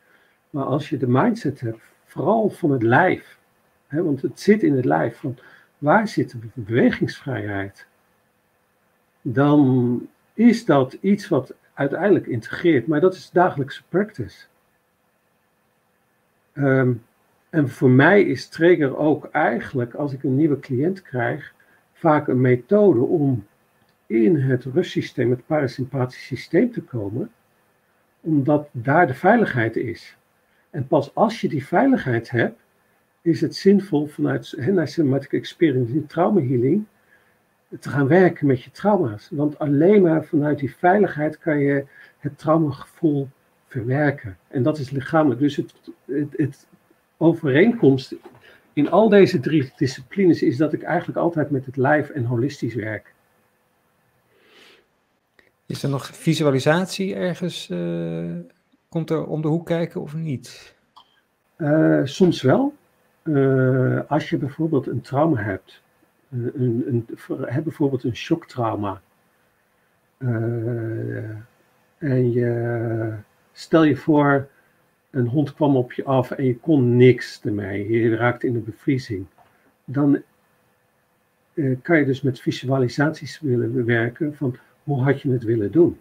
Maar als je de mindset hebt, vooral van het lijf, hè, want het zit in het lijf, van waar zit de bewegingsvrijheid? Dan is dat iets wat uiteindelijk integreert, maar dat is dagelijkse practice. Um, en voor mij is trigger ook eigenlijk, als ik een nieuwe cliënt krijg, vaak een methode om in het rustsysteem, het parasympathisch systeem te komen, omdat daar de veiligheid is. En pas als je die veiligheid hebt, is het zinvol vanuit naar Somatic Experience in trauma healing te gaan werken met je trauma's. Want alleen maar vanuit die veiligheid kan je het traumagevoel verwerken. En dat is lichamelijk. Dus het, het, het overeenkomst in al deze drie disciplines is dat ik eigenlijk altijd met het lijf en holistisch werk. Is er nog visualisatie ergens? Uh, komt er om de hoek kijken of niet? Uh, soms wel. Uh, als je bijvoorbeeld een trauma hebt, een, bijvoorbeeld een shocktrauma, en je stel je voor een hond kwam op je af en je kon niks ermee, je raakte in de bevriezing, dan uh, kan je dus met visualisaties willen werken van hoe had je het willen doen?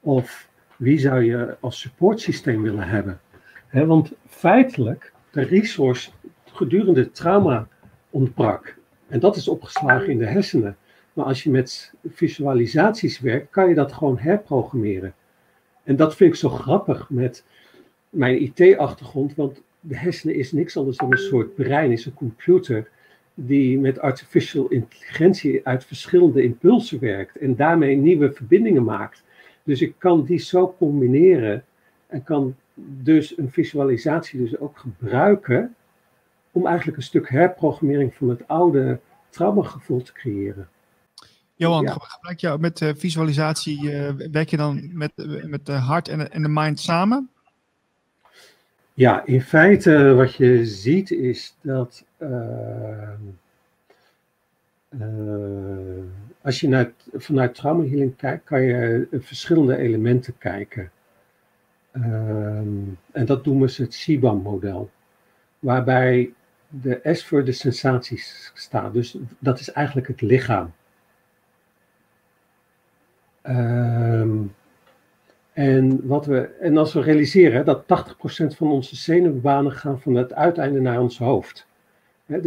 Of wie zou je als supportsysteem willen hebben? He, want feitelijk, de resource gedurende het trauma ontbrak. En dat is opgeslagen in de hersenen. Maar als je met visualisaties werkt, kan je dat gewoon herprogrammeren. En dat vind ik zo grappig met mijn IT-achtergrond, want de hersenen is niks anders dan een soort brein, is een computer die met artificial intelligentie uit verschillende impulsen werkt en daarmee nieuwe verbindingen maakt. Dus ik kan die zo combineren en kan dus een visualisatie dus ook gebruiken om eigenlijk een stuk herprogrammering van het oude traumagevoel te creëren. Johan, ja. gebruik je met uh, visualisatie, uh, werk je dan met, uh, met de hart en de, en de mind samen? Ja, in feite wat je ziet is dat uh, als je naar, vanuit trauma healing kijkt, kan je verschillende elementen kijken. Uh, en dat noemen ze het CBAM-model, waarbij de S voor de sensaties staat. Dus dat is eigenlijk het lichaam. Ehm en, wat we, en als we realiseren dat 80% van onze zenuwbanen gaan van het uiteinde naar ons hoofd.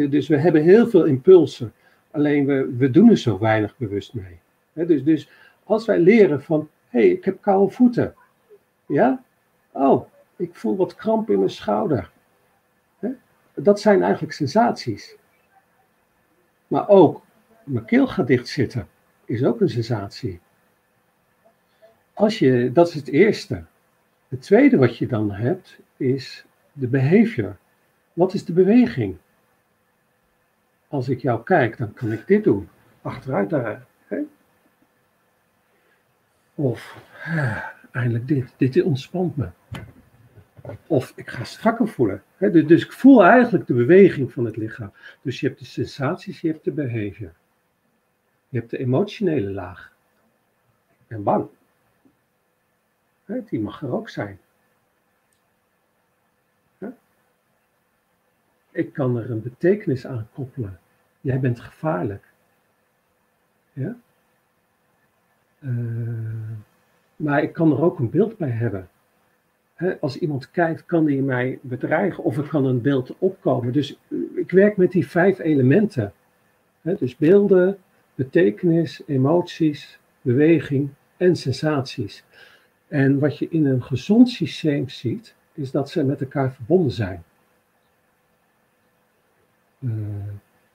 dus we hebben heel veel impulsen, alleen we, we doen er zo weinig bewust mee. dus, dus als wij leren van, hé, hey, ik heb koude voeten. Ja? Oh, ik voel wat kramp in mijn schouder. Dat zijn eigenlijk sensaties. Maar ook, mijn keel gaat dicht zitten, is ook een sensatie. Als je, dat is het eerste. Het tweede wat je dan hebt is de behavior. Wat is de beweging? Als ik jou kijk, dan kan ik dit doen. Achteruit daar. Hè? Of ah, eindelijk dit. Dit ontspant me. Of ik ga strakker voelen. Dus, dus ik voel eigenlijk de beweging van het lichaam. Dus je hebt de sensaties, je hebt de behavior. Je hebt de emotionele laag. Ik ben bang. Die mag er ook zijn. Ik kan er een betekenis aan koppelen. Jij bent gevaarlijk. Ja? Uh, maar ik kan er ook een beeld bij hebben. Als iemand kijkt, kan die mij bedreigen of er kan een beeld opkomen. Dus ik werk met die vijf elementen. dus beelden, betekenis, emoties, beweging en sensaties. En wat je in een gezond systeem ziet, is dat ze met elkaar verbonden zijn. Uh,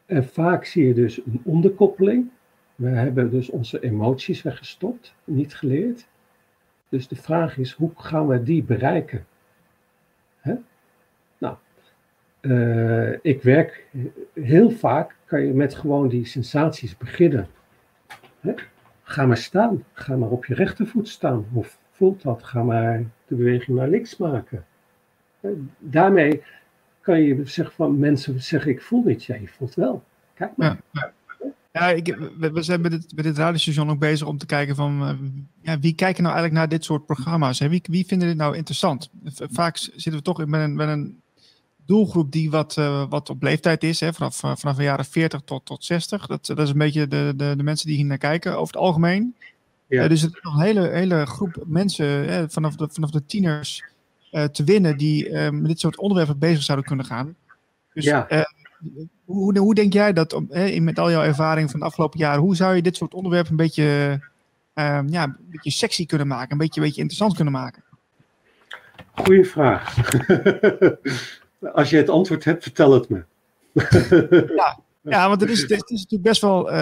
en vaak zie je dus een onderkoppeling. We hebben dus onze emoties weggestopt, niet geleerd. Dus de vraag is, hoe gaan we die bereiken? Nou, uh, ik werk heel vaak, kan je met gewoon die sensaties beginnen. Ga maar staan, ga maar op je rechtervoet staan. Hoe voelt dat? Ga maar de beweging naar links maken. Daarmee kan je zeggen van mensen zeggen ik voel niet. Ja, je voelt wel. Kijk maar. Ja. Ik, we, zijn met dit, met dit radiostation ook bezig om te kijken van uh, ja, wie kijken nou eigenlijk naar dit soort programma's? Hè? Wie, wie vinden dit nou interessant? Vaak zitten we toch met een, met een doelgroep die wat, uh, wat op leeftijd is, hè? Vanaf, uh, vanaf de jaren 40 tot, tot 60. Dat, dat is een beetje de, de, de mensen die hier naar kijken over het algemeen. Ja. dus het is nog een hele, hele groep mensen vanaf, de, vanaf de tieners te winnen die met dit soort onderwerpen bezig zouden kunnen gaan. Dus ja. Hoe, hoe denk jij dat, met al jouw ervaring van de afgelopen jaren, hoe zou je dit soort onderwerpen een beetje, ehm, ja, een beetje sexy kunnen maken, een beetje, een beetje interessant kunnen maken? Goeie vraag. <laughs> Als je het antwoord hebt, vertel het me. <laughs> ja, ja, want het is, het is natuurlijk best wel,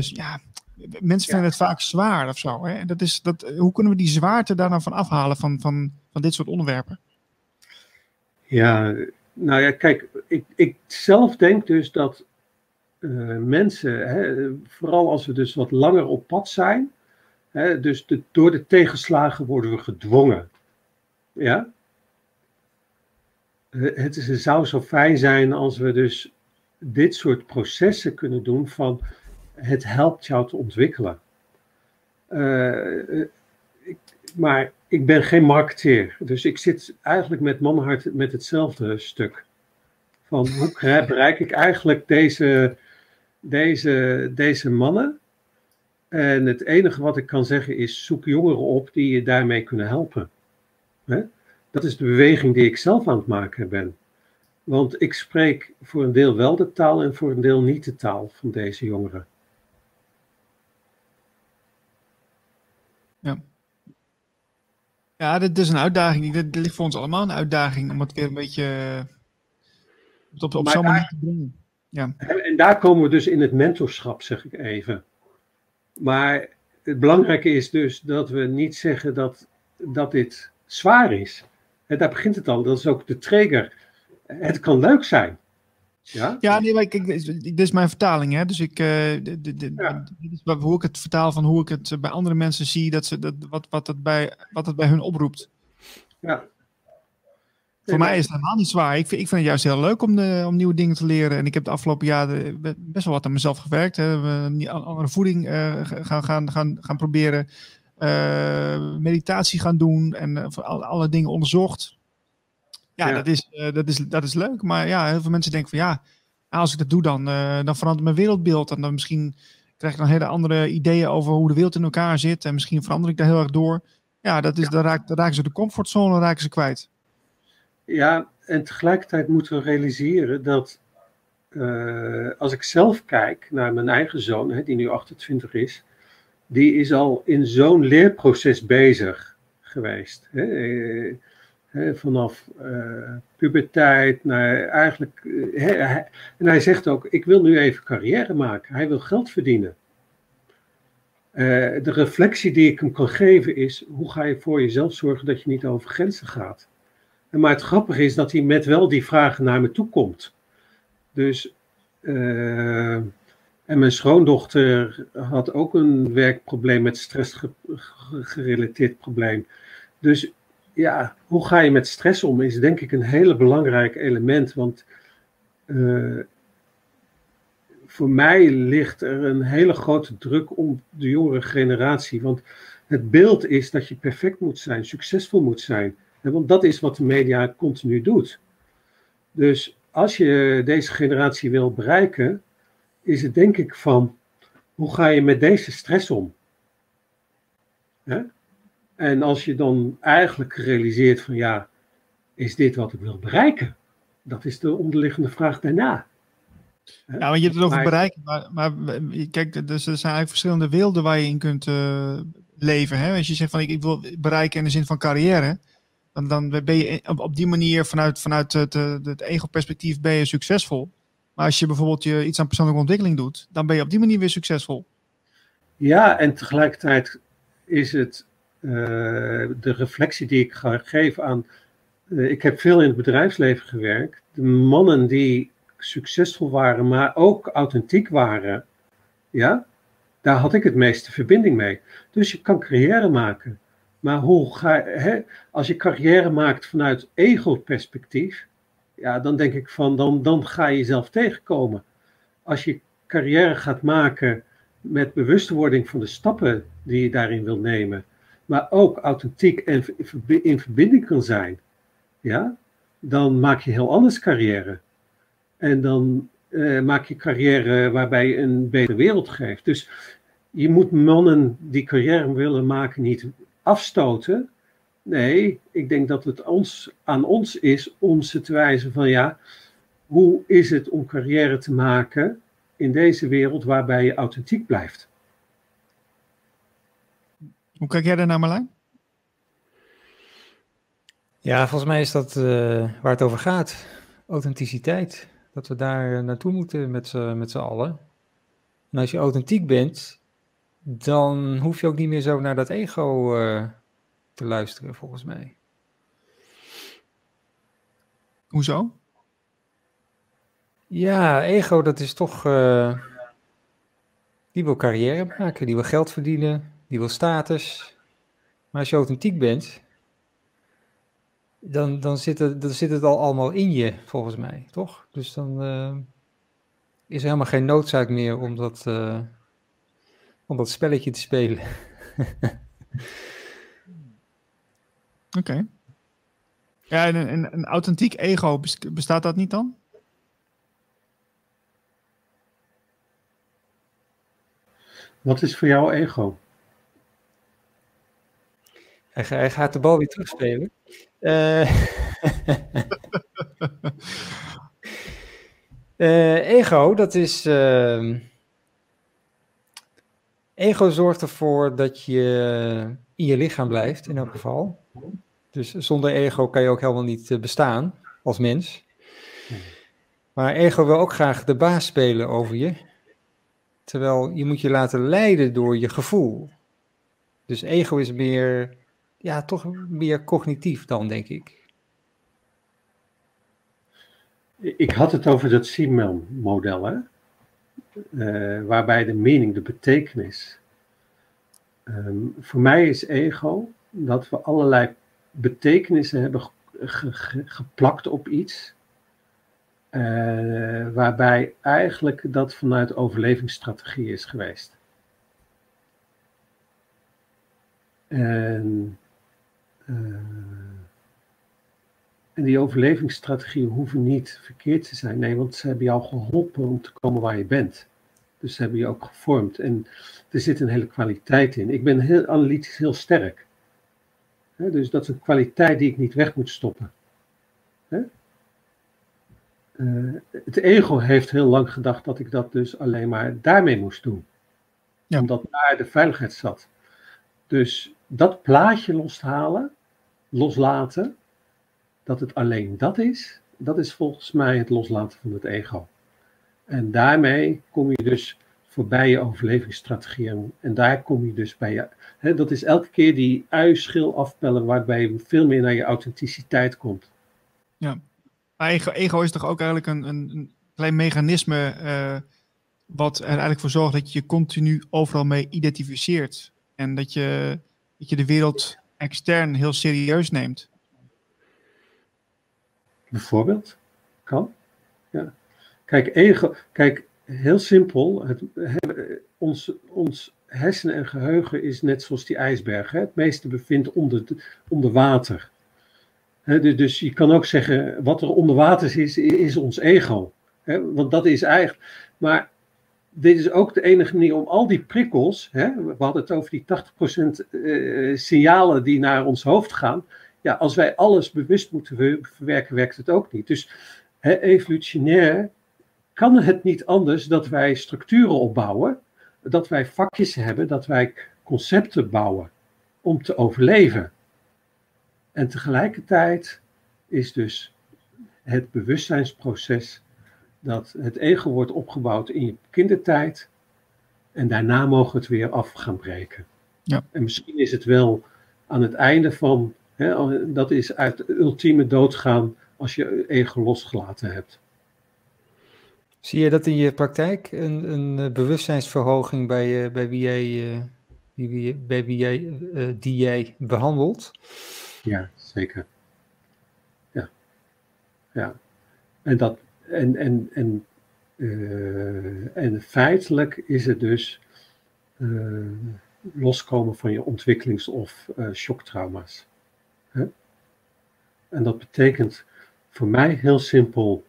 ja, mensen vinden het vaak zwaar of zo. Hè? Dat is, dat, hoe kunnen we die zwaarte daar nou van afhalen van, van, van dit soort onderwerpen? Ja, nou ja, kijk, ik, ik zelf denk dus dat uh, mensen, hè, vooral als we dus wat langer op pad zijn, hè, dus door de tegenslagen worden we gedwongen. Ja? Het, is, het zou zo fijn zijn als we dus dit soort processen kunnen doen van het helpt jou te ontwikkelen. Uh, ik, maar ik ben geen marketeer, dus ik zit eigenlijk met mannenhart met hetzelfde stuk. Van hoe bereik ik eigenlijk deze, deze, deze mannen? En het enige wat ik kan zeggen is: zoek jongeren op die je daarmee kunnen helpen. Dat is de beweging die ik zelf aan het maken ben. Want ik spreek voor een deel wel de taal en voor een deel niet de taal van deze jongeren. Ja. Ja, dit is een uitdaging. Dit ligt voor ons allemaal een uitdaging om het weer een beetje eh, op, op zo'n manier te brengen. Ja. En daar komen we dus in het mentorschap, zeg ik even. Maar het belangrijke is dus dat we niet zeggen dat, dat dit zwaar is. En daar begint het al, dat is ook de trigger. Het kan leuk zijn. Ja, ja nee, maar kijk, dit is mijn vertaling. Hè? Dus ik, uh, ja. dit is hoe ik het vertaal van hoe ik het bij andere mensen zie, dat ze, dat, wat, wat, het bij, wat het bij hun oproept. Ja. Voor mij is het helemaal niet zwaar. Ik vind, ik vind het juist heel leuk om, de, om nieuwe dingen te leren. En ik heb de afgelopen jaren best wel wat aan mezelf gewerkt. Hè. We andere voeding uh, gaan, gaan, gaan, gaan proberen. Uh, meditatie gaan doen en uh, alle, alle dingen onderzocht. Ja, Dat, is, uh, dat, is, dat is leuk. Maar ja, heel veel mensen denken van ja, als ik dat doe, dan, uh, dan verandert mijn wereldbeeld. En dan misschien krijg ik dan hele andere ideeën over hoe de wereld in elkaar zit. En misschien verander ik daar heel erg door. Ja, dat is, ja. Dan, raak, raken ze de comfortzone raken ze kwijt. Ja, en tegelijkertijd moeten we realiseren dat uh, als ik zelf kijk naar mijn eigen zoon, hè, die nu 28 is, die is al in zo'n leerproces bezig geweest. Hè vanaf uh, puberteit naar eigenlijk. Uh, en hij zegt ook: Ik wil nu even carrière maken. Hij wil geld verdienen. Uh, de reflectie die ik hem kan geven is: hoe ga je voor jezelf zorgen dat je niet over grenzen gaat? En maar het grappige is dat hij met wel die vragen naar me toe komt. Dus. en mijn schoondochter had ook een werkprobleem met stress gerelateerd probleem. Dus ja, hoe ga je met stress om is denk ik een hele belangrijk element. Want uh, voor mij ligt er een hele grote druk om de jongere generatie. Want het beeld is dat je perfect moet zijn, succesvol moet zijn. Want dat is wat de media continu doet. Dus als je deze generatie wil bereiken, is het denk ik van hoe ga je met deze stress om? Hè? En als je dan eigenlijk realiseert van ja, is dit wat ik wil bereiken? Dat is de onderliggende vraag daarna. Ja, want je hebt het over Maar- bereiken. Maar, maar kijk, dus er zijn eigenlijk verschillende werelden waar je in kunt eh, leven. Hè? Als je zegt van ik, ik wil bereiken in de zin van carrière. Dan, dan ben je op, op die manier vanuit, vanuit het, eh, het ego-perspectief ben je succesvol. Maar als je bijvoorbeeld je iets aan persoonlijke ontwikkeling doet, dan ben je op die manier weer succesvol. Ja, en tegelijkertijd is het de reflectie die ik ga geven aan. eh, ik heb veel in het bedrijfsleven gewerkt. De mannen die succesvol waren, maar ook authentiek waren, ja, daar had ik het meeste verbinding mee. Dus je kan carrière maken. Maar hoe ga hè, als je carrière maakt vanuit ego-perspectief, ja, dan denk ik van, dan, dan ga je jezelf tegenkomen. Als je carrière gaat maken met bewustwording van de stappen die je daarin wil nemen, maar ook authentiek en in verbinding kan zijn, ja, dan maak je heel anders carrière. En dan eh, maak je carrière waarbij je een betere wereld geeft. Dus je moet mannen die carrière willen maken niet afstoten. Nee, ik denk dat het ons, aan ons is om ze te wijzen van ja, hoe is het om carrière te maken in deze wereld waarbij je authentiek blijft? Hoe kijk jij daar naar, Marlijn? Ja, volgens mij is dat eh, waar het over gaat. Authenticiteit. Dat we daar eh, naartoe moeten met z'n allen. En als je authentiek bent, dan hoef je ook niet meer zo naar dat ego eh, te luisteren, volgens mij. Hoezo? Ja, ego, dat is toch. die wil carrière maken, die wil geld verdienen, die wil status. Maar als je authentiek bent, dan, dan, zit, het, dan zit het al allemaal in je, volgens mij, toch? Dus dan eh, is er helemaal geen noodzaak meer om dat, eh, om dat spelletje te spelen. <laughs> Oké. Ja, en een, een, authentiek ego, bes- bestaat dat niet dan? Wat is voor jou ego? Hij, ga- hij gaat de bal weer terugspelen. Eh <laughs> eh, ego, dat is. ehm, ego zorgt ervoor dat je in je lichaam blijft, in elk geval. Dus zonder ego kan je ook helemaal niet eh, bestaan als mens. Maar ego wil ook graag de baas spelen over je. Terwijl je moet je laten leiden door je gevoel. Dus ego is meer ja, toch meer cognitief dan, denk ik. Ik had het over dat Siemel-model, hè? Eh, waarbij de meaning, de betekenis. Ehm, voor mij is ego dat we allerlei betekenissen hebben ge- ge- ge- geplakt op iets. eh, waarbij eigenlijk dat vanuit overlevingsstrategie is geweest. En, en die overlevingsstrategieën hoeven niet verkeerd te zijn. Nee, want ze hebben jou geholpen om te komen waar je bent. Dus ze hebben je ook gevormd. En er zit een hele kwaliteit in. Ik ben heel analytisch heel sterk. Dus dat is een kwaliteit die ik niet weg moet stoppen. Eh, het ego heeft heel lang gedacht dat ik dat dus alleen maar daarmee moest doen. Ja. Omdat daar de veiligheid zat. Dus dat plaatje loshalen, loslaten, dat het alleen dat is, dat is volgens mij het loslaten van het ego. En daarmee kom je dus voorbij je overlevingsstrategieën. En daar kom je dus bij je. Hè, dat is elke keer die ui-schil afpellen, waarbij je veel meer naar je authenticiteit komt. Maar ego, ego is toch ook eigenlijk een, een, een klein mechanisme eh, wat er eigenlijk voor zorgt dat je je continu overal mee identificeert. En dat je, dat je de wereld extern heel serieus neemt. Bijvoorbeeld. Kan. Ja. Kijk, ego. Kijk, heel simpel. Het, he- ons, ons hersenen en geheugen is net zoals die ijsberg. Het meeste bevindt onder, onder water. Dus, dus je kan ook zeggen, wat er onder water is, is ons ego. Want dat is eigenlijk. Maar dit is ook de enige manier om al die prikkels. Hè? We hadden het over die 80% eh, signalen die naar ons hoofd gaan. Ja, als wij alles bewust moeten ver- verwerken, werkt het ook niet. Dus hè, evolutionair kan het niet anders dat wij structuren opbouwen, dat wij vakjes hebben, dat wij concepten bouwen om te overleven. En tegelijkertijd is dus het bewustzijnsproces dat het ego wordt opgebouwd in je kindertijd en daarna mogen we het weer af gaan breken. Ja. En misschien is het wel aan het einde van, hè, dat is uit de ultieme doodgaan als je ego losgelaten hebt. Zie je dat in je praktijk, een, een eh, bewustzijnsverhoging bij, uh, bij wie jij, uh, wie, bij wie jij, die jij behandelt? Ja, zeker. Ja. Ja. En, dat, en, en, en, en feitelijk is het dus loskomen van je ontwikkelings- of shocktrauma's. Hè? En dat betekent voor mij heel simpel,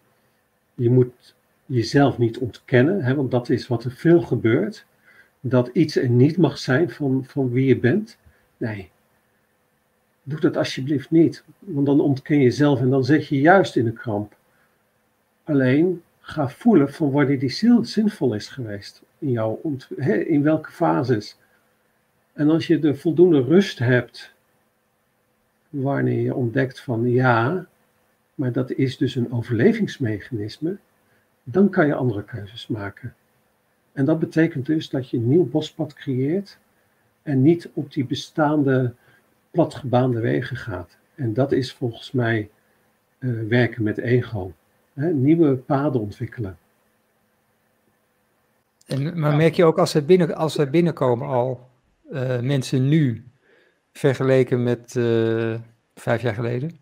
je moet jezelf niet ontkennen, hè, want dat is wat er veel gebeurt. Dat iets er niet mag zijn van, van wie je bent. Nee, doe dat alsjeblieft niet, want dan ontken je jezelf en dan zit je juist in een kramp. Alleen ga voelen van wanneer die zinvol is geweest in jou, in welke fases. En als je de voldoende rust hebt, wanneer je ontdekt van ja, maar dat is dus een overlevingsmechanisme, dan kan je andere keuzes maken. En dat betekent dus dat je een nieuw bospad creëert en niet op die bestaande platgebaande wegen gaat. En dat is volgens mij uh, werken met ego. Hè? Nieuwe paden ontwikkelen. En, maar merk je ook als er, binnen, als er binnenkomen al uh, mensen nu vergeleken met uh, vijf jaar geleden?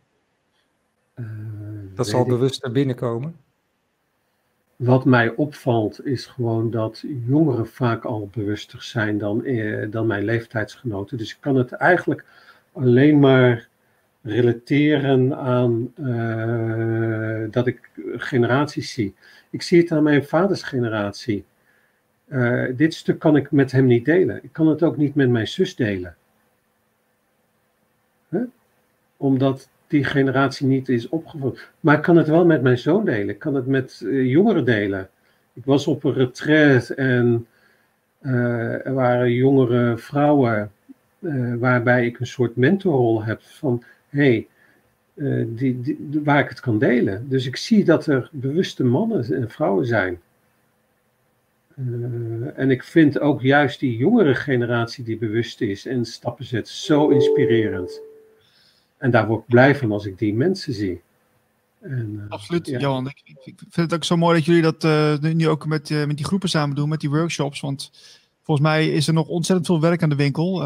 dat zal bewust binnenkomen? Wat mij opvalt is gewoon dat jongeren vaak al bewuster zijn dan, eh, dan mijn leeftijdsgenoten. Dus ik kan het eigenlijk alleen maar relateren aan uh, dat ik generaties zie. Ik zie het aan mijn vaders generatie. Uh, dit stuk kan ik met hem niet delen. Ik kan het ook niet met mijn zus delen. Omdat die generatie niet is opgevoed. Maar ik kan het wel met mijn zoon delen. Ik kan het met uh, jongeren delen. Ik was op een retreat en er waren jongere vrouwen waarbij ik een soort mentorrol heb van hey, die, die, waar ik het kan delen. Dus ik zie dat er bewuste mannen en vrouwen zijn. en ik vind ook juist die jongere generatie die bewust is en stappen zet zo inspirerend. En daar word ik blij van als ik die mensen zie. En, uh, Absoluut, ja. Johan. Ik, ik, vind het ook zo mooi dat jullie dat uh, nu ook met, met die groepen samen doen, met die workshops. Want volgens mij is er nog ontzettend veel werk aan de winkel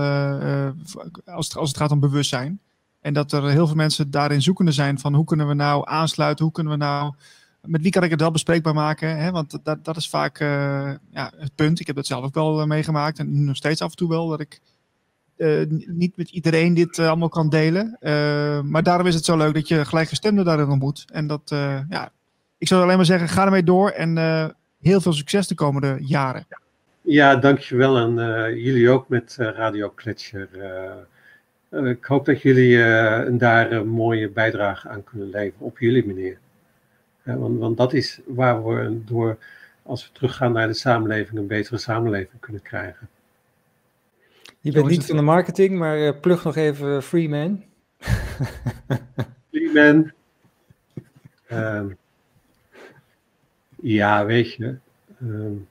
als, het, als het gaat om bewustzijn. En dat er heel veel mensen daarin zoekende zijn van hoe kunnen we nou aansluiten, hoe kunnen we nou, met wie kan ik het wel bespreekbaar maken. Hè? Want dat, dat is vaak ja, het punt. Ik heb dat zelf ook wel meegemaakt en nog steeds af en toe wel, dat ik uh, niet met iedereen dit allemaal kan delen. Maar daarom is het zo leuk dat je gelijkgestemden daarin ontmoet. En dat, ja, ik zou alleen maar zeggen, ga ermee door en heel veel succes de komende jaren. Ja, dankjewel en jullie ook met Radio Kletscher. Ik hoop dat jullie daar een mooie bijdrage aan kunnen leveren op jullie manier. want, want dat is waar we door, als we teruggaan naar de samenleving, een betere samenleving kunnen krijgen. Je bent niet van de marketing, maar uh, plug nog even Freeman. Freeman. Um, <laughs> ja, weet je. Um,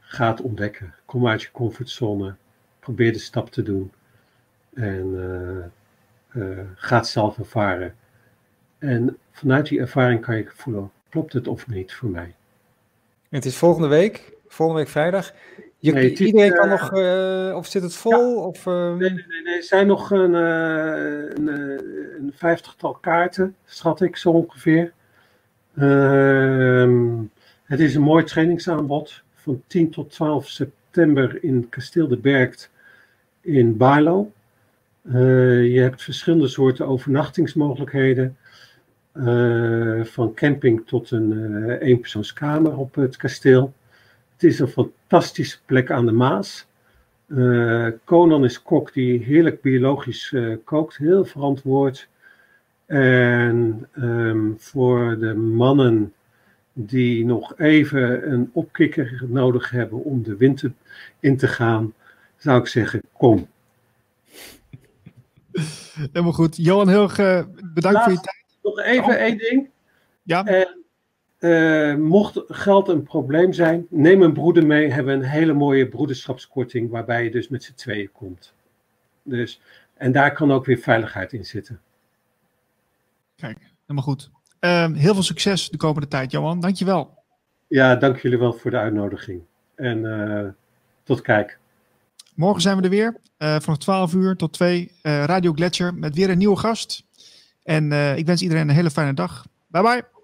ga het ontdekken. Kom uit je comfortzone. Probeer de stap te doen. En uh, uh, ga het zelf ervaren. En vanuit die ervaring kan je voelen, klopt het of niet voor mij. Het is volgende week, volgende week vrijdag. Je, nee, iedereen kan nog, uh, of zit het vol? Ja. Of, uh... nee, nee, nee, nee, er zijn nog een, een, een, vijftigtal kaarten, schat ik zo ongeveer. Ehm, het is een mooi trainingsaanbod van 10 tot 12 september in Kasteel de Bergt in Baarlo. Je hebt verschillende soorten overnachtingsmogelijkheden. van camping tot een eenpersoonskamer op het kasteel. Het is een fantastische plek aan de Maas. Uh, Conan is kok die heerlijk biologisch uh, kookt, heel verantwoord. En um, voor de mannen die nog even een opkikker nodig hebben om de winter in te gaan, zou ik zeggen, kom. Helemaal goed. Johan, heel erg eh, bedankt voor je tijd. Nog even één ding. Ja. Eh, mocht geld een probleem zijn, neem een broeder mee. Hebben we een hele mooie broederschapskorting waarbij je dus met z'n tweeën komt. Dus, en daar kan ook weer veiligheid in zitten. Kijk, helemaal goed. Ehm, heel veel succes de komende tijd, Johan. Dankjewel. Ja, dank jullie wel voor de uitnodiging. En tot kijk. Morgen zijn we er weer. Uh, vanaf 12 uur tot 2. Uh, Radio Gletscher met weer een nieuwe gast. En ik wens iedereen een hele fijne dag. Bye bye.